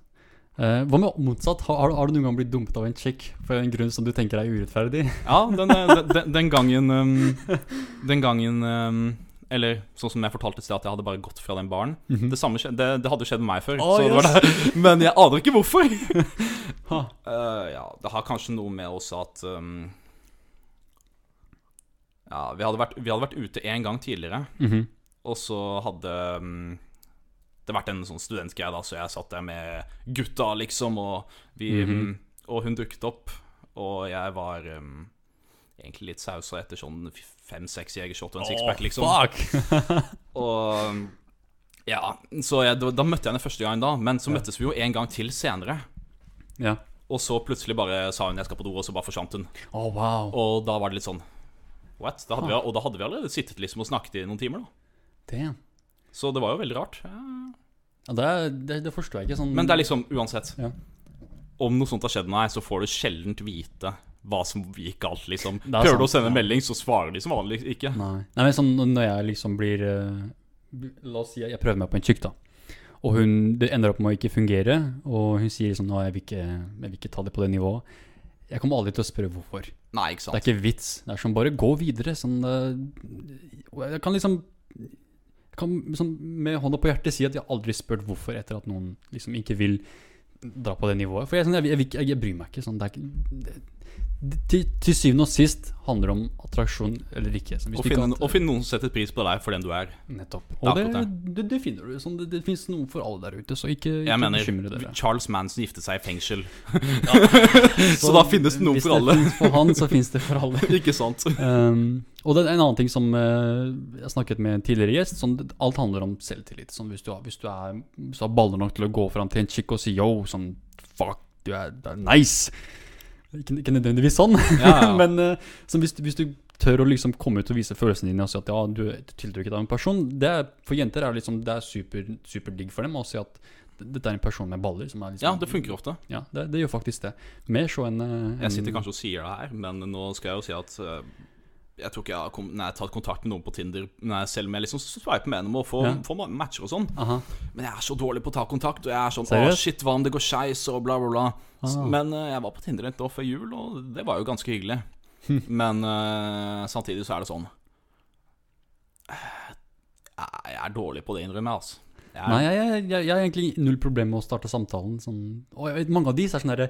Eh, hva med motsatt? Har, har, du- noen gang blitt dumpet av en chick for en grunn som du tenker er urettferdig? Ja, den, den, den, den gangen um, Den gangen um, Eller sånn som jeg fortalte et sted, at jeg hadde bare gått fra den baren. Det samme det, det hadde skjedd med meg før. oh, så det var yes. det. Men jeg aner ikke hvorfor. Eh, ja, det har kanskje noe med også at um, Ja, vi hadde, vært, vi hadde vært ute en gang tidligere, Mhm. og så hadde det vært en sånn studentgreie, da, så jeg satt der med gutta, liksom, og vi Mhm. Og hun dukket opp, og jeg var um, egentlig litt sausa etter sånn fem-seks jegershot og en sixpack, liksom. fuck! Og ja, så jeg, da, da møtte jeg henne første gang da, men så møttes vi jo en gang til senere. ja. Og så plutselig bare sa hun jeg skal på do, og så bare forsvant hun. Oh, wow. Og da var det litt sånn What? Da vi, og da hadde vi allerede sittet liksom og snakket i noen timer, da. Damn. Så det var jo veldig rart. Ja. Ja, det, det, det forstår jeg ikke sånn Men det er liksom, uansett Ja. Om noe sånt har skjedd med deg, så får du sjelden vite hva som gikk galt, liksom. Er Prøver du å sende en ja. melding, så svarer de som vanlig ikke. Nei. Nei, men sånn når jeg liksom blir uh, La oss si jeg, prøver meg på en tjukk, da. Og hun, det ender opp med å ikke fungere, og hun sier liksom at jeg vil ikke, jeg vil ikke ta det på det nivået. Jeg kommer aldri til å spørre hvorfor. Nei, ikke sant Det er ikke vits. Det er som bare gå videre. Sånn, uh, jeg kan liksom kan sånn, med hånda på hjertet si at jeg har aldri spurt hvorfor etter at noen liksom ikke vil dra på det nivået. For jeg, sånn, jeg, jeg, jeg, jeg bryr meg ikke. Sånn, det er ikke det, til, til syvende og sist handler det om attraksjon eller ikke. Og finne, å finne noen som setter pris på deg for den du er. Nettopp. Og det, det, det finner du. Sånn, det, det finnes noe for alle der ute, så ikke, ikke mener, bekymre dere. Charles Manson giftet seg i fengsel. så da finnes det noe for alle. Hvis det finnes for han, så finnes det for alle. Ikke sant? Um, og det er en annen ting som uh, jeg snakket med en tidligere gjest. Sånn, alt handler om selvtillit. Sånn, hvis, du har, hvis, du er, hvis du har baller nok til å gå fram til en chick og si yo, sånn fuck, du er, du er nice. Ikke, ikke nødvendigvis sånn, Ja, ja. men eh, sånn, hvis, du- hvis du tør å liksom komme ut og vise følelsene dine og si at ja, du er tiltrukket av en person det er, For jenter er det liksom, det er super, superdigg for dem å si at dette er en person med baller. Som er liksom, Ja, det funker ofte. Ja, det, det gjør faktisk det. Mer så enn en, Jeg sitter kanskje og sier det her, men nå skal jeg jo si at øh, jeg tror ikke jeg har, kom, nei, jeg har tatt kontakt med noen på Tinder nei, Selv om jeg liksom sveiper med dem og får, Ja. får matcher og sånn. Aha. Men jeg er så dårlig på å ta kontakt, og jeg er sånn Å, Seriøst? shit, hva om det går skeis, og bla, bla, bla. Ah. Men uh, jeg var på Tinder et år før jul, og det var jo ganske hyggelig. Men uh, samtidig så er det sånn øh, Jeg er dårlig på det, innrømmer jeg, altså. Er, Nei, jeg, jeg, jeg, jeg har egentlig null problem med å starte samtalen. Sånn. Og vet, mange av de så er sånn herre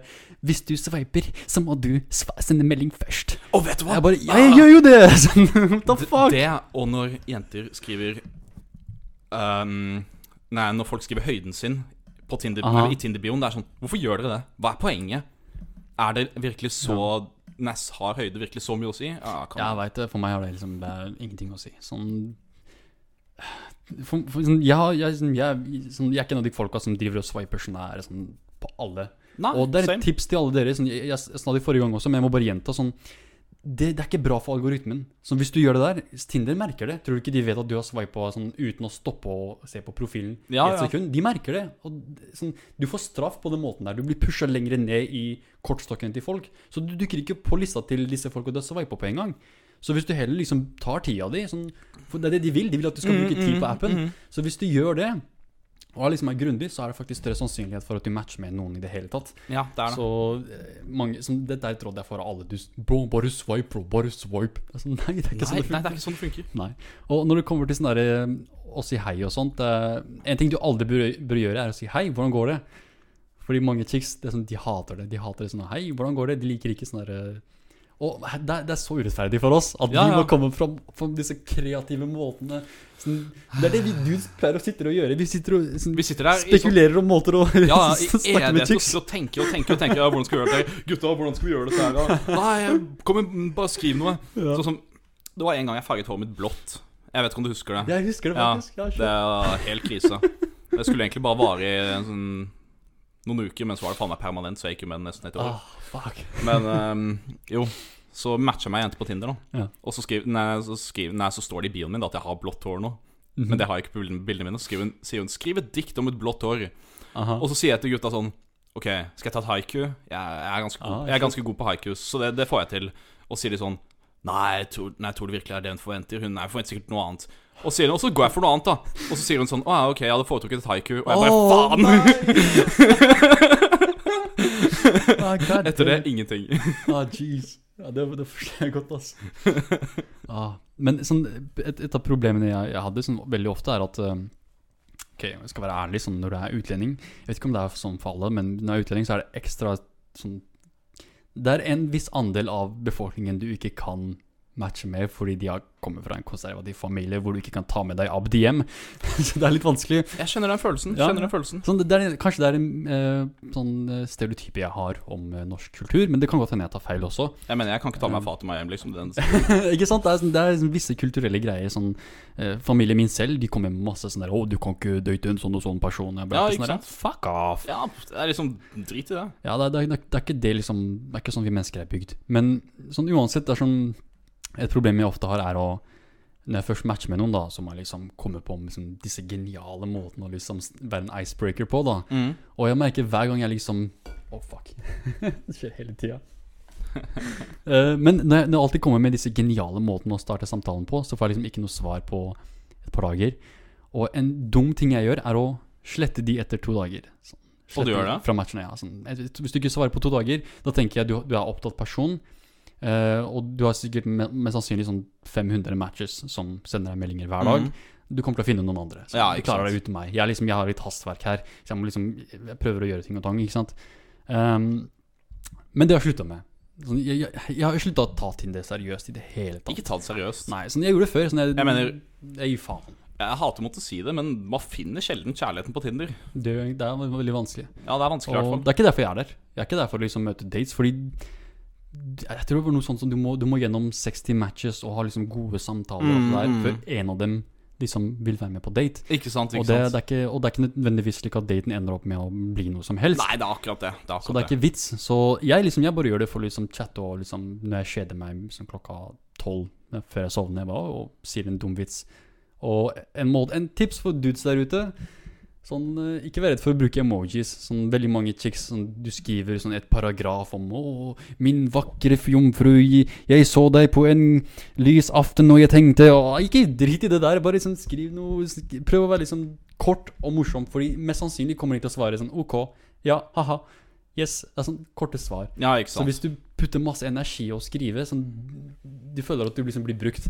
Hvis du sveiper, så må du sende melding først. Å, vet du hva? Jeg bare Ja, jeg gjør jo det! Sånn, what the fuck? Det, og når jenter skriver um, Nei, når folk skriver høyden sin på Tinder, Aha. eller i Tinder-bioen, det er sånn Hvorfor gjør dere det? Hva er poenget? Er det virkelig så Ness har høyde virkelig så mye å si? Ja, Jeg veit det. For meg har det liksom Det er ingenting å si. Sånn for, for, sånn, jeg, har- jeg, sånn, jeg, sånn, jeg er ikke en av de folka som driver og swiper sånn her sånn, på alle. Nei, Og det er et same. tips til alle dere. Sånn, jeg, jeg, jeg sa det forrige gang også, men jeg må bare gjenta. Sånn, det, det er ikke bra for algoritmen. Så hvis du gjør det der, Tinder merker det. Tror du ikke de vet at du har swipa sånn, uten å stoppe og se på profilen Ja, i et ja. sekund? De merker det. Og det- sånn, du får straff på den måten der. Du blir pusha lenger ned i kortstokken til folk. Så du dukker ikke på lista til disse folka du har swipa på en gang. Så hvis du heller liksom tar tida di sånn, For det er det de vil. De vil at du skal bruke tid på appen. Så hvis du gjør det, og liksom er grundig, så er det faktisk større sannsynlighet for at du matcher med noen i det hele tatt. Ja, det er det. Så eh, mange, som, Dette er et råd jeg får av alle. Du, bro, bare swipe, bro. Bare swipe. Det sånn, nei, det er ikke Nei, sånn det nei, det funker. er ikke sånn det funker. Nei. Og når det kommer til sånn derre å si hei og sånt eh, En ting du aldri bør, bør gjøre, er å si hei, hvordan går det? Fordi mange chicks det er sånn, de hater det. De hater det sånn Hei, hvordan går det? De liker ikke sånn derre Og det, er- det er så urettferdig for oss at Ja, vi må ja. komme fram på disse kreative måtene. Sånn, det er det vi du pleier å sitte og gjøre. Vi sitter og sånn, Vi sitter sånn spekulerer om måter å ja, snakke med chicks. og tenker og tenker og tenker ja, Hvordan skal vi gjøre det? Gutta, hvordan skal vi gjøre dette her? da? Nei, kom igjen, bare skriv noe. Sånn som Det var en gang jeg farget håret mitt blått. Jeg vet ikke om du husker det? Jeg husker det faktisk. Ja, det er helt krise. Det skulle egentlig bare vare i en sånn, noen uker, men så var det faen meg permanent, så jeg gikk jo med den nesten et år. Oh, fuck. Men um, jo, så matcha meg ei jente på Tinder, da. Ja. Og så, skriver, nei, så, skriver, nei, så står det i bioen min da, at jeg har blått hår nå. Mhm. Men det har jeg ikke på bildene mine. Så skriver hun, sier hun 'skriv et dikt om et blått hår'. Aha. Og så sier jeg til gutta sånn Ok, skal jeg ta et haiku? Jeg, jeg, er, ganske god, Ah, jeg er ganske god på haiku, så det, det får jeg til. Og sier de sånn Nei, jeg tror, nei, jeg tror det virkelig er det hun forventer. Hun forventer sikkert noe annet. Og, sier, hun, og så går jeg for noe annet, da. Og så sier hun sånn Å ja, ok, jeg hadde foretrukket et haiku. Og jeg bare faen! Ah, Etter det ingenting. Ah, jeez. Ja, det, det forstår jeg godt, altså. ah, men sånn, et, et av problemene jeg, jeg hadde sånn, veldig ofte, er at um, Ok, jeg skal være ærlig, sånn, når du er utlending Jeg vet ikke om det er sånn for alle, men når du er utlending, så er det ekstra sånn Det er en viss andel av befolkningen du ikke kan matche med fordi de har kommet fra en konservativ familie hvor du ikke kan ta med deg Abdi hjem. så det er litt vanskelig. Jeg kjenner den følelsen. Ja. Kjenner den følelsen Sånn, det, det er, kanskje det er en eh, sånn eh, stereotype jeg har om eh, norsk kultur, men det kan godt hende jeg tar feil også. Jeg mener, jeg kan ikke ta meg Fatima hjem, liksom. Den, ikke sant? Det er, sånn, det er sånn visse kulturelle greier. Sånn, eh, familien min selv De kommer med masse sånn der 'Å, du kan ikke date en sånn og sånn person.' Jeg Ja, ikke sant? der? Fuck off. ja, det er liksom Drit i det. Ja, det, er- det, er- det er ikke det liksom Det er ikke sånn vi mennesker er bygd. Men sånn uansett, det er sånn Et problem jeg ofte har, er å Når jeg først matcher med noen, da, så må jeg liksom komme på liksom, disse geniale måtene å liksom være en icebreaker på, da. Mm. Og jeg merker hver gang jeg liksom Å, fuck. det skjer hele tida. uh, men når jeg, når jeg alltid kommer med disse geniale måtene å starte samtalen på, så får jeg liksom ikke noe svar på et par dager. Og en dum ting jeg gjør, er å slette de etter to dager. Sånn, Og du gjør det? Fra matchene, ja. Sånn, hvis du ikke svarer på to dager, da tenker jeg du, du er opptatt person. Eh, og du har sikkert me- mest sannsynlig sånn 500 matches som sender deg meldinger hver dag. Mm. Du kommer til å finne noen andre. Så Ja, du klarer sant. deg uten meg. Jeg, liksom, jeg har litt hastverk her, så jeg må liksom Jeg prøver å gjøre ting og tang, ikke sant. Um, men det har jeg slutta med. Sånn, jeg, jeg, jeg har slutta å ta Tinder seriøst i det hele tatt. Ikke ta det seriøst. Nei, sånn, jeg gjorde det før. Sånn, jeg, Jeg mener- Jeg gir faen. Jeg hater å måtte si det, men man finner sjelden kjærligheten på Tinder. Det, det er veldig vanskelig. Ja, det er vanskelig i hvert fall. det er ikke derfor jeg er der. Jeg er ikke der for å liksom møte dates, fordi jeg tror det var noe sånt som du må, du må gjennom 60 matches og ha liksom gode samtaler Mm, alt mm. der, før en av dem liksom vil være med på date. Ikke sant, Og det, sant. det er ikke, og det er ikke nødvendigvis slik at daten ender opp med å bli noe som helst. Nei, det er akkurat det. det, er Så det er ikke vits. Så jeg liksom, jeg bare gjør det for liksom chatte og liksom Når jeg kjeder meg liksom klokka tolv eh, før jeg sovner, jeg bare, og sier en dum vits. Og en, måte, en tips for dudes der ute Sånn, eh, Ikke vær redd for å bruke emojis. Sånn Veldig mange chicks sånn, Du skriver sånn et paragraf om 'Å, min vakre jomfru, jeg, så deg på en lys aften, og jeg tenkte å, Ikke drit i det der. Bare liksom skriv noe Prøv å være liksom kort og morsom, Fordi mest sannsynlig kommer de til å svare sånn OK, ja, haha. Yes. Det er sånn korte svar. Ja, ikke sant. Så hvis du putter masse energi i å skrive, sånn Du føler at du liksom blir brukt.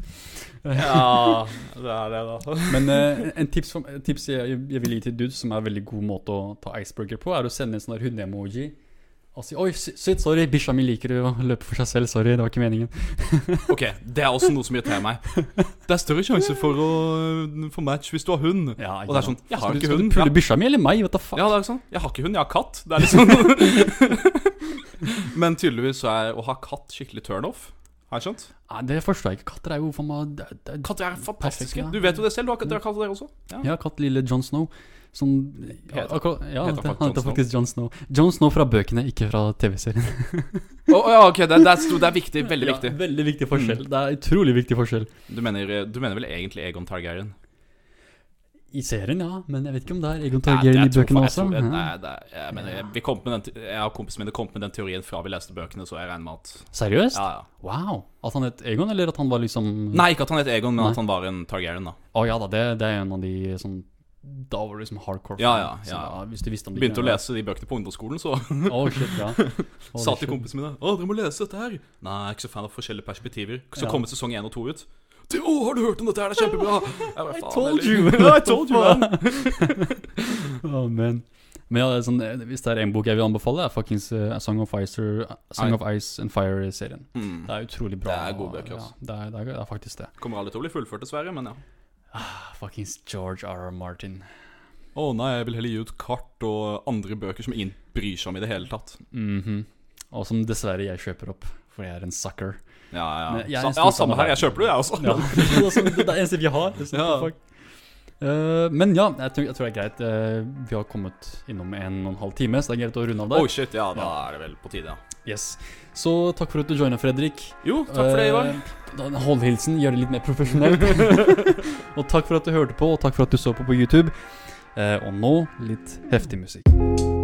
Ja, det er det, da. Men eh, en tips, for, tips jeg, jeg vil gi til dudes, som er en veldig god måte å ta icebreaker på, er å sende en sånn hundeemoji. hunde-emoji. Og si 'oi, shit, sorry, bikkja mi liker å løpe for seg selv, sorry, det var ikke meningen'. Ok, det er også noe som irriterer meg. Det er større sjanse for å få match hvis du har hund. Ja, Og det er sånn, jeg har ikke hund'. skal du pulle Ja. bikkja mi eller meg? What the fuck? Ja, det er sånn. Jeg har ikke hund, jeg har katt. Det er liksom Men tydeligvis så er å ha katt skikkelig turnoff. Har jeg skjønt? Nei, det forstår jeg ikke. Katter er jo for meg det, det, Katter er fantastiske. Perfekt, ja. Du vet jo det selv. Du har, dere har katt dere også. Ja. Har katt lille Jon Snow. Sånn Heter- akkurat, Ja, heter han heter faktisk Jon Snow. Jon Snow fra bøkene, ikke fra TV-serien. Å, ja, ok, det, det, er, stor, det er viktig. Veldig Ja, viktig. veldig viktig forskjell. Det er utrolig viktig forskjell. Du mener, du mener vel egentlig Egon Targaryen? I serien, ja, men jeg vet ikke om det er Egon Ja, Targaryen i bøkene også. jeg Ja. Nei, det jeg, mener, jeg, vi kom den, jeg og kompisen min kom med den teorien fra vi leste bøkene, så jeg regner med at Seriøst? Ja, ja. Wow. At han het Egon, eller at han var liksom Nei, ikke at han het Egon, men Nei. at han var en Targaryen, da. Å ja da, det, det er en av de sånn Da var det liksom hardcore. Ja, ja, ja. da, hvis du visste om det Begynte å lese de bøkene på ungdomsskolen, så oh, shit, ja. oh, sa til kompisene mine Å, dere må lese dette her. Nei, jeg er ikke så fan av forskjellige perspektiver. Så Ja. kommer sesong 1 og 2 ut. Å, oh, har du hørt om dette her? Det er kjempebra! Jeg, bare, I told you. I told you, man. Å, men ja, det sånn, hvis det er en bok jeg vil anbefale, er fuckings uh, Song of Ice, or, Song of Ice and Fire-serien. Mm. Det er utrolig bra. Det er gode bøker, altså. Ja, det, er, det, er, det er faktisk det. Kommer aldri til å bli fullført, dessverre, men ja. Ah, fuckings George R. R. Martin. Å nei, jeg vil heller gi ut kart og andre bøker som ingen bryr seg om i det hele tatt. Mhm. Og som dessverre jeg kjøper opp, for jeg er en sucker. Ja, ja. ja, samme her. Jeg kjøper det, jeg også. Ja, det er det er eneste vi har. Sånn, Ja. Eh, men ja, jeg tror, jeg tror det er greit. Uh, vi har kommet innom en og en halv time, så det er greit å runde av der. Oh shit, ja, da er det vel på tide, ja. Yes. Så takk for at du joina, Fredrik. Jo, takk for det, Ivar. Eh, Hold hilsen, gjør det litt mer profesjonelt. og takk for at du hørte på, og takk for at du så på på YouTube. Eh, og nå litt heftig musikk.